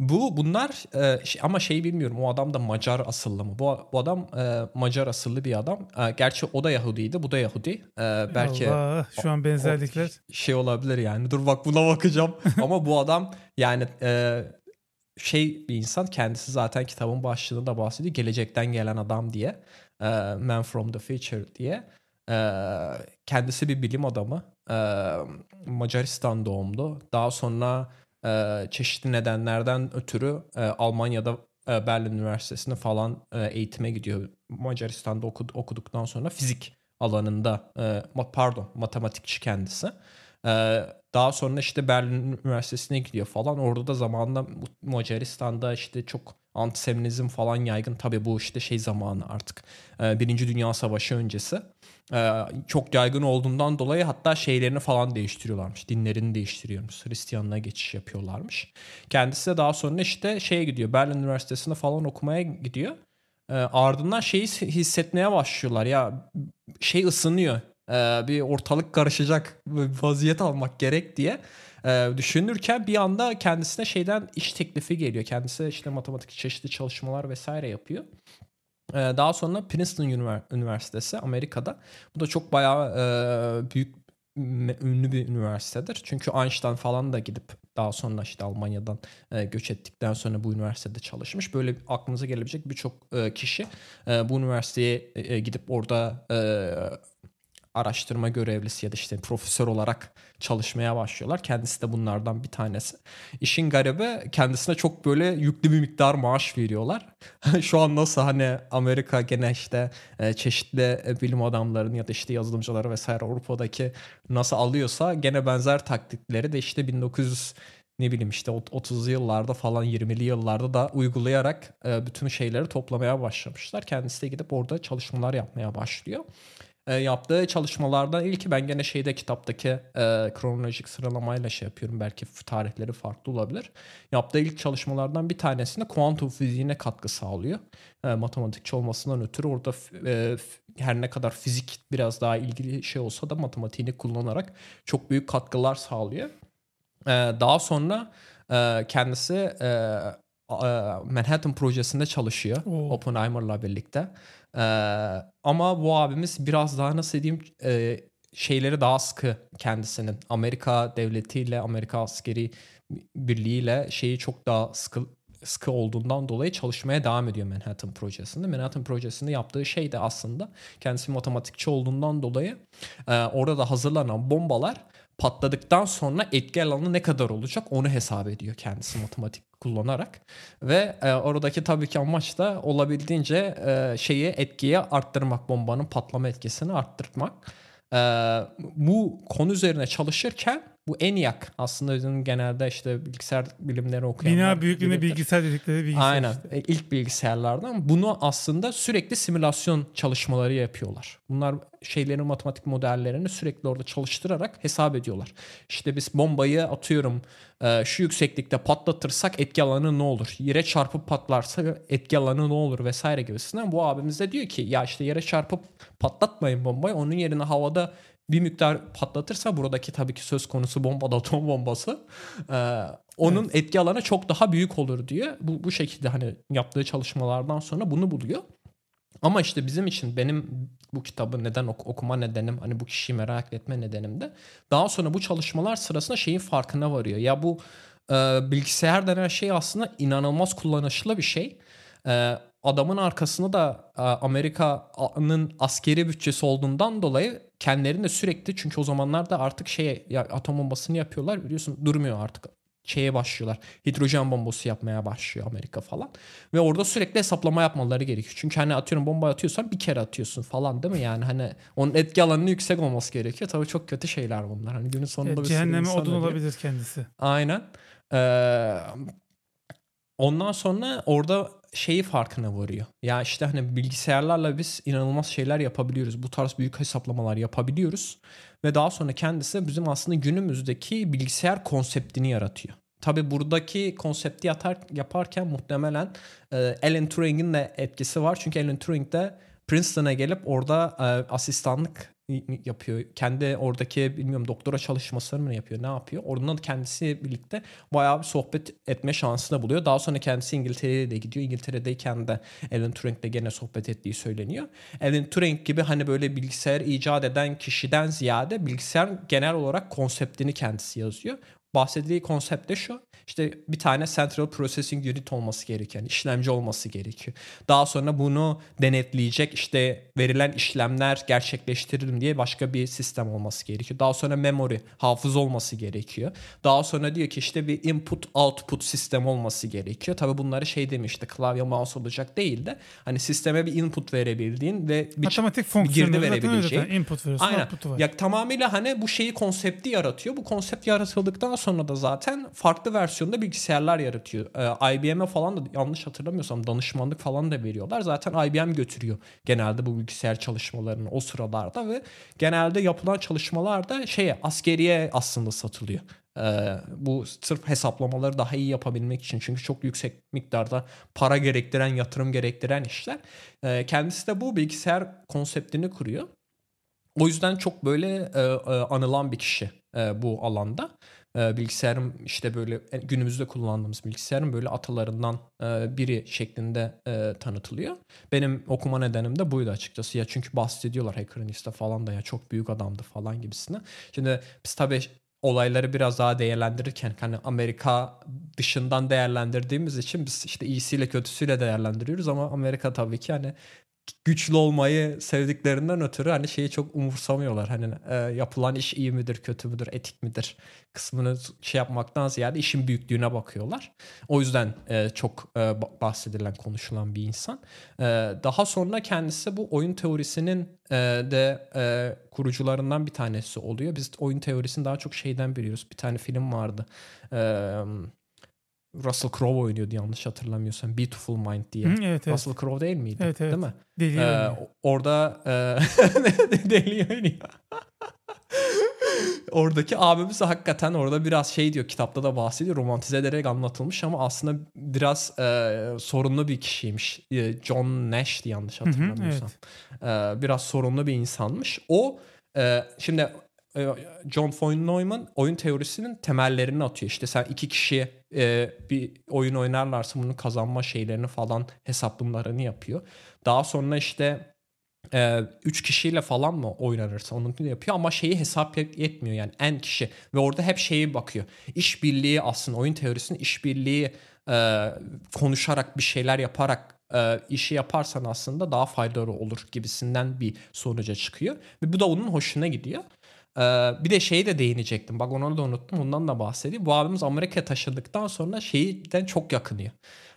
Bu bunlar e, şey- ama şeyi bilmiyorum. O adam da Macar asıllı mı? Bu, bu adam e, Macar asıllı bir adam. E, gerçi o da Yahudiydi. Bu da Yahudi. E, belki Allah şu an benzerlikler. şey olabilir yani. Dur bak buna bakacağım. Ama bu adam yani e, şey bir insan kendisi zaten kitabın başlığında da bahsediyor. Gelecekten gelen adam diye. E, Man from the Future diye. E, kendisi bir bilim adamı. E, Macaristan doğumlu. Daha sonra çeşitli nedenlerden ötürü e, Almanya'da e, Berlin Üniversitesi'ne falan e, eğitime gidiyor. Macaristan'da okud- okuduktan sonra fizik alanında e, pardon matematikçi kendisi. E, daha sonra işte Berlin Üniversitesi'ne gidiyor falan. Orada da zamanında Macaristan'da işte çok antisemitizm falan yaygın. Tabii bu işte şey zamanı artık. E, Birinci Dünya Savaşı öncesi. E, çok yaygın olduğundan dolayı hatta şeylerini falan değiştiriyorlarmış. Dinlerini değiştiriyormuş. Hristiyanlığa geçiş yapıyorlarmış. Kendisi de daha sonra işte şeye gidiyor. Berlin Üniversitesi'ne falan okumaya gidiyor. E, ardından şeyi hissetmeye başlıyorlar. Ya şey ısınıyor. E, bir ortalık karışacak. Vaziyet almak gerek diye düşünürken bir anda kendisine şeyden iş teklifi geliyor. Kendisi işte matematik çeşitli çalışmalar vesaire yapıyor. E, daha sonra Princeton Ünivers- Üniversitesi Amerika'da. Bu da çok bayağı e, büyük ünlü bir üniversitedir. Çünkü Einstein falan da gidip daha sonra işte Almanya'dan e, göç ettikten sonra bu üniversitede çalışmış. Böyle aklınıza gelebilecek birçok e, kişi bu üniversiteye gidip orada araştırma görevlisi ya da işte profesör olarak çalışmaya başlıyorlar. Kendisi de bunlardan bir tanesi. İşin garibi kendisine çok böyle yüklü bir miktar maaş veriyorlar. Şu an nasıl hani Amerika gene işte e, çeşitli e, bilim adamlarının ya da işte yazılımcıları vesaire Avrupa'daki nasıl alıyorsa gene benzer taktikleri de işte 1900 ne bileyim işte 30'lu yıllarda falan 20'li yıllarda da uygulayarak e, bütün şeyleri toplamaya başlamışlar. Kendisi de gidip orada çalışmalar yapmaya başlıyor. E, yaptığı çalışmalardan ilki ben gene şeyde kitaptaki e, kronolojik sıralamayla şey yapıyorum. Belki tarihleri farklı olabilir. Yaptığı ilk çalışmalardan bir tanesinde kuantum fiziğine katkı sağlıyor. E, matematikçi olmasından ötürü orada e, her ne kadar fizik biraz daha ilgili şey olsa da matematiğini kullanarak çok büyük katkılar sağlıyor. Ee, daha sonra e, kendisi e, Manhattan projesinde çalışıyor Oo. Oppenheimer'la birlikte. Ee, ama bu abimiz biraz daha nasıl diyeyim e, şeyleri daha sıkı kendisinin. Amerika devletiyle, Amerika askeri birliğiyle şeyi çok daha sıkı sıkı olduğundan dolayı çalışmaya devam ediyor Manhattan projesinde. Manhattan projesinde yaptığı şey de aslında kendisi matematikçi olduğundan dolayı e, orada hazırlanan bombalar patladıktan sonra etki alanı ne kadar olacak onu hesap ediyor kendisi matematik kullanarak. Ve e, oradaki tabii ki amaç da olabildiğince e, şeyi etkiyi arttırmak, bombanın patlama etkisini arttırmak. E, bu konu üzerine çalışırken bu ENIAC aslında bizim genelde işte bilgisayar bilimleri okuyanlar. Bina büyüklüğünde bilgisayar dedikleri bilgisayar. Aynen. Işte. İlk bilgisayarlardan. Bunu aslında sürekli simülasyon çalışmaları yapıyorlar. Bunlar şeylerin matematik modellerini sürekli orada çalıştırarak hesap ediyorlar. İşte biz bombayı atıyorum e, şu yükseklikte patlatırsak etki alanı ne olur? Yere çarpıp patlarsa etki alanı ne olur vesaire gibisinden. Bu abimiz de diyor ki ya işte yere çarpıp patlatmayın bombayı. Onun yerine havada bir miktar patlatırsa buradaki tabii ki söz konusu bomba da atom bombası e, onun evet. etki alanı çok daha büyük olur diye bu, bu şekilde hani yaptığı çalışmalardan sonra bunu buluyor. Ama işte bizim için benim bu kitabı neden ok- okuma nedenim hani bu kişiyi merak etme nedenim de daha sonra bu çalışmalar sırasında şeyin farkına varıyor. Ya bu e, bilgisayar denen şey aslında inanılmaz kullanışlı bir şey. E, adamın arkasında da e, Amerika'nın askeri bütçesi olduğundan dolayı kendilerini de sürekli çünkü o zamanlarda artık şey ya, atom bombasını yapıyorlar biliyorsun durmuyor artık şeye başlıyorlar. Hidrojen bombası yapmaya başlıyor Amerika falan. Ve orada sürekli hesaplama yapmaları gerekiyor. Çünkü hani atıyorum bomba atıyorsan bir kere atıyorsun falan değil mi? Yani hani onun etki alanının yüksek olması gerekiyor. Tabii çok kötü şeyler bunlar. Hani günün sonunda evet, bir cehenneme odun ölüyor. olabilir kendisi. Aynen. Ee, ondan sonra orada şeyi farkına varıyor. Ya işte hani bilgisayarlarla biz inanılmaz şeyler yapabiliyoruz. Bu tarz büyük hesaplamalar yapabiliyoruz. Ve daha sonra kendisi bizim aslında günümüzdeki bilgisayar konseptini yaratıyor. Tabi buradaki konsepti yatar, yaparken muhtemelen e, Alan Turing'in de etkisi var. Çünkü Alan Turing de Princeton'a gelip orada e, asistanlık yapıyor. Kendi oradaki bilmiyorum doktora çalışmasını mı yapıyor ne yapıyor. Oradan kendisi birlikte bayağı bir sohbet etme şansını buluyor. Daha sonra kendisi İngiltere'ye de gidiyor. İngiltere'deyken de Alan Turing'le gene sohbet ettiği söyleniyor. Alan Turing gibi hani böyle bilgisayar icat eden kişiden ziyade bilgisayar genel olarak konseptini kendisi yazıyor bahsettiği konsept de şu. İşte bir tane Central Processing Unit olması. Yani işlemci olması gerekiyor. Daha sonra bunu denetleyecek işte verilen işlemler gerçekleştiririm diye başka bir sistem olması gerekiyor. Daha sonra memory, hafıza olması gerekiyor. Daha sonra diyor ki işte bir input output sistem olması gerekiyor. Tabi bunları şey demişti klavye mouse olacak değil de hani sisteme bir input verebildiğin ve bir, Matematik bir girdi verebileceğin. Input veriyorsun, Aynen. var. Ya, tamamıyla hani bu şeyi konsepti yaratıyor. Bu konsept yaratıldıktan sonra da zaten farklı versiyonda bilgisayarlar yaratıyor. Ee, IBM'e falan da yanlış hatırlamıyorsam danışmanlık falan da veriyorlar. Zaten IBM götürüyor genelde bu bilgisayar çalışmalarını o sıralarda ve genelde yapılan çalışmalarda şeye askeriye aslında satılıyor. Ee, bu sırf hesaplamaları daha iyi yapabilmek için çünkü çok yüksek miktarda para gerektiren yatırım gerektiren işler. Ee, kendisi de bu bilgisayar konseptini kuruyor. O yüzden çok böyle e, e, anılan bir kişi e, bu alanda. E, bilgisayarım işte böyle e, günümüzde kullandığımız bilgisayarın böyle atalarından e, biri şeklinde e, tanıtılıyor. Benim okuma nedenim de buydu açıkçası. Ya çünkü bahsediyorlar Hackerista falan da ya çok büyük adamdı falan gibisine. Şimdi biz tabii olayları biraz daha değerlendirirken hani Amerika dışından değerlendirdiğimiz için biz işte iyisiyle kötüsüyle değerlendiriyoruz ama Amerika tabii ki hani güçlü olmayı sevdiklerinden ötürü hani şeyi çok umursamıyorlar. Hani e, yapılan iş iyi midir, kötü müdür, etik midir kısmını şey yapmaktan ziyade işin büyüklüğüne bakıyorlar. O yüzden e, çok e, bahsedilen, konuşulan bir insan. E, daha sonra kendisi bu oyun teorisinin e, de e, kurucularından bir tanesi oluyor. Biz oyun teorisini daha çok şeyden biliyoruz. Bir tane film vardı. Eee Russell Crowe oynuyordu yanlış hatırlamıyorsam. Beautiful Mind diye. Hı, evet, evet. Russell Crowe değil miydi? Evet, evet. Değil mi? Deli ee, orada e, deli oynuyor. Oradaki abimiz hakikaten orada biraz şey diyor kitapta da bahsediyor romantize ederek anlatılmış ama aslında biraz e, sorunlu bir kişiymiş. E, John Nash'ti yanlış hatırlamıyorsam. Hı hı, evet. e, biraz sorunlu bir insanmış. O e, şimdi John von Neumann oyun teorisinin temellerini atıyor. İşte sen iki kişi e, bir oyun oynarlarsa bunun kazanma şeylerini falan hesaplamalarını yapıyor. Daha sonra işte e, üç kişiyle falan mı oynanırsa onu da yapıyor ama şeyi hesap yetmiyor yani en kişi ve orada hep şeyi bakıyor. İşbirliği aslında oyun teorisinin işbirliği e, konuşarak bir şeyler yaparak işi yaparsan aslında daha faydalı olur gibisinden bir sonuca çıkıyor ve bu da onun hoşuna gidiyor. Ee, bir de şeyi de değinecektim. Bak onu da unuttum. Ondan da bahsedeyim. Bu abimiz Amerika'ya taşındıktan sonra şeyden çok yakınıyor.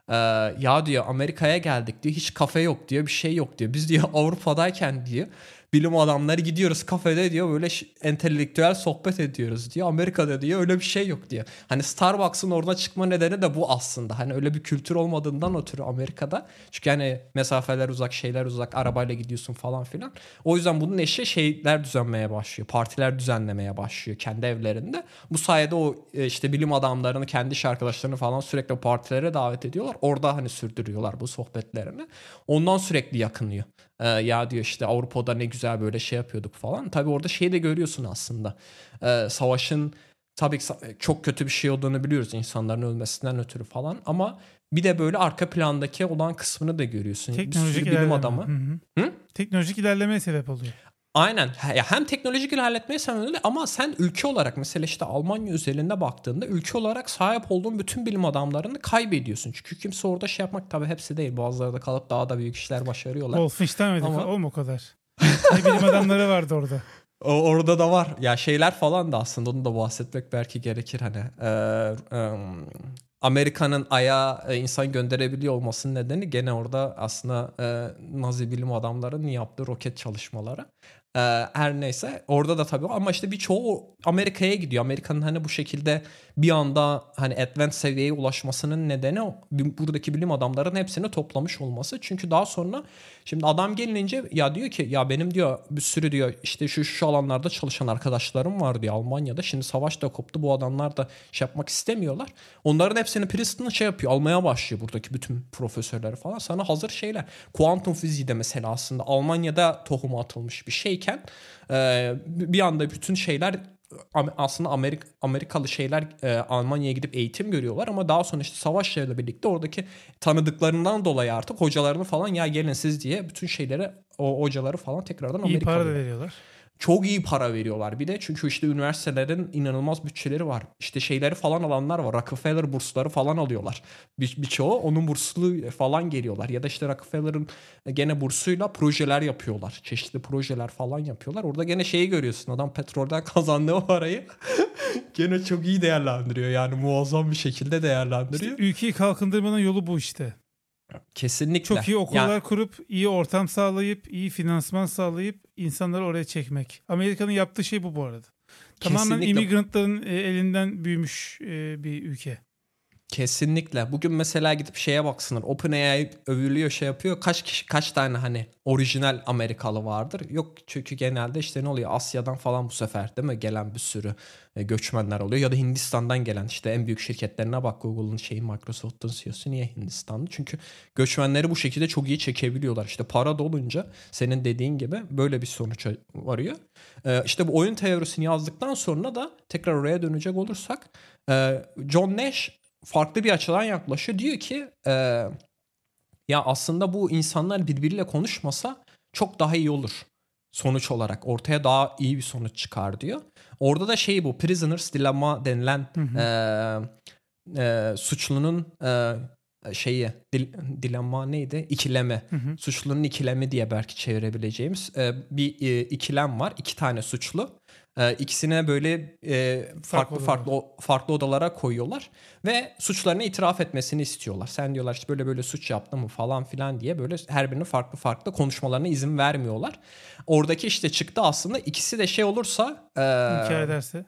Ee, ya diyor Amerika'ya geldik diyor. Hiç kafe yok diyor. Bir şey yok diyor. Biz diyor Avrupa'dayken diyor bilim adamları gidiyoruz kafede diyor böyle entelektüel sohbet ediyoruz diyor. Amerika'da diyor öyle bir şey yok diyor. Hani Starbucks'ın orada çıkma nedeni de bu aslında. Hani öyle bir kültür olmadığından ötürü Amerika'da. Çünkü hani mesafeler uzak, şeyler uzak, arabayla gidiyorsun falan filan. O yüzden bunun eşi şeyler düzenlemeye başlıyor. Partiler düzenlemeye başlıyor kendi evlerinde. Bu sayede o e, işte bilim adamlarını, kendi iş arkadaşlarını falan sürekli partilere davet ediyorlar. Orada hani sürdürüyorlar bu sohbetlerini. Ondan sürekli yakınıyor. Ee, ya diyor işte Avrupa'da ne güzel böyle şey yapıyorduk falan. Tabii orada şeyi de görüyorsun aslında. Ee, savaşın tabii çok kötü bir şey olduğunu biliyoruz insanların ölmesinden ötürü falan ama bir de böyle arka plandaki olan kısmını da görüyorsun. Teknolojik bir bilim adamı. Hı hı. Hı? Teknolojik ilerlemeye sebep oluyor. Aynen. Ya hem teknolojik ilerletmeyi sen öyle ama sen ülke olarak mesela işte Almanya özelinde baktığında ülke olarak sahip olduğun bütün bilim adamlarını kaybediyorsun. Çünkü kimse orada şey yapmak tabii hepsi değil. Bazıları da kalıp daha da büyük işler başarıyorlar. Wolfenstein miydi? Ama... O kadar. ne bilim adamları vardı orada. O, orada da var. Ya şeyler falan da aslında onu da bahsetmek belki gerekir hani. Ee, e, Amerika'nın aya e, insan gönderebiliyor olmasının nedeni gene orada aslında e, Nazi bilim adamlarının yaptığı roket çalışmaları. Ee, her neyse orada da tabii ama işte birçoğu Amerika'ya gidiyor. Amerika'nın hani bu şekilde bir anda hani advanced seviyeye ulaşmasının nedeni buradaki bilim adamların hepsini toplamış olması. Çünkü daha sonra şimdi adam gelince ya diyor ki ya benim diyor bir sürü diyor işte şu şu alanlarda çalışan arkadaşlarım var diyor Almanya'da. Şimdi savaş da koptu bu adamlar da şey yapmak istemiyorlar. Onların hepsini Princeton şey yapıyor almaya başlıyor buradaki bütün profesörler falan. Sana hazır şeyler. Kuantum fiziği de mesela aslında Almanya'da tohumu atılmış bir şeyken bir anda bütün şeyler aslında Amerika, Amerikalı şeyler e, Almanya'ya gidip eğitim görüyorlar ama daha sonra işte savaşlarla birlikte oradaki tanıdıklarından dolayı artık hocalarını falan ya gelin siz diye bütün şeyleri o hocaları falan tekrardan Amerika'ya İyi para da veriyorlar çok iyi para veriyorlar bir de. Çünkü işte üniversitelerin inanılmaz bütçeleri var. İşte şeyleri falan alanlar var. Rockefeller bursları falan alıyorlar. Bir, birçoğu onun burslu falan geliyorlar. Ya da işte Rockefeller'ın gene bursuyla projeler yapıyorlar. Çeşitli projeler falan yapıyorlar. Orada gene şeyi görüyorsun. Adam petrolden kazandığı parayı gene çok iyi değerlendiriyor. Yani muazzam bir şekilde değerlendiriyor. İşte ülkeyi kalkındırmanın yolu bu işte. Kesinlikle. Çok iyi okullar yani, kurup, iyi ortam sağlayıp, iyi finansman sağlayıp insanları oraya çekmek. Amerika'nın yaptığı şey bu bu arada. Tamamen immigrantların e, elinden büyümüş e, bir ülke. Kesinlikle. Bugün mesela gidip şeye baksınlar. OpenAI övülüyor şey yapıyor. Kaç kişi kaç tane hani orijinal Amerikalı vardır? Yok çünkü genelde işte ne oluyor? Asya'dan falan bu sefer değil mi? Gelen bir sürü e, göçmenler oluyor. Ya da Hindistan'dan gelen işte en büyük şirketlerine bak Google'ın şeyi Microsoft'un CEO'su niye Hindistan'da? Çünkü göçmenleri bu şekilde çok iyi çekebiliyorlar. İşte para dolunca senin dediğin gibi böyle bir sonuça varıyor. Ee, işte bu oyun teorisini yazdıktan sonra da tekrar oraya dönecek olursak e, John Nash farklı bir açıdan yaklaşıyor. Diyor ki e, ya aslında bu insanlar birbiriyle konuşmasa çok daha iyi olur sonuç olarak. Ortaya daha iyi bir sonuç çıkar diyor. Orada da şey bu Prisoner's Dilemma denilen hı hı. E, e, suçlunun e, şeyi dil, dilemma neydi? İkileme. Hı hı. Suçlunun ikilemi diye belki çevirebileceğimiz e, bir e, ikilem var. İki tane suçlu. E, ikisine böyle e, farklı farklı o- farklı odalara koyuyorlar ve suçlarını itiraf etmesini istiyorlar. Sen diyorlar işte böyle böyle suç yaptın mı falan filan diye böyle her birinin farklı farklı konuşmalarına izin vermiyorlar. Oradaki işte çıktı aslında ikisi de şey olursa e, İnkar ederse.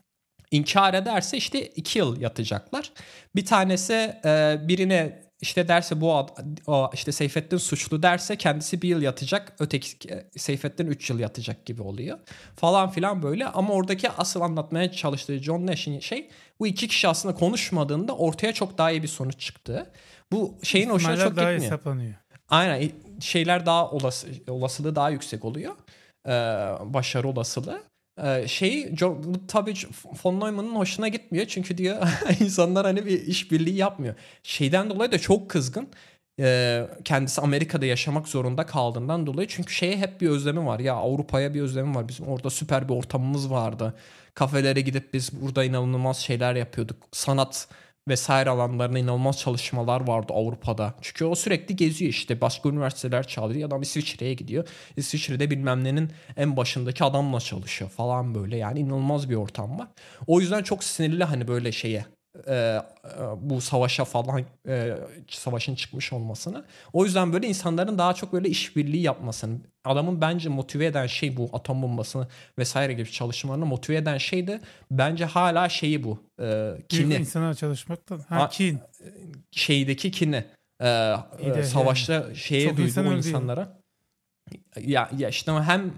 inkar ederse işte iki yıl yatacaklar. Bir tanesi e, birine işte derse bu işte Seyfettin suçlu derse kendisi bir yıl yatacak. Öteki e, Seyfettin üç yıl yatacak gibi oluyor. Falan filan böyle ama oradaki asıl anlatmaya çalıştığı John Nash'in şey bu iki kişi aslında konuşmadığında ortaya çok daha iyi bir sonuç çıktı. Bu şeyin hoşuna çok daha gitmiyor. hesaplanıyor. Aynen şeyler daha olası, olasılığı daha yüksek oluyor. Ee, başarı olasılığı. Ee, şey John, bu tabii von Neumann'ın hoşuna gitmiyor çünkü diyor insanlar hani bir işbirliği yapmıyor. Şeyden dolayı da çok kızgın. Ee, kendisi Amerika'da yaşamak zorunda kaldığından dolayı çünkü şeye hep bir özlemi var. Ya Avrupa'ya bir özlemi var. Bizim orada süper bir ortamımız vardı. Kafelere gidip biz burada inanılmaz şeyler yapıyorduk. Sanat vesaire alanlarında inanılmaz çalışmalar vardı Avrupa'da. Çünkü o sürekli geziyor işte. Başka üniversiteler çağırıyor. Adam İsviçre'ye gidiyor. İsviçre'de bilmem nenin en başındaki adamla çalışıyor falan böyle. Yani inanılmaz bir ortam var. O yüzden çok sinirli hani böyle şeye e, e, bu savaşa falan e, savaşın çıkmış olmasını. O yüzden böyle insanların daha çok böyle işbirliği yapmasını. Adamın bence motive eden şey bu atom bombasını vesaire gibi çalışmalarını motive eden şey de bence hala şeyi bu. E, Kini. insana çalışmaktan. Ha kin. şeydeki kini e, e, İyi de savaşta şeye Çok duydu insan o insanlara. Ya, ya işte hem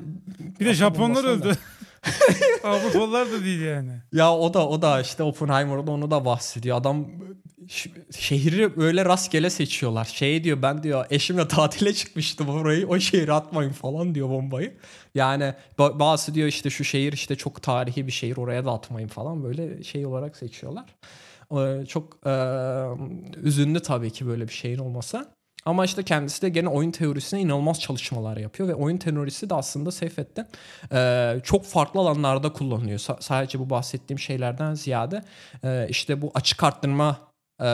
Bir de Japonlar öldü. Avrupalılar da değil yani. Ya o da o da işte Oppenheimer'da onu da bahsediyor. Adam şehri böyle rastgele seçiyorlar. Şey diyor ben diyor eşimle tatile çıkmıştım orayı o şehri atmayın falan diyor bombayı. Yani ba- bazı diyor işte şu şehir işte çok tarihi bir şehir oraya da atmayın falan böyle şey olarak seçiyorlar. Ee, çok e, üzünlü tabii ki böyle bir şeyin olmasa. Ama işte kendisi de gene oyun teorisine inanılmaz çalışmalar yapıyor ve oyun teorisi de aslında Seyfettin e, çok farklı alanlarda kullanılıyor. Sa- sadece bu bahsettiğim şeylerden ziyade e, işte bu açık arttırma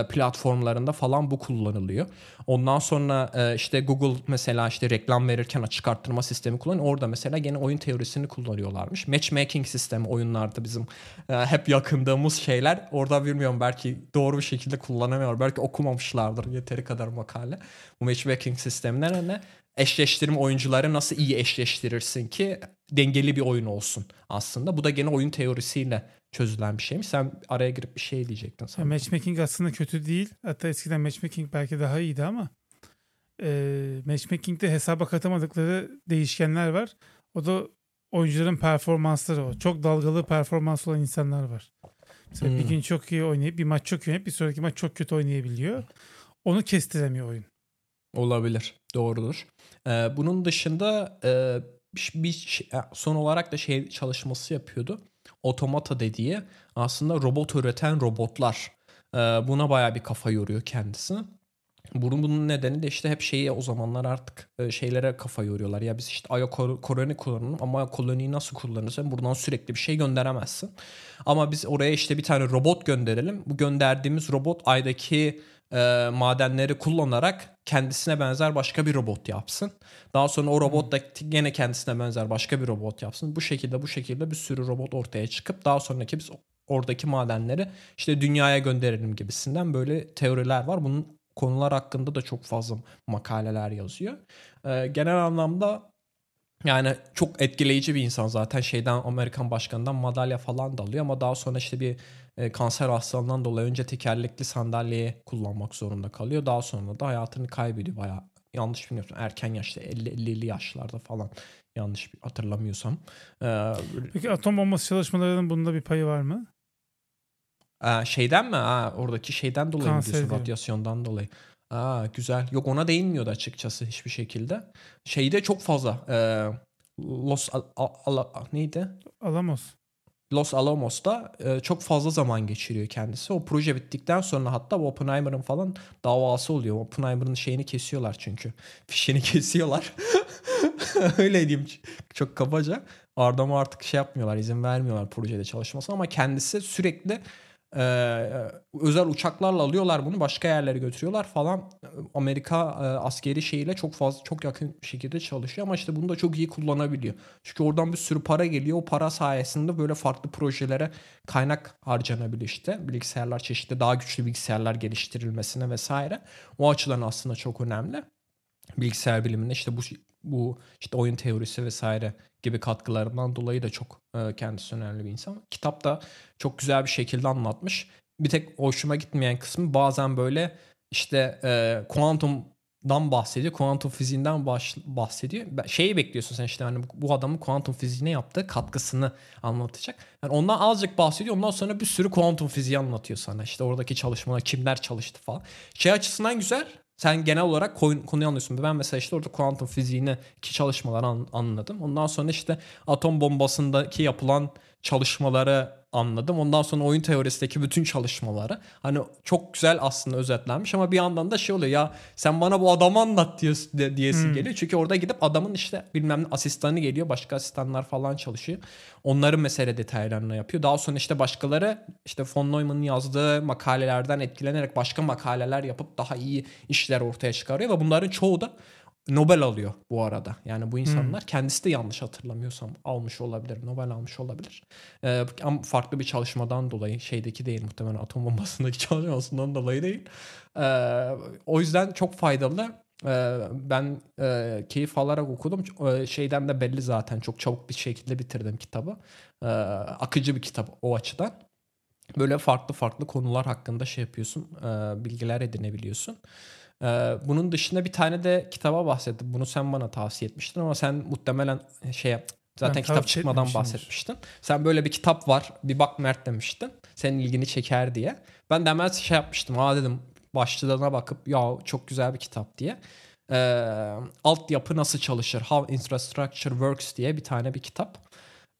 platformlarında falan bu kullanılıyor. Ondan sonra e, işte Google mesela işte reklam verirken açık arttırma sistemi kullanıyor. Orada mesela gene oyun teorisini kullanıyorlarmış. Matchmaking sistemi oyunlarda bizim e, hep yakındığımız şeyler. Orada bilmiyorum belki doğru bir şekilde kullanamıyor. Belki okumamışlardır yeteri kadar makale. Bu matchmaking sistemine ne? Eşleştirme oyuncuları nasıl iyi eşleştirirsin ki dengeli bir oyun olsun aslında. Bu da gene oyun teorisiyle çözülen bir şeymiş. Sen araya girip bir şey diyecektin. Sen. matchmaking aslında kötü değil. Hatta eskiden matchmaking belki daha iyiydi ama e, matchmaking'de hesaba katamadıkları değişkenler var. O da oyuncuların performansları o. Çok dalgalı performans olan insanlar var. Mesela bir Hmm. gün çok iyi oynayıp bir maç çok iyi oynayıp bir sonraki maç çok kötü oynayabiliyor. Onu kestiremiyor oyun. Olabilir. Doğrudur. Ee, bunun dışında e, bir, son olarak da şey çalışması yapıyordu. Otomata dediği aslında robot üreten robotlar. Ee, buna baya bir kafa yoruyor kendisi. Bunun, bunun nedeni de işte hep şeyi o zamanlar artık e, şeylere kafa yoruyorlar. Ya biz işte Aya kol- koloni kullanalım ama koloniyi nasıl kullanırsan buradan sürekli bir şey gönderemezsin. Ama biz oraya işte bir tane robot gönderelim. Bu gönderdiğimiz robot aydaki e, madenleri kullanarak kendisine benzer başka bir robot yapsın. Daha sonra o robot da gene kendisine benzer başka bir robot yapsın. Bu şekilde bu şekilde bir sürü robot ortaya çıkıp daha sonraki biz oradaki madenleri işte dünyaya gönderelim gibisinden böyle teoriler var. Bunun konular hakkında da çok fazla makaleler yazıyor. Ee, genel anlamda yani çok etkileyici bir insan zaten şeyden Amerikan başkanından madalya falan da alıyor ama daha sonra işte bir e, kanser hastalığından dolayı önce tekerlekli sandalyeyi kullanmak zorunda kalıyor. Daha sonra da hayatını kaybediyor bayağı yanlış bilmiyorsam erken yaşta 50-50'li yaşlarda falan yanlış hatırlamıyorsam. Ee, Peki atom bombası çalışmalarının bunda bir payı var mı? Aa, şeyden mi? Aa, oradaki şeyden dolayı Kanser diyorsun? diyorum. Radyasyondan dolayı. Aa, güzel. Yok ona değinmiyordu açıkçası hiçbir şekilde. Şeyde çok fazla. e, Los Al- Al- Al- neydi? Alamos. Los Alamos'ta e, çok fazla zaman geçiriyor kendisi. O proje bittikten sonra hatta Oppenheimer'ın falan davası oluyor. Oppenheimer'ın şeyini kesiyorlar çünkü. Fişini kesiyorlar. Öyle diyeyim çok kabaca. Adamı artık şey yapmıyorlar, izin vermiyorlar projede çalışmasına ama kendisi sürekli e, özel uçaklarla alıyorlar bunu başka yerlere götürüyorlar falan. Amerika e, askeri şeyiyle çok fazla çok yakın şekilde çalışıyor ama işte bunu da çok iyi kullanabiliyor. Çünkü oradan bir sürü para geliyor. O para sayesinde böyle farklı projelere kaynak harcanabiliyor işte. Bilgisayarlar çeşitli daha güçlü bilgisayarlar geliştirilmesine vesaire. O açıdan aslında çok önemli. Bilgisayar biliminde işte bu bu işte oyun teorisi vesaire gibi katkılarından dolayı da çok e, kendisi önemli bir insan. Kitap da çok güzel bir şekilde anlatmış. Bir tek hoşuma gitmeyen kısmı bazen böyle işte e, kuantumdan bahsediyor. Kuantum fiziğinden baş, bahsediyor. Şeyi bekliyorsun sen işte hani bu adamın kuantum fiziğine yaptığı katkısını anlatacak. Yani ondan azıcık bahsediyor. Ondan sonra bir sürü kuantum fiziği anlatıyor sana. İşte oradaki çalışmalar kimler çalıştı falan. Şey açısından güzel. Sen genel olarak konuyu anlıyorsun. Ben mesela işte orada kuantum fiziğini ki çalışmaları an, anladım. Ondan sonra işte atom bombasındaki yapılan çalışmaları anladım. Ondan sonra oyun teorisindeki bütün çalışmaları. Hani çok güzel aslında özetlenmiş ama bir yandan da şey oluyor ya sen bana bu adamı anlat diye, diyesi hmm. geliyor. Çünkü orada gidip adamın işte bilmem ne asistanı geliyor. Başka asistanlar falan çalışıyor. Onların mesele detaylarını yapıyor. Daha sonra işte başkaları işte von Neumann'ın yazdığı makalelerden etkilenerek başka makaleler yapıp daha iyi işler ortaya çıkarıyor ve bunların çoğu da Nobel alıyor bu arada. Yani bu insanlar hmm. kendisi de yanlış hatırlamıyorsam almış olabilir. Nobel almış olabilir. Ee, ama farklı bir çalışmadan dolayı şeydeki değil muhtemelen atom bombasındaki çalışmasından dolayı değil. Ee, o yüzden çok faydalı. Ee, ben e, keyif alarak okudum. Ee, şeyden de belli zaten çok çabuk bir şekilde bitirdim kitabı. Ee, akıcı bir kitap o açıdan. Böyle farklı farklı konular hakkında şey yapıyorsun. E, bilgiler edinebiliyorsun. Ee, bunun dışında bir tane de kitaba bahsettim. Bunu sen bana tavsiye etmiştin ama sen muhtemelen şey zaten ben kitap çıkmadan bahsetmiştin. Sen böyle bir kitap var bir bak Mert demiştin. Senin ilgini çeker diye. Ben de hemen şey yapmıştım. Aa dedim başlığına bakıp ya çok güzel bir kitap diye. Ee, altyapı nasıl çalışır? How Infrastructure Works diye bir tane bir kitap.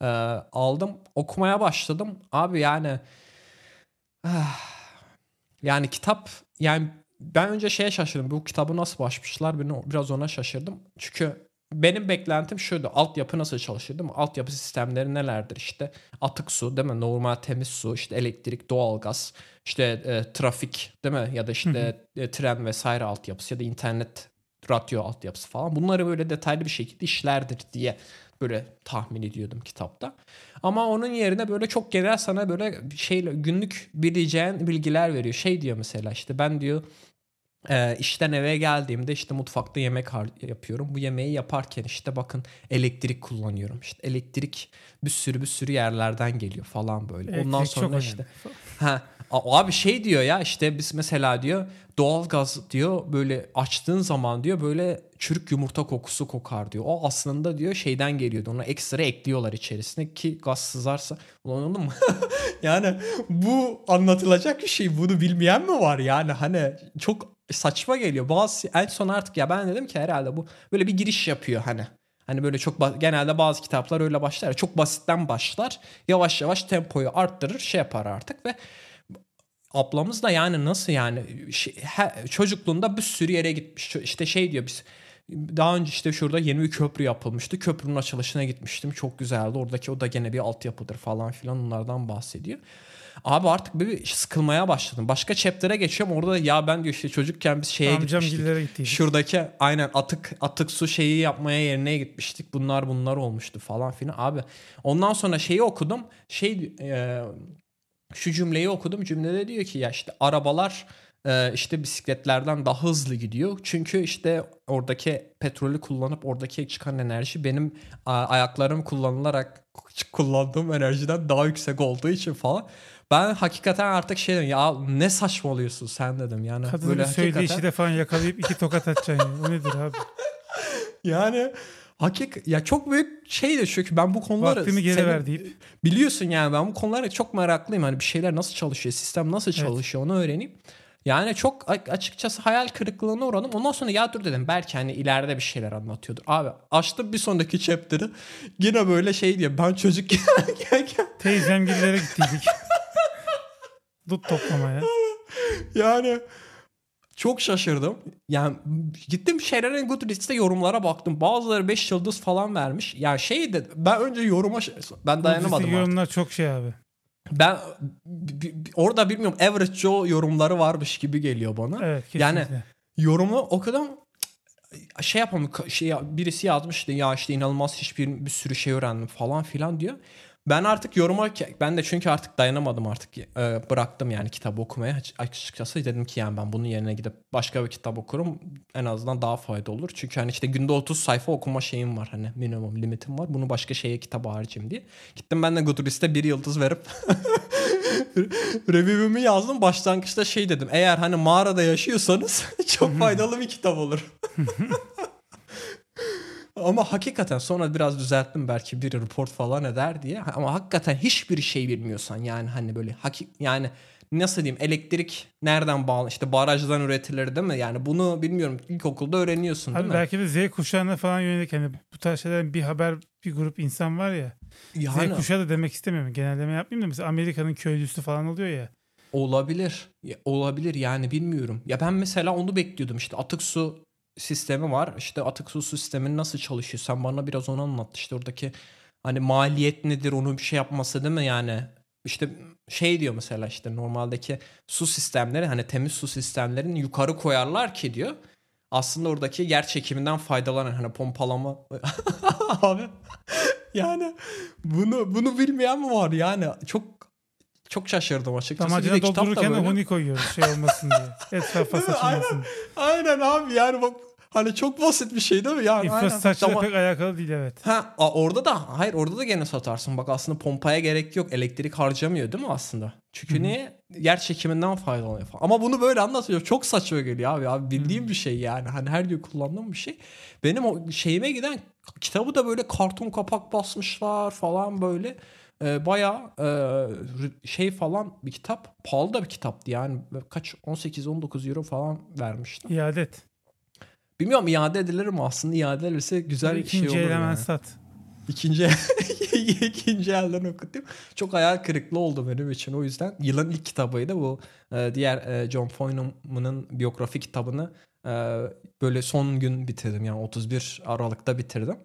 Ee, aldım okumaya başladım. Abi yani yani kitap yani ben önce şeye şaşırdım. Bu kitabı nasıl başmışlar? Biraz ona şaşırdım. Çünkü benim beklentim şuydu. Altyapı nasıl çalışır değil mi? Altyapı sistemleri nelerdir? İşte atık su değil mi? Normal temiz su, işte elektrik, doğalgaz, işte e, trafik değil mi? Ya da işte e, tren vesaire altyapısı ya da internet, radyo altyapısı falan. Bunları böyle detaylı bir şekilde işlerdir diye böyle tahmin ediyordum kitapta. Ama onun yerine böyle çok genel sana böyle şey günlük bileceğin bilgiler veriyor. Şey diyor mesela işte ben diyor ee, işten eve geldiğimde işte mutfakta yemek yapıyorum. Bu yemeği yaparken işte bakın elektrik kullanıyorum. İşte elektrik bir sürü bir sürü yerlerden geliyor falan böyle. Elektrik Ondan sonra işte ha abi şey diyor ya işte biz mesela diyor doğalgaz diyor böyle açtığın zaman diyor böyle çürük yumurta kokusu kokar diyor. O aslında diyor şeyden geliyordu. Ona ekstra ekliyorlar içerisine ki gaz sızarsa. Ulan mu? yani bu anlatılacak bir şey. Bunu bilmeyen mi var? Yani hani çok saçma geliyor. Bazı en son artık ya ben dedim ki herhalde bu böyle bir giriş yapıyor hani. Hani böyle çok genelde bazı kitaplar öyle başlar. Çok basitten başlar. Yavaş yavaş tempoyu arttırır şey yapar artık ve ablamız da yani nasıl yani şey, çocukluğunda bir sürü yere gitmiş. İşte şey diyor biz daha önce işte şurada yeni bir köprü yapılmıştı. Köprünün açılışına gitmiştim. Çok güzeldi. Oradaki o da gene bir altyapıdır falan filan onlardan bahsediyor. Abi artık bir sıkılmaya başladım. Başka chapter'e geçiyorum. Orada da ya ben diyor işte çocukken biz şeye Amcam gitmiştik. Şuradaki aynen atık atık su şeyi yapmaya yerine gitmiştik. Bunlar bunlar olmuştu falan filan. Abi ondan sonra şeyi okudum. Şey e, şu cümleyi okudum. Cümlede diyor ki ya işte arabalar e, işte bisikletlerden daha hızlı gidiyor. Çünkü işte oradaki petrolü kullanıp oradaki çıkan enerji benim ayaklarım kullanılarak kullandığım enerjiden daha yüksek olduğu için falan. Ben hakikaten artık şey dedim ya ne saçmalıyorsun sen dedim. Yani Kadının böyle söylediği hakikaten... işi de falan yakalayıp iki tokat atacaksın. Yani. O nedir abi? yani hakik ya çok büyük şey de çünkü ben bu konuları vaktimi geri ver deyip biliyorsun yani ben bu konulara çok meraklıyım hani bir şeyler nasıl çalışıyor sistem nasıl çalışıyor evet. onu öğreneyim yani çok açıkçası hayal kırıklığına uğradım. Ondan sonra ya dur dedim belki hani ileride bir şeyler anlatıyordur. Abi açtım bir sonraki chapter'ı. Yine böyle şey diyor ben çocuk Teyzemgillere gittiydik. Dut toplamaya. Yani çok şaşırdım. Yani gittim Sharon Goodreads'te yorumlara baktım. Bazıları 5 yıldız falan vermiş. Yani şey de ben önce yoruma ben dayanamadım. yorumlar çok şey abi. ben orada bilmiyorum average Joe yorumları varmış gibi geliyor bana. Evet kesinlikle. Yani yorumu o kadar şey yapamıyor. Şey, birisi yazmıştı ya işte inanılmaz hiçbir bir sürü şey öğrendim falan filan diyor. Ben artık yoruma ben de çünkü artık dayanamadım artık e, bıraktım yani kitap okumaya Aç- açıkçası dedim ki yani ben bunun yerine gidip başka bir kitap okurum en azından daha fayda olur. Çünkü hani işte günde 30 sayfa okuma şeyim var hani minimum limitim var bunu başka şeye kitaba harcayayım diye. Gittim ben de Goodreads'te bir yıldız verip review'ümü yazdım. Başlangıçta şey dedim eğer hani mağarada yaşıyorsanız çok faydalı bir kitap olur. Ama hakikaten sonra biraz düzelttim belki bir report falan eder diye. Ama hakikaten hiçbir şey bilmiyorsan yani hani böyle hakik yani nasıl diyeyim elektrik nereden bağlı işte barajdan üretilir değil mi? Yani bunu bilmiyorum ilkokulda öğreniyorsun değil Abi mi? belki de Z kuşağına falan yönelik hani bu tarz şeylerden bir haber bir grup insan var ya. Yani Z kuşağı da demek istemiyorum. Genelleme yapmayayım da mesela Amerika'nın köylüsü falan oluyor ya. olabilir. Ya, olabilir yani bilmiyorum. Ya ben mesela onu bekliyordum işte atık su sistemi var. İşte atık su sisteminin nasıl çalışıyor? Sen bana biraz onu anlat. İşte oradaki hani maliyet nedir onu bir şey yapması değil mi yani? İşte şey diyor mesela işte normaldeki su sistemleri hani temiz su sistemlerini yukarı koyarlar ki diyor. Aslında oradaki yer çekiminden faydalanan hani pompalama abi yani bunu bunu bilmeyen mi var yani çok çok şaşırdım açıkçası. Damacana doldururken de huni koyuyoruz şey olmasın diye. Etrafa mi? Aynen. saçılmasın. Aynen abi yani bak hani çok basit bir şey değil mi? Yani İnfrastructure'la aynen. pek alakalı değil evet. Ha orada da hayır orada da gene satarsın. Bak aslında pompaya gerek yok. Elektrik harcamıyor değil mi aslında? Çünkü niye? Yer çekiminden faydalanıyor falan. Ama bunu böyle anlatıyor. Çok saçma geliyor abi. Abi bildiğim bir şey yani. Hani her gün kullandığım bir şey. Benim o şeyime giden kitabı da böyle karton kapak basmışlar falan böyle. Ee, bayağı e, şey falan bir kitap. Pahalı da bir kitaptı yani. Kaç 18-19 euro falan vermiştim. İade et. Bilmiyorum iade edilir mi aslında iade edilirse güzel bir şey İkinci olur hemen yani. sat. İkinci ikinci elden okuttum. Çok hayal kırıklığı oldu benim için. O yüzden yılın ilk kitabıydı bu. Ee, diğer e, John Foyneman'ın biyografi kitabını e, böyle son gün bitirdim. Yani 31 Aralık'ta bitirdim.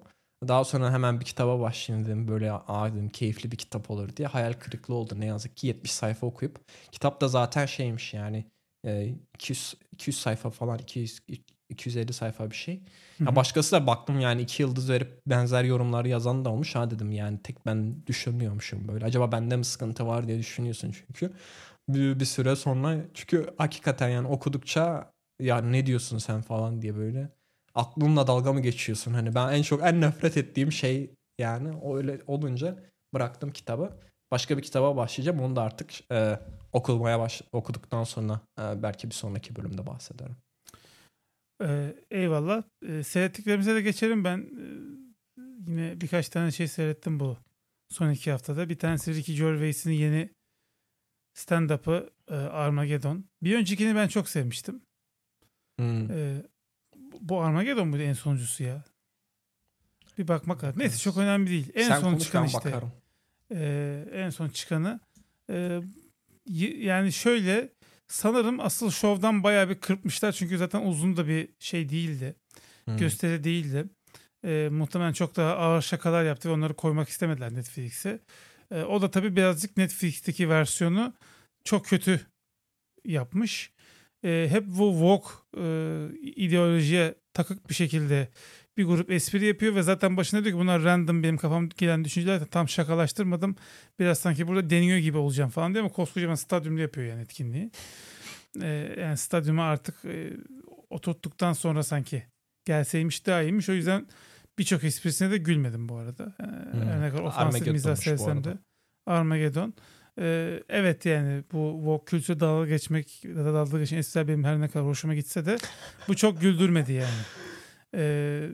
Daha sonra hemen bir kitaba başlayayım dedim. Böyle aa dedim keyifli bir kitap olur diye. Hayal kırıklığı oldu ne yazık ki 70 sayfa okuyup. Kitap da zaten şeymiş yani e, 200, 200 sayfa falan 200 250 sayfa bir şey. Ya başkası da baktım yani iki yıldız verip benzer yorumları yazan da olmuş. Ha dedim yani tek ben düşünmüyormuşum böyle. Acaba bende mi sıkıntı var diye düşünüyorsun çünkü. Bir, bir süre sonra çünkü hakikaten yani okudukça ya ne diyorsun sen falan diye böyle aklınla dalga mı geçiyorsun? Hani ben en çok en nefret ettiğim şey yani öyle olunca bıraktım kitabı. Başka bir kitaba başlayacağım. Onu da artık e, okumaya baş okuduktan sonra e, belki bir sonraki bölümde bahsederim. Ee, eyvallah. Ee, seyrettiklerimize de geçelim. Ben e, yine birkaç tane şey seyrettim bu son iki haftada. Bir tanesi Ricky Gervais'in yeni stand-up'ı e, Armageddon. Bir öncekini ben çok sevmiştim. Hmm. Ee, bu- Armageddon muydu en sonuncusu ya? Bir bakmak lazım. Neyse çok önemli değil. En Sen son çıkan işte. bakarım. Ee, en son çıkanı. Y- yani şöyle sanırım asıl şovdan bayağı bir kırpmışlar. Çünkü zaten uzun da bir şey değildi. Hmm. Gösteri değildi. Ee, muhtemelen çok daha ağır şakalar yaptı ve onları koymak istemediler Netflix'e. Ee, o da tabii birazcık Netflix'teki versiyonu çok kötü yapmış. Ee, hep bu woke e, ideolojiye takık bir şekilde bir grup espri yapıyor ve zaten başında diyor ki bunlar random benim kafam gelen düşünceler tam şakalaştırmadım. Biraz sanki burada deniyor gibi olacağım falan diyor ama koskocaman stadyumda yapıyor yani etkinliği. Ee, yani stadyuma artık e, oturttuktan sonra sanki gelseymiş daha iyiymiş. O yüzden birçok esprisine de gülmedim bu arada. Ee, Her ne kadar ofansif mizah sevsem de. Armageddon. Ee, evet yani bu woke kültüre dalga geçmek ya da dalga geçen espriler benim her ne kadar hoşuma gitse de bu çok güldürmedi yani. Ee,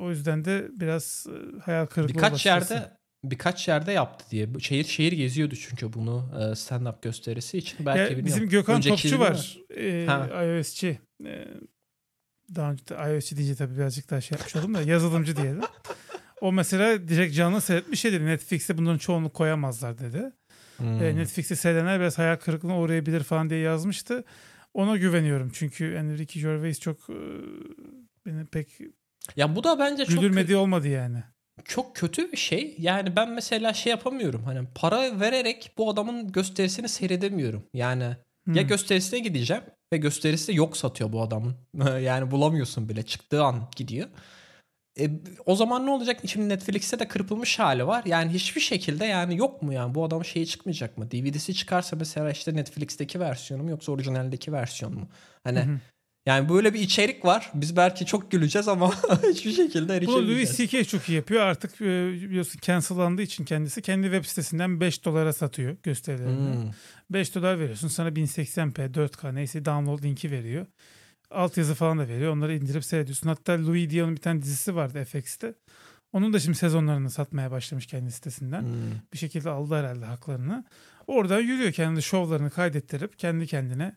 o yüzden de biraz e, hayal kırıklığı Birkaç açıkçası. yerde birkaç yerde yaptı diye. Şehir şehir geziyordu çünkü bunu e, stand up gösterisi için. Belki Ya bilmiyorum. bizim Gökhan Önceki Topçu var. Ee, iOS'çi. Ee, daha önce de iOS'çi deyince tabii birazcık daha şey yapmış oldum da yazılımcı diyelim. O mesela direkt canlı seyretmiş şey dedi. Netflix'te bunların çoğunu koyamazlar dedi. Hmm. E, Netflix'te seyredenler biraz hayal kırıklığına uğrayabilir falan diye yazmıştı. Ona güveniyorum çünkü yani Ricky Gervais çok e, beni pek Ya bu da bence çok güldürmediği olmadı yani. çok kötü bir şey. Yani ben mesela şey yapamıyorum. Hani para vererek bu adamın gösterisini seyredemiyorum. Yani hmm. ya gösterisine gideceğim ve gösterisi de yok satıyor bu adamın. yani bulamıyorsun bile. Çıktığı an gidiyor. E, o zaman ne olacak? Şimdi Netflix'te de kırpılmış hali var. Yani hiçbir şekilde yani yok mu yani bu adamın şeyi çıkmayacak mı? DVD'si çıkarsa mesela işte Netflix'teki versiyonu mu yoksa orijinaldeki versiyon mu? Hani hı. Yani böyle bir içerik var. Biz belki çok güleceğiz ama hiçbir şekilde erişemeyeceğiz. Bu Louis C.K. çok iyi yapıyor. Artık e, biliyorsun cancellandığı için kendisi kendi web sitesinden 5 dolara satıyor gösterilerini. Hmm. 5 dolar veriyorsun sana 1080p 4K neyse download linki veriyor. Alt yazı falan da veriyor. Onları indirip seyrediyorsun. Hatta Louis Dia'nın bir tane dizisi vardı FX'te. Onun da şimdi sezonlarını satmaya başlamış kendi sitesinden. Hmm. Bir şekilde aldı herhalde haklarını. Oradan yürüyor kendi şovlarını kaydettirip kendi kendine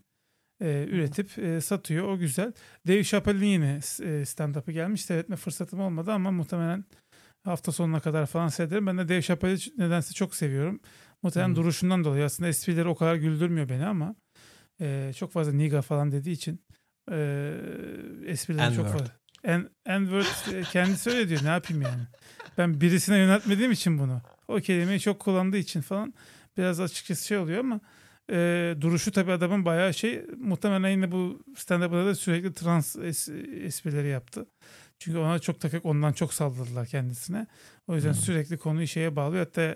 e, üretip e, satıyor. O güzel. Dave Chappelle'in yine e, stand-up'ı gelmiş. Seyretme fırsatım olmadı ama muhtemelen hafta sonuna kadar falan seyrederim. Ben de Dave Chappelle'i nedense çok seviyorum. Muhtemelen hmm. duruşundan dolayı aslında esprileri o kadar güldürmüyor beni ama e, çok fazla niga falan dediği için e, esprileri çok fazla. En, N-word e, kendisi öyle diyor. Ne yapayım yani? Ben birisine yöneltmediğim için bunu. O kelimeyi çok kullandığı için falan biraz açıkçası şey oluyor ama e, duruşu tabii adamın bayağı şey muhtemelen yine bu stand-up'da da sürekli trans es- esprileri yaptı. Çünkü ona çok takık ondan çok saldırdılar kendisine. O yüzden hmm. sürekli konuyu şeye bağlıyor. Hatta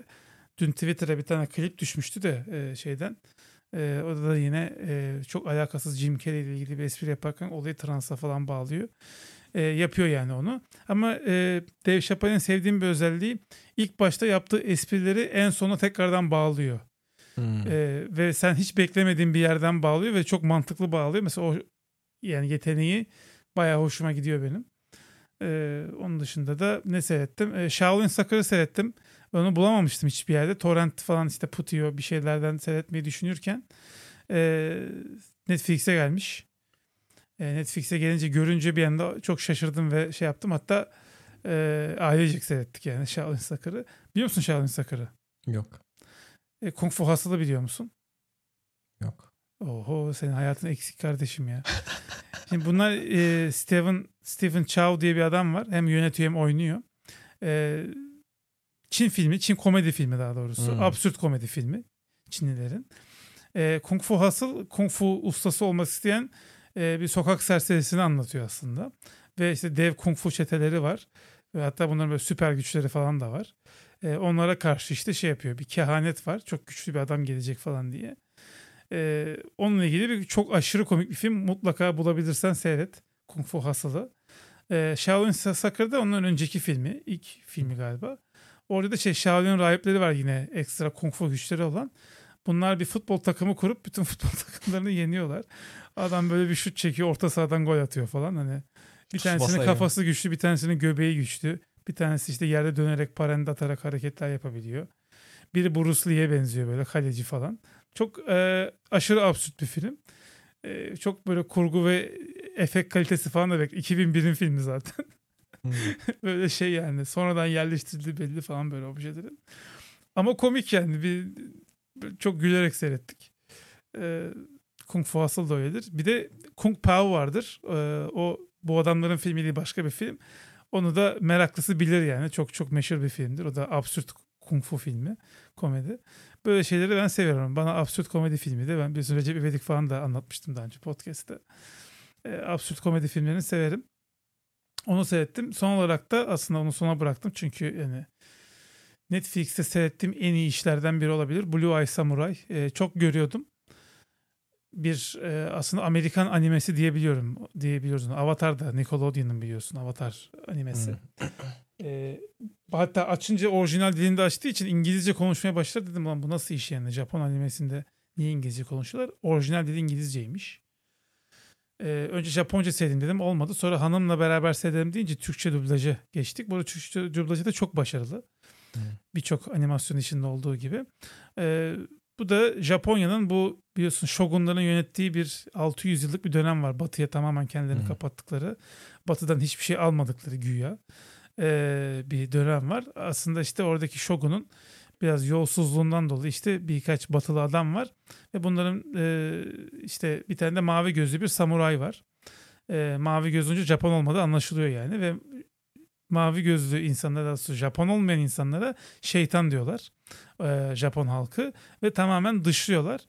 dün Twitter'a bir tane klip düşmüştü de e, şeyden. E, o da yine e, çok alakasız Jim Carrey ile ilgili bir espri yaparken olayı transa falan bağlıyor. E, yapıyor yani onu. Ama e, Dave Chappelle'in sevdiğim bir özelliği ilk başta yaptığı esprileri en sona tekrardan bağlıyor. Hmm. Ee, ve sen hiç beklemediğin bir yerden bağlıyor ve çok mantıklı bağlıyor. Mesela o yani yeteneği bayağı hoşuma gidiyor benim. Ee, onun dışında da ne seyrettim? Ee, Shaolin Soccer'ı seyrettim. Onu bulamamıştım hiçbir yerde. Torrent falan işte Putio bir şeylerden seyretmeyi düşünürken e, Netflix'e gelmiş. E, Netflix'e gelince görünce bir anda çok şaşırdım ve şey yaptım. Hatta e, ailecek seyrettik yani Shaolin Soccer'ı. Biliyor musun Shaolin Soccer'ı? Yok. E, Kung Fu Hustle'ı biliyor musun? Yok. Oho senin hayatın eksik kardeşim ya. Şimdi bunlar e, Steven Stephen Chow diye bir adam var. Hem yönetiyor hem oynuyor. E, Çin filmi, Çin komedi filmi daha doğrusu. Hmm. Absürt komedi filmi Çinlilerin. E, Kung Fu Hustle, Kung Fu ustası olmak isteyen e, bir sokak serserisini anlatıyor aslında. Ve işte dev Kung Fu çeteleri var. Ve hatta bunların böyle süper güçleri falan da var. E, onlara karşı işte şey yapıyor. Bir kehanet var. Çok güçlü bir adam gelecek falan diye. E, onunla ilgili bir çok aşırı komik bir film. Mutlaka bulabilirsen seyret. Kung Fu Hustle'ı. E, Shaolin Soccer'da onun önceki filmi. ilk filmi galiba. Orada da şey Shaolin rahipleri var yine ekstra kung fu güçleri olan. Bunlar bir futbol takımı kurup bütün futbol takımlarını yeniyorlar. Adam böyle bir şut çekiyor orta sahadan gol atıyor falan hani. Bir tanesinin kafası güçlü, bir tanesinin göbeği güçlü. Bir tanesi işte yerde dönerek parende atarak hareketler yapabiliyor. Biri Bruce Lee'ye benziyor böyle kaleci falan. Çok e, aşırı absürt bir film. E, çok böyle kurgu ve efekt kalitesi falan da bek. 2001'in filmi zaten. Hmm. böyle şey yani sonradan yerleştirildi belli falan böyle objelerin. Ama komik yani bir çok gülerek seyrettik. E, Kung Fu Hustle da öyledir. Bir de Kung Pao vardır. E, o bu adamların filmi değil başka bir film. Onu da meraklısı bilir yani. Çok çok meşhur bir filmdir. O da absürt kung fu filmi, komedi. Böyle şeyleri ben seviyorum. Bana absürt komedi filmi de ben bir Recep İvedik falan da anlatmıştım daha önce podcast'te. E, absürt komedi filmlerini severim. Onu seyrettim. Son olarak da aslında onu sona bıraktım. Çünkü yani Netflix'te seyrettiğim en iyi işlerden biri olabilir. Blue Eye Samurai. E, çok görüyordum bir e, aslında Amerikan animesi diyebiliyorum diyebiliyoruz. Avatar da Nickelodeon'un biliyorsun Avatar animesi. Hmm. e, hatta açınca orijinal dilinde açtığı için İngilizce konuşmaya başladı dedim lan bu nasıl iş yani Japon animesinde niye İngilizce konuşuyorlar? Orijinal dili İngilizceymiş. E, önce Japonca seyredim dedim olmadı. Sonra hanımla beraber seyredelim deyince Türkçe dublajı geçtik. Bu Türkçe dublajı da çok başarılı. Hmm. Birçok animasyon işinde olduğu gibi. E, bu da Japonya'nın bu biliyorsun shogunların yönettiği bir 600 yıllık bir dönem var. Batıya tamamen kendilerini hmm. kapattıkları. Batıdan hiçbir şey almadıkları güya ee, bir dönem var. Aslında işte oradaki shogunun biraz yolsuzluğundan dolayı işte birkaç batılı adam var. Ve bunların e, işte bir tane de mavi gözlü bir samuray var. E, mavi gözlü Japon olmadığı anlaşılıyor yani ve mavi gözlü insanlara, Japon olmayan insanlara şeytan diyorlar. E, Japon halkı ve tamamen dışlıyorlar.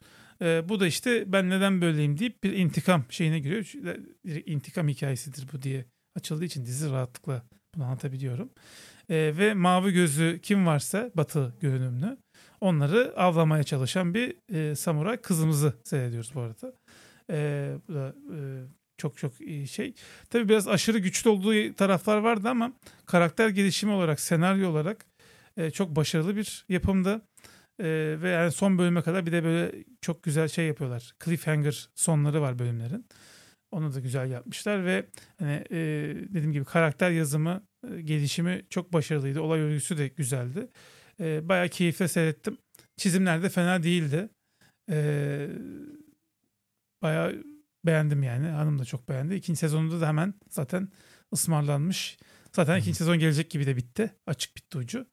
E, bu da işte ben neden böyleyim deyip bir intikam şeyine giriyor. Bir intikam hikayesidir bu diye açıldığı için dizi rahatlıkla bunu anlatabiliyorum. E, ve mavi gözlü kim varsa batı görünümlü onları avlamaya çalışan bir e, samuray kızımızı seyrediyoruz bu arada. E, bu da e, çok çok iyi şey. Tabii biraz aşırı güçlü olduğu taraflar vardı ama karakter gelişimi olarak, senaryo olarak e, çok başarılı bir yapımda. E, ve yani son bölüme kadar bir de böyle çok güzel şey yapıyorlar. Cliffhanger sonları var bölümlerin. Onu da güzel yapmışlar ve hani e, dediğim gibi karakter yazımı, e, gelişimi çok başarılıydı. Olay örgüsü de güzeldi. E, bayağı keyifle seyrettim. Çizimler de fena değildi. E, bayağı beğendim yani. Hanım da çok beğendi. İkinci sezonunda da hemen zaten ısmarlanmış. Zaten ikinci sezon gelecek gibi de bitti. Açık bitti ucu.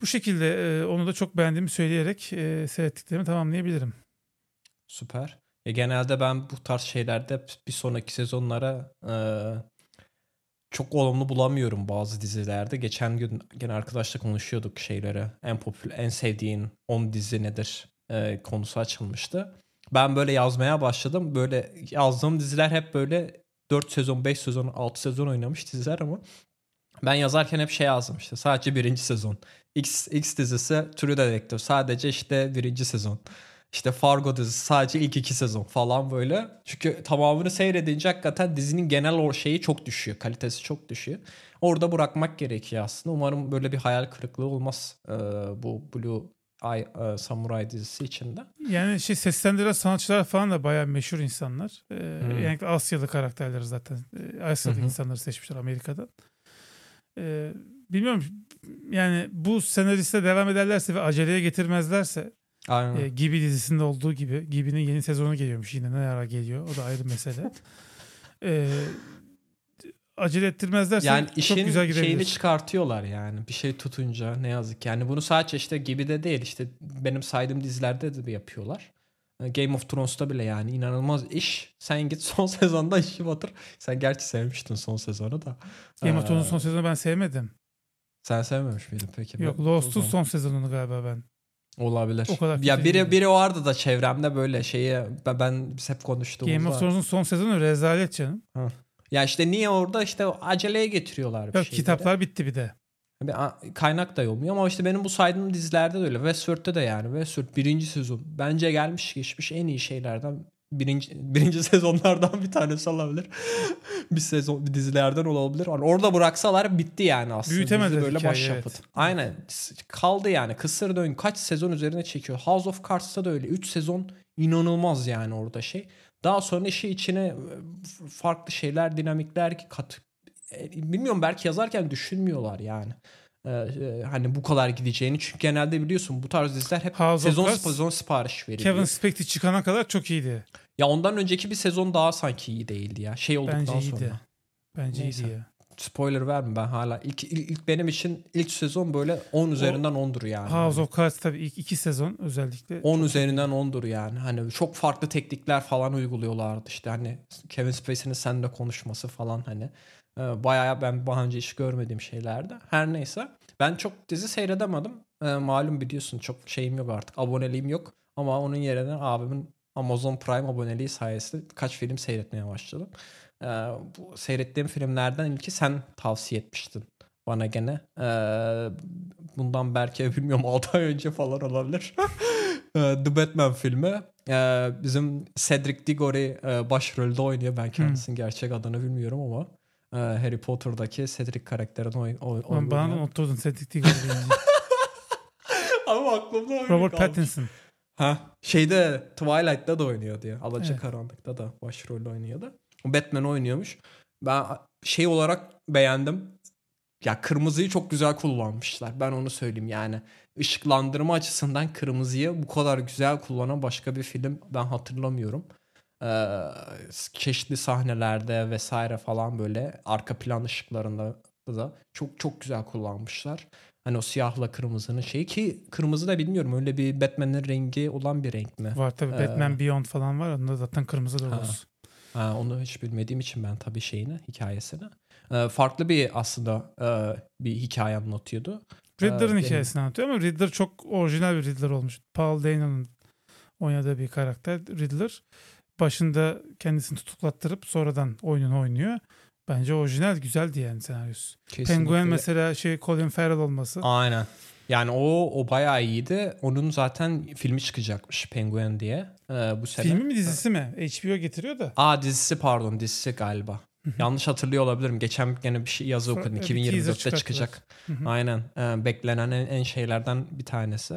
Bu şekilde e, onu da çok beğendiğimi söyleyerek e, seyrettiklerimi tamamlayabilirim. Süper. Ya genelde ben bu tarz şeylerde bir sonraki sezonlara e, çok olumlu bulamıyorum bazı dizilerde. Geçen gün gene arkadaşla konuşuyorduk şeyleri. En popüler, en sevdiğin 10 dizi nedir e, konusu açılmıştı. Ben böyle yazmaya başladım. Böyle yazdığım diziler hep böyle 4 sezon, 5 sezon, 6 sezon oynamış diziler ama ben yazarken hep şey yazdım işte sadece birinci sezon. X, X dizisi True Detective sadece işte birinci sezon. İşte Fargo dizisi sadece ilk iki sezon falan böyle. Çünkü tamamını seyredince hakikaten dizinin genel o şeyi çok düşüyor. Kalitesi çok düşüyor. Orada bırakmak gerekiyor aslında. Umarım böyle bir hayal kırıklığı olmaz ee, bu Blue Eye e, Samurai dizisi içinde. Yani şey seslendiren sanatçılar falan da bayağı meşhur insanlar. Ee, hmm. Yani Asyalı karakterleri zaten. Ee, Asyalı hmm. insanları seçmişler Amerika'dan. Ee, bilmiyorum yani bu senariste devam ederlerse ve aceleye getirmezlerse Aynen. E, Gibi dizisinde olduğu gibi Gibi'nin yeni sezonu geliyormuş yine ne ara geliyor o da ayrı mesele. e, acele ettirmezlerse yani çok işin güzel gidebilir. şeyini çıkartıyorlar yani bir şey tutunca ne yazık yani bunu sadece işte gibi de değil işte benim saydığım dizilerde de yapıyorlar. Game of Thrones'ta bile yani inanılmaz iş. Sen git son sezonda işi batır. Sen gerçi sevmiştin son sezonu da. Game of Thrones'un son sezonu ben sevmedim. Sen sevmemiş miydin peki? Yok Lost'un son sezonunu galiba ben. Olabilir. O kadar ya biri biri vardı da çevremde böyle şeyi ben, ben biz hep konuştuğumuzda. Game of Thrones'un son sezonu rezalet canım. Ha. Ya işte niye orada işte aceleye getiriyorlar bir Yok şeyleri. kitaplar bitti bir de. Kaynak da olmuyor ama işte benim bu saydığım dizilerde de öyle. Westworld'de de yani. Westworld birinci sezon. Bence gelmiş geçmiş en iyi şeylerden birinci, birinci sezonlardan bir tanesi olabilir. bir sezon bir dizilerden olabilir. Yani orada bıraksalar bitti yani aslında. Büyütemediler böyle başyapıt. Evet. Aynen. Kaldı yani. Kısır dön kaç sezon üzerine çekiyor. House of Cards'ta da öyle. 3 sezon inanılmaz yani orada şey. Daha sonra işi içine e, farklı şeyler, dinamikler kat e, bilmiyorum belki yazarken düşünmüyorlar yani. Ee, hani bu kadar gideceğini çünkü genelde biliyorsun bu tarz diziler hep House sezon sezon sipariş veriyor. Kevin Spacey çıkana kadar çok iyiydi. Ya ondan önceki bir sezon daha sanki iyi değildi ya. Şey olduktan Bence iyiydi. sonra. Bence Neyse. iyiydi ya. Spoiler verme ben hala. İlk, ilk, ilk benim için ilk sezon böyle 10 üzerinden 10'dur yani. House of Cards tabii ilk iki sezon özellikle. 10 üzerinden 10'dur yani. Hani çok farklı teknikler falan uyguluyorlardı işte hani Kevin Spacey'nin seninle konuşması falan hani. E, bayağı ben daha önce hiç görmediğim şeylerdi. Her neyse. Ben çok dizi seyredemedim. E, malum biliyorsun çok şeyim yok artık. Aboneliğim yok. Ama onun yerine abimin Amazon Prime aboneliği sayesinde kaç film seyretmeye başladım. Ee, bu seyrettiğim filmlerden ilki sen tavsiye etmiştin bana gene. Ee, bundan belki bilmiyorum 6 ay önce falan olabilir. Ee, The Batman filmi. Ee, bizim Cedric Diggory e, başrolde oynuyor. Ben kendisinin hmm. gerçek adını bilmiyorum ama e, Harry Potter'daki Cedric karakterini oy, oy, oynuyor. Bana unutturdun Cedric Diggory Ama aklımda Robert Pattinson. Ha şeyde Twilight'ta da oynuyordu ya. Alacakaranlık'ta evet. da başrolde oynuyordu. Batman oynuyormuş. Ben şey olarak beğendim. Ya kırmızıyı çok güzel kullanmışlar. Ben onu söyleyeyim yani. Işıklandırma açısından kırmızıyı bu kadar güzel kullanan başka bir film ben hatırlamıyorum. Ee, çeşitli sahnelerde vesaire falan böyle arka plan ışıklarında da çok çok güzel kullanmışlar. Hani o siyahla kırmızının şeyi ki kırmızı da bilmiyorum öyle bir Batman'in rengi olan bir renk mi? Var tabii ee, Batman Beyond falan var onda zaten kırmızı da olur. Ha, onu hiç bilmediğim için ben tabii şeyini, hikayesini. Ee, farklı bir aslında e, bir hikaye anlatıyordu. Riddler'ın Ee, hikayesini anlatıyor ama Riddler çok orijinal bir Riddler olmuş. Paul Dano'nun oynadığı bir karakter Riddler. Başında kendisini tutuklattırıp sonradan oyununu oynuyor. Bence orijinal güzeldi yani senaryosu. Kesinlikle. Penguin mesela şey Colin Farrell olması. Aynen. Yani o o bayağı iyiydi. Onun zaten filmi çıkacakmış Penguin diye ee, bu sene. Filmi mi dizisi mi? HBO getiriyor da. Aa dizisi pardon dizisi galiba. Yanlış hatırlıyor olabilirim. Geçen gene bir şey yazı okudum. bir teaser 2024'te çıkarttılar. çıkacak. Aynen. Ee, beklenen en, en şeylerden bir tanesi.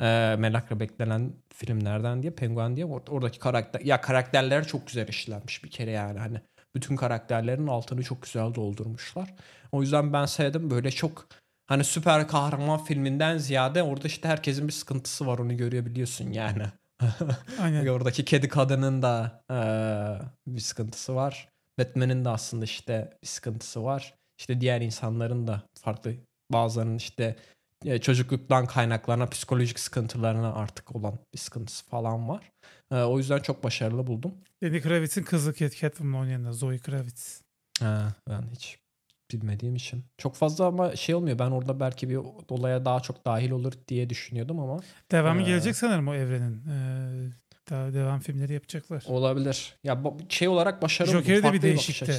Ee, merakla beklenen filmlerden diye Penguin diye Or- oradaki karakter ya karakterler çok güzel işlenmiş bir kere yani hani bütün karakterlerin altını çok güzel doldurmuşlar. O yüzden ben sevdim böyle çok hani süper kahraman filminden ziyade orada işte herkesin bir sıkıntısı var onu görebiliyorsun yani. Aynen. Oradaki kedi kadının da eee, bir sıkıntısı var. Batman'in de aslında işte bir sıkıntısı var. İşte diğer insanların da farklı bazılarının işte e, çocukluktan kaynaklanan psikolojik sıkıntılarına artık olan bir sıkıntısı falan var. Eee, o yüzden çok başarılı buldum. Lenny Kravitz'in kızı Cat Catwoman oynayan da Zoe Kravitz. Ha, ben hiç bilmediğim için. Çok fazla ama şey olmuyor. Ben orada belki bir olaya daha çok dahil olur diye düşünüyordum ama Devamı Ee, gelecek sanırım o evrenin. Ee, daha devam filmleri yapacaklar. Olabilir. Ya şey olarak başarılı. Joker'de buldum. bir değişikti.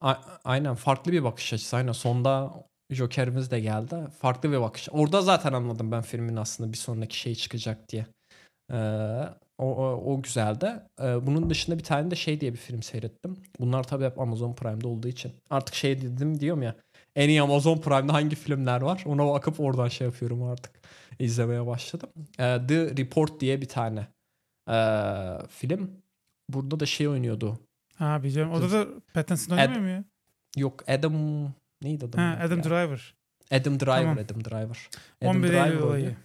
A- aynen farklı bir bakış açısı. Aynen sonda Joker'imiz de geldi. Farklı bir bakış. Orada zaten anladım ben filmin aslında bir sonraki şey çıkacak diye. Ee, o, o, o güzeldi. Ee, bunun dışında bir tane de şey diye bir film seyrettim. Bunlar tabii hep Amazon Prime'de olduğu için. Artık şey dedim diyorum ya. En iyi Amazon Prime'de hangi filmler var? Ona bakıp oradan şey yapıyorum artık. İzlemeye başladım. Ee, The Report diye bir tane ee, film. Burada da şey oynuyordu. Ha biliyorum. Orada da Pattinson oynamıyor mu ya? Yok Adam neydi adam? Ha, Adam Driver. Adam Driver, Tamam. Adam Driver. Adam 11 Driver Eylül olayı.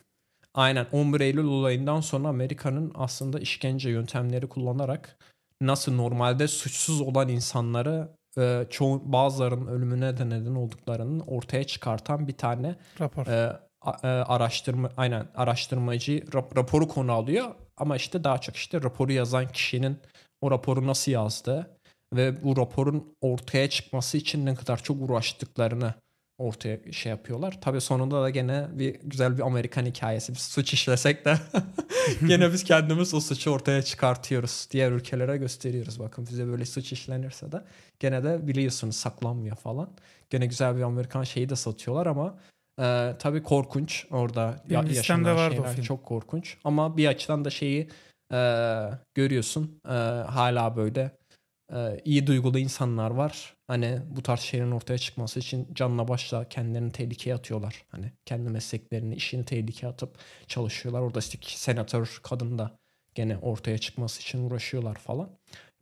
Aynen 11 Eylül olayından sonra Amerika'nın aslında işkence yöntemleri kullanarak nasıl normalde suçsuz olan insanları e, çoğu bazılarının ölümüne de neden olduklarının ortaya çıkartan bir tane Rapor. e, a- e, araştırma aynen araştırmacı rap- raporu konu alıyor ama işte daha çok işte raporu yazan kişinin o raporu nasıl yazdığı ve bu raporun ortaya çıkması için ne kadar çok uğraştıklarını ortaya şey yapıyorlar. Tabii sonunda da gene bir güzel bir Amerikan hikayesi. Biz suç işlesek de gene biz kendimiz o suçu ortaya çıkartıyoruz. Diğer ülkelere gösteriyoruz. Bakın bize böyle suç işlenirse de gene de biliyorsunuz saklanmıyor falan. Gene güzel bir Amerikan şeyi de satıyorlar ama e, tabii korkunç orada listemde yaşanan vardı şeyler çok korkunç. Ama bir açıdan da şeyi e, görüyorsun e, hala böyle iyi duygulu insanlar var. Hani bu tarz şeylerin ortaya çıkması için canla başla kendilerini tehlikeye atıyorlar. Hani kendi mesleklerini, işini tehlikeye atıp çalışıyorlar. Orada işte senatör kadın da gene ortaya çıkması için uğraşıyorlar falan.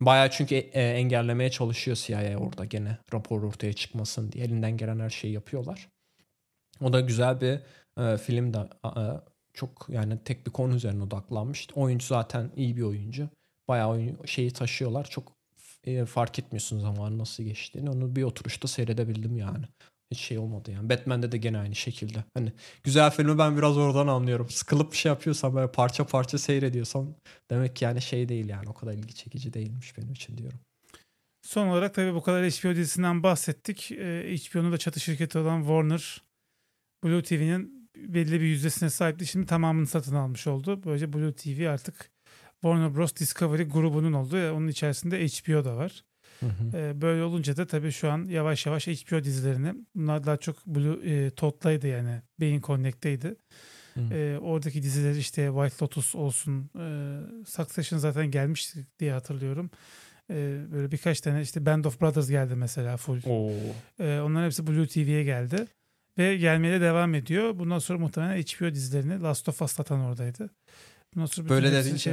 Bayağı çünkü e, engellemeye çalışıyor CIA orada gene rapor ortaya çıkmasın diye. Elinden gelen her şeyi yapıyorlar. O da güzel bir e, film de e, çok yani tek bir konu üzerine odaklanmış. Oyuncu zaten iyi bir oyuncu. Bayağı oyun, şeyi taşıyorlar. Çok e, fark etmiyorsun zamanın nasıl geçtiğini. Onu bir oturuşta seyredebildim yani. Hiç şey olmadı yani. Batman'de de gene aynı şekilde. Hani güzel filmi ben biraz oradan anlıyorum. Sıkılıp bir şey yapıyorsam böyle parça parça seyrediyorsam demek ki yani şey değil yani o kadar ilgi çekici değilmiş benim için diyorum. Son olarak tabii bu kadar HBO dizisinden bahsettik. Ee, HBO'nun da çatı şirketi olan Warner Blue TV'nin belli bir yüzdesine sahipti. Şimdi tamamını satın almış oldu. Böylece Blue TV artık Warner Bros. Discovery grubunun oldu. Ee, Onun içerisinde HBO da var. Ee, Böyle olunca da tabii şu an yavaş yavaş HBO dizilerini bunlar daha çok Blue e, Tot'taydı yani Beyin Connect'teydi. Hı. Ee, oradaki diziler işte White Lotus olsun e, Succession zaten gelmişti diye hatırlıyorum. Ee, böyle birkaç tane işte Band of Brothers geldi mesela full. Oo. Ee, onların hepsi Blue TV'ye geldi. Ve gelmeye de devam ediyor. Bundan sonra muhtemelen HBO dizilerini Last of Us satan oradaydı. Bundan sonra bütün Böyle hepsini dedince- şey.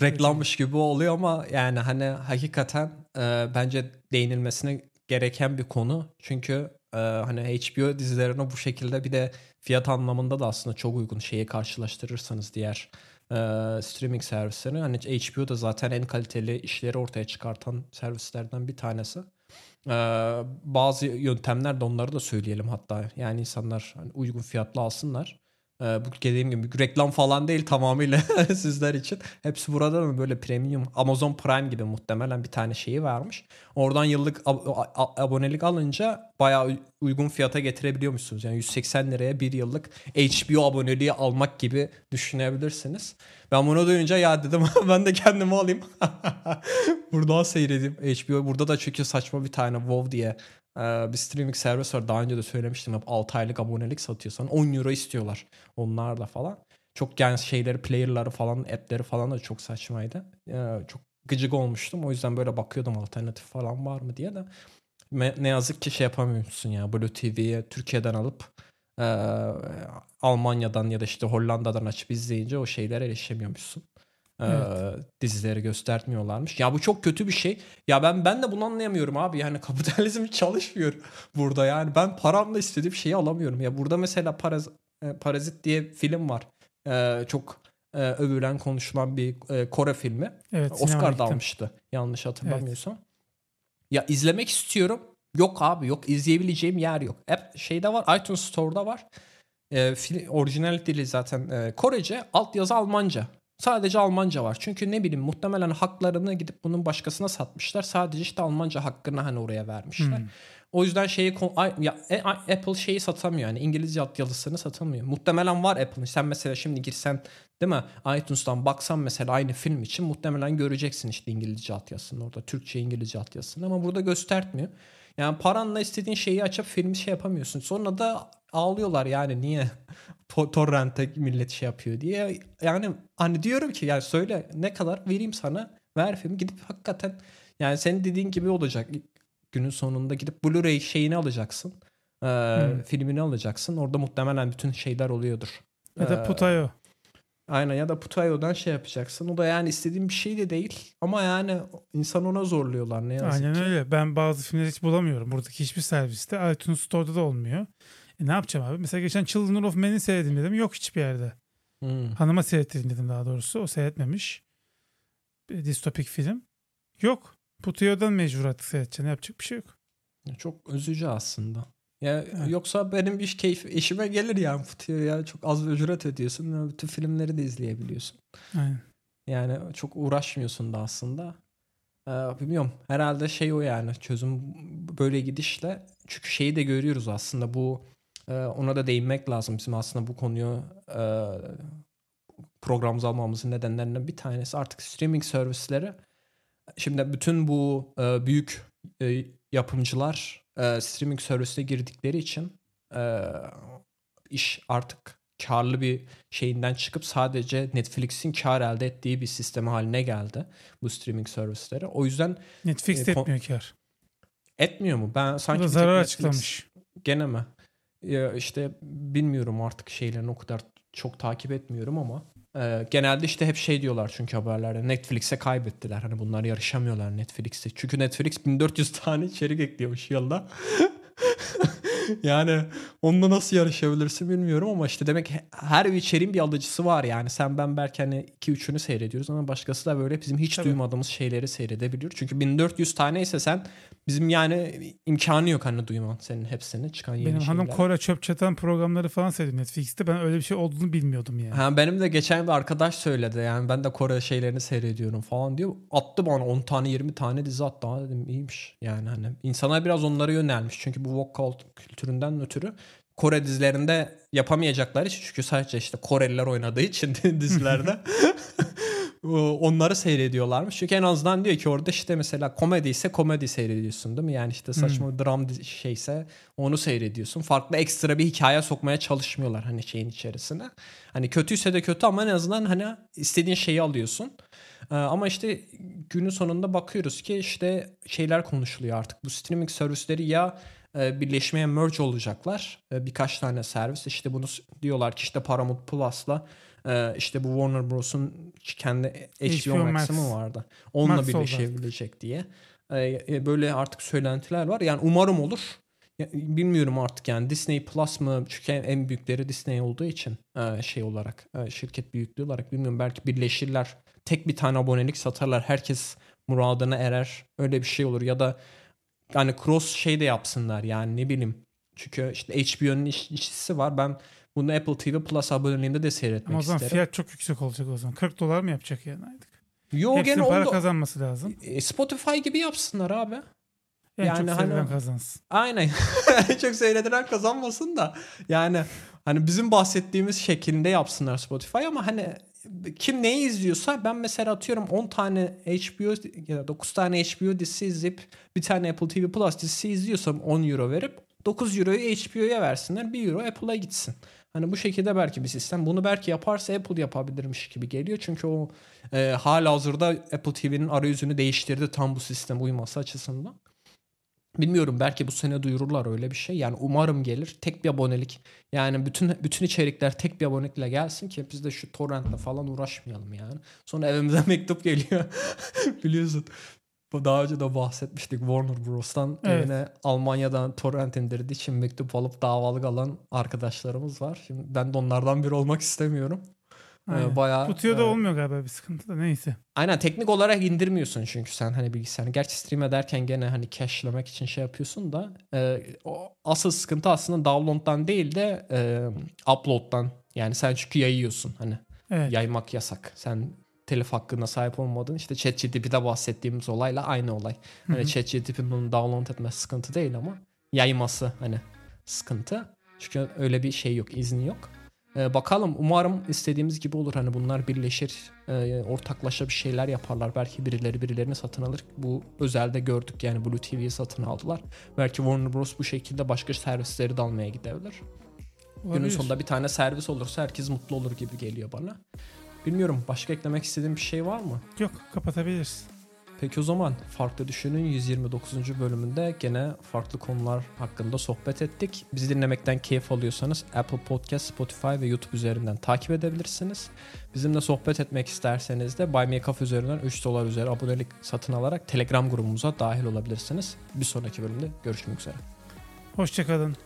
Reklammış gibi oluyor ama yani hani hakikaten e, bence değinilmesine gereken bir konu. Çünkü e, hani HBO dizilerine bu şekilde bir de fiyat anlamında da aslında çok uygun şeyi karşılaştırırsanız diğer e, streaming servisleri. Hani HBO da zaten en kaliteli işleri ortaya çıkartan servislerden bir tanesi. E, bazı yöntemler de onları da söyleyelim hatta. Yani insanlar hani uygun fiyatlı alsınlar. Ee, bu dediğim gibi reklam falan değil tamamıyla sizler için. Hepsi burada mı böyle premium Amazon Prime gibi muhtemelen bir tane şeyi varmış. Oradan yıllık ab- abonelik alınca bayağı uygun fiyata getirebiliyormuşsunuz. Yani 180 liraya bir yıllık HBO aboneliği almak gibi düşünebilirsiniz. Ben bunu duyunca ya dedim ben de kendimi alayım. Buradan seyredeyim. HBO burada da çünkü saçma bir tane WoW diye bir streaming servis var. Daha önce de söylemiştim. Hep 6 aylık abonelik satıyorsan 10 euro istiyorlar onlar da falan. Çok yani şeyleri, player'ları falan, app'leri falan da çok saçmaydı. Ee, çok gıcık olmuştum. O yüzden böyle bakıyordum alternatif falan var mı diye de. Ne yazık ki şey yapamıyorsun ya. Blue TV'ye Türkiye'den alıp e, Almanya'dan ya da işte Hollanda'dan açıp izleyince o şeylere erişemiyormuşsun. Evet. dizileri göstermiyorlarmış. Ya bu çok kötü bir şey. Ya ben ben de bunu anlayamıyorum abi. Yani kapitalizm çalışmıyor burada. Yani ben paramla istediğim şeyi alamıyorum. Ya burada mesela Paraz Parazit diye film var. Ee, çok e, övülen konuşulan bir e, Kore filmi. Evet, Oscar da almıştı. Yanlış hatırlamıyorsam. Evet. Ya izlemek istiyorum. Yok abi yok izleyebileceğim yer yok. Hep şeyde var iTunes Store'da var. E, film, orijinal dili zaten e, Korece, altyazı Almanca. Sadece Almanca var. Çünkü ne bileyim muhtemelen haklarını gidip bunun başkasına satmışlar. Sadece işte Almanca hakkını hani oraya vermişler. Hmm. O yüzden şeyi ya e, Apple şeyi satamıyor yani İngilizce altyazısını satamıyor. Muhtemelen var Apple'ın. Sen mesela şimdi girsen değil mi iTunes'tan baksan mesela aynı film için muhtemelen göreceksin işte İngilizce altyazısını orada Türkçe İngilizce altyazısını ama burada göstermiyor. Yani paranla istediğin şeyi açıp filmi şey yapamıyorsun. Sonra da ağlıyorlar yani niye torrent'e millet şey yapıyor diye. Yani hani diyorum ki yani söyle ne kadar vereyim sana ver film gidip hakikaten yani senin dediğin gibi olacak. Günün sonunda gidip Blu-ray şeyini alacaksın. Ee, hmm. Filmini alacaksın. Orada muhtemelen bütün şeyler oluyordur. Ya da Putayo. Aynen ya da Putayo'dan şey yapacaksın. O da yani istediğim bir şey de değil. Ama yani insan ona zorluyorlar ne yazık Aynen ki. öyle. Ben bazı filmleri hiç bulamıyorum. Buradaki hiçbir serviste. iTunes Store'da da olmuyor. E ne yapacağım abi? Mesela geçen Children of Men'i seyredim dedim. Yok hiçbir yerde. Hmm. Hanıma seyrettirdim dedim daha doğrusu. O seyretmemiş. Bir distopik film. Yok. Putuyo'dan mecbur artık seyredeceğim. Yapacak bir şey yok. Çok üzücü aslında. Ya evet. yoksa benim iş keyif işime gelir yani Putuyo ya çok az ücret ödüyorsun. Bütün filmleri de izleyebiliyorsun. Aynen. Yani çok uğraşmıyorsun da aslında. Ee, bilmiyorum. Herhalde şey o yani çözüm böyle gidişle. Çünkü şeyi de görüyoruz aslında bu ee, ona da değinmek lazım. Bizim aslında bu konuyu e, programımıza almamızın nedenlerinden bir tanesi artık streaming servisleri. Şimdi bütün bu e, büyük e, yapımcılar e, streaming servisine girdikleri için e, iş artık karlı bir şeyinden çıkıp sadece Netflix'in kar elde ettiği bir sistemi haline geldi bu streaming servisleri. O yüzden Netflix e, etmiyor kar. Etmiyor mu? Ben sanki zarar Netflix, açıklamış. Gene mi? Ya işte bilmiyorum artık şeylerini o kadar çok takip etmiyorum ama e, genelde işte hep şey diyorlar çünkü haberlerde Netflix'e kaybettiler. Hani bunlar yarışamıyorlar Netflix'e. Çünkü Netflix 1400 tane içerik ekliyormuş yılda. yani onunla nasıl yarışabilirsin bilmiyorum ama işte demek her içeriğin bir alıcısı var yani. Sen ben belki hani 2-3'ünü seyrediyoruz ama başkası da böyle bizim hiç Tabii. duymadığımız şeyleri seyredebiliyor. Çünkü 1400 tane ise sen bizim yani imkanı yok hani duyman senin hepsini çıkan yeni Benim şeyler. hanım Kore çöp çatan programları falan seyrediyor Netflix'te. Ben öyle bir şey olduğunu bilmiyordum yani. Ha, benim de geçen bir arkadaş söyledi yani ben de Kore şeylerini seyrediyorum falan diyor. Attı bana 10 tane 20 tane dizi attı. Ha dedim iyiymiş yani hani insana biraz onlara yönelmiş. Çünkü bu vocal kültüründen ötürü Kore dizilerinde yapamayacakları için çünkü sadece işte Koreliler oynadığı için dizilerde onları seyrediyorlarmış. Çünkü en azından diyor ki orada işte mesela komedi ise komedi seyrediyorsun değil mi? Yani işte saçma hmm. dram şeyse onu seyrediyorsun. Farklı ekstra bir hikaye sokmaya çalışmıyorlar hani şeyin içerisine. Hani kötüyse de kötü ama en azından hani istediğin şeyi alıyorsun. Ee, ama işte günün sonunda bakıyoruz ki işte şeyler konuşuluyor artık. Bu streaming servisleri ya birleşmeye merge olacaklar. E, birkaç tane servis işte bunu diyorlar ki işte Paramount Plus'la e, işte bu Warner Bros'un kendi HBO, HBO Max'ı mı vardı? Onunla Max birleşebilecek diye. Böyle artık söylentiler var. Yani umarım olur. bilmiyorum artık yani Disney Plus mı? Çünkü en büyükleri Disney olduğu için şey olarak şirket büyüklüğü olarak bilmiyorum belki birleşirler. Tek bir tane abonelik satarlar. Herkes muradına erer. Öyle bir şey olur ya da yani cross şey de yapsınlar yani ne bileyim Çünkü işte HBO'nun iş, işçisi var. Ben bunu Apple TV Plus aboneliğinde de seyretmek Ama o zaman isterim. fiyat çok yüksek olacak o zaman. 40 dolar mı yapacak yani aylık? Yo Hepsinin gene para onu da- kazanması lazım. E, Spotify gibi yapsınlar abi. En Yani çok hani- sevilen kazansın. Aynen. Çok seyredilen kazanmasın da. Yani hani bizim bahsettiğimiz şeklinde yapsınlar Spotify ama hani kim neyi izliyorsa ben mesela atıyorum 10 tane HBO ya da 9 tane HBO dizisi izleyip bir tane Apple TV Plus dizisi izliyorsam 10 euro verip 9 euroyu HBO'ya versinler 1 euro Apple'a gitsin. Hani bu şekilde belki bir sistem. Bunu belki yaparsa Apple yapabilirmiş gibi geliyor. Çünkü o e, hala hazırda Apple TV'nin arayüzünü değiştirdi tam bu sistem uyması açısından. Bilmiyorum belki bu sene duyururlar öyle bir şey. Yani umarım gelir. Tek bir abonelik. Yani bütün bütün içerikler tek bir abonelikle gelsin ki biz de şu torrentle falan uğraşmayalım yani. Sonra evimize mektup geliyor. Biliyorsun. Bu daha önce de bahsetmiştik Warner Bros'tan Evet. evine Almanya'dan torrent indirdiği için mektup alıp davalık alan arkadaşlarımız var. Şimdi ben de onlardan biri olmak istemiyorum. Ee, Aynen. bayağı Bu tüyoda e, olmuyor galiba bir sıkıntı da neyse. Aynen teknik olarak indirmiyorsun çünkü sen hani bilgisayarını. Gerçi stream ederken gene hani cache'lemek için şey yapıyorsun da e, o asıl sıkıntı aslında download'dan değil de e, upload'dan. Yani sen çünkü yayıyorsun hani Evet. yaymak yasak. Sen telif hakkına sahip olmadın. İşte ChatGPT'de bahsettiğimiz olayla aynı olay. Hani. ChatGPT'nin bunu download etmesi sıkıntı değil ama yayması hani sıkıntı. Çünkü öyle bir şey yok, izni yok. Ee, bakalım umarım istediğimiz gibi olur. Hani bunlar birleşir, e, ortaklaşa bir şeyler yaparlar. Belki birileri birilerini satın alır. Bu özelde gördük yani Blue TV'yi satın aldılar. Belki Warner Bros bu şekilde başka servisleri de almaya gidebilir. Günün Olabilir. sonunda bir tane servis olursa herkes mutlu olur gibi geliyor bana. Bilmiyorum başka eklemek istediğim bir şey var mı? Yok kapatabiliriz. Peki o zaman Farklı Düşünün 129. bölümünde gene farklı konular hakkında sohbet ettik. Bizi dinlemekten keyif alıyorsanız Apple Podcast, Spotify ve YouTube üzerinden takip edebilirsiniz. Bizimle sohbet etmek isterseniz de Buy Me Coffee üzerinden 3 dolar üzeri abonelik satın alarak Telegram grubumuza dahil olabilirsiniz. Bir sonraki bölümde görüşmek üzere. Hoşçakalın.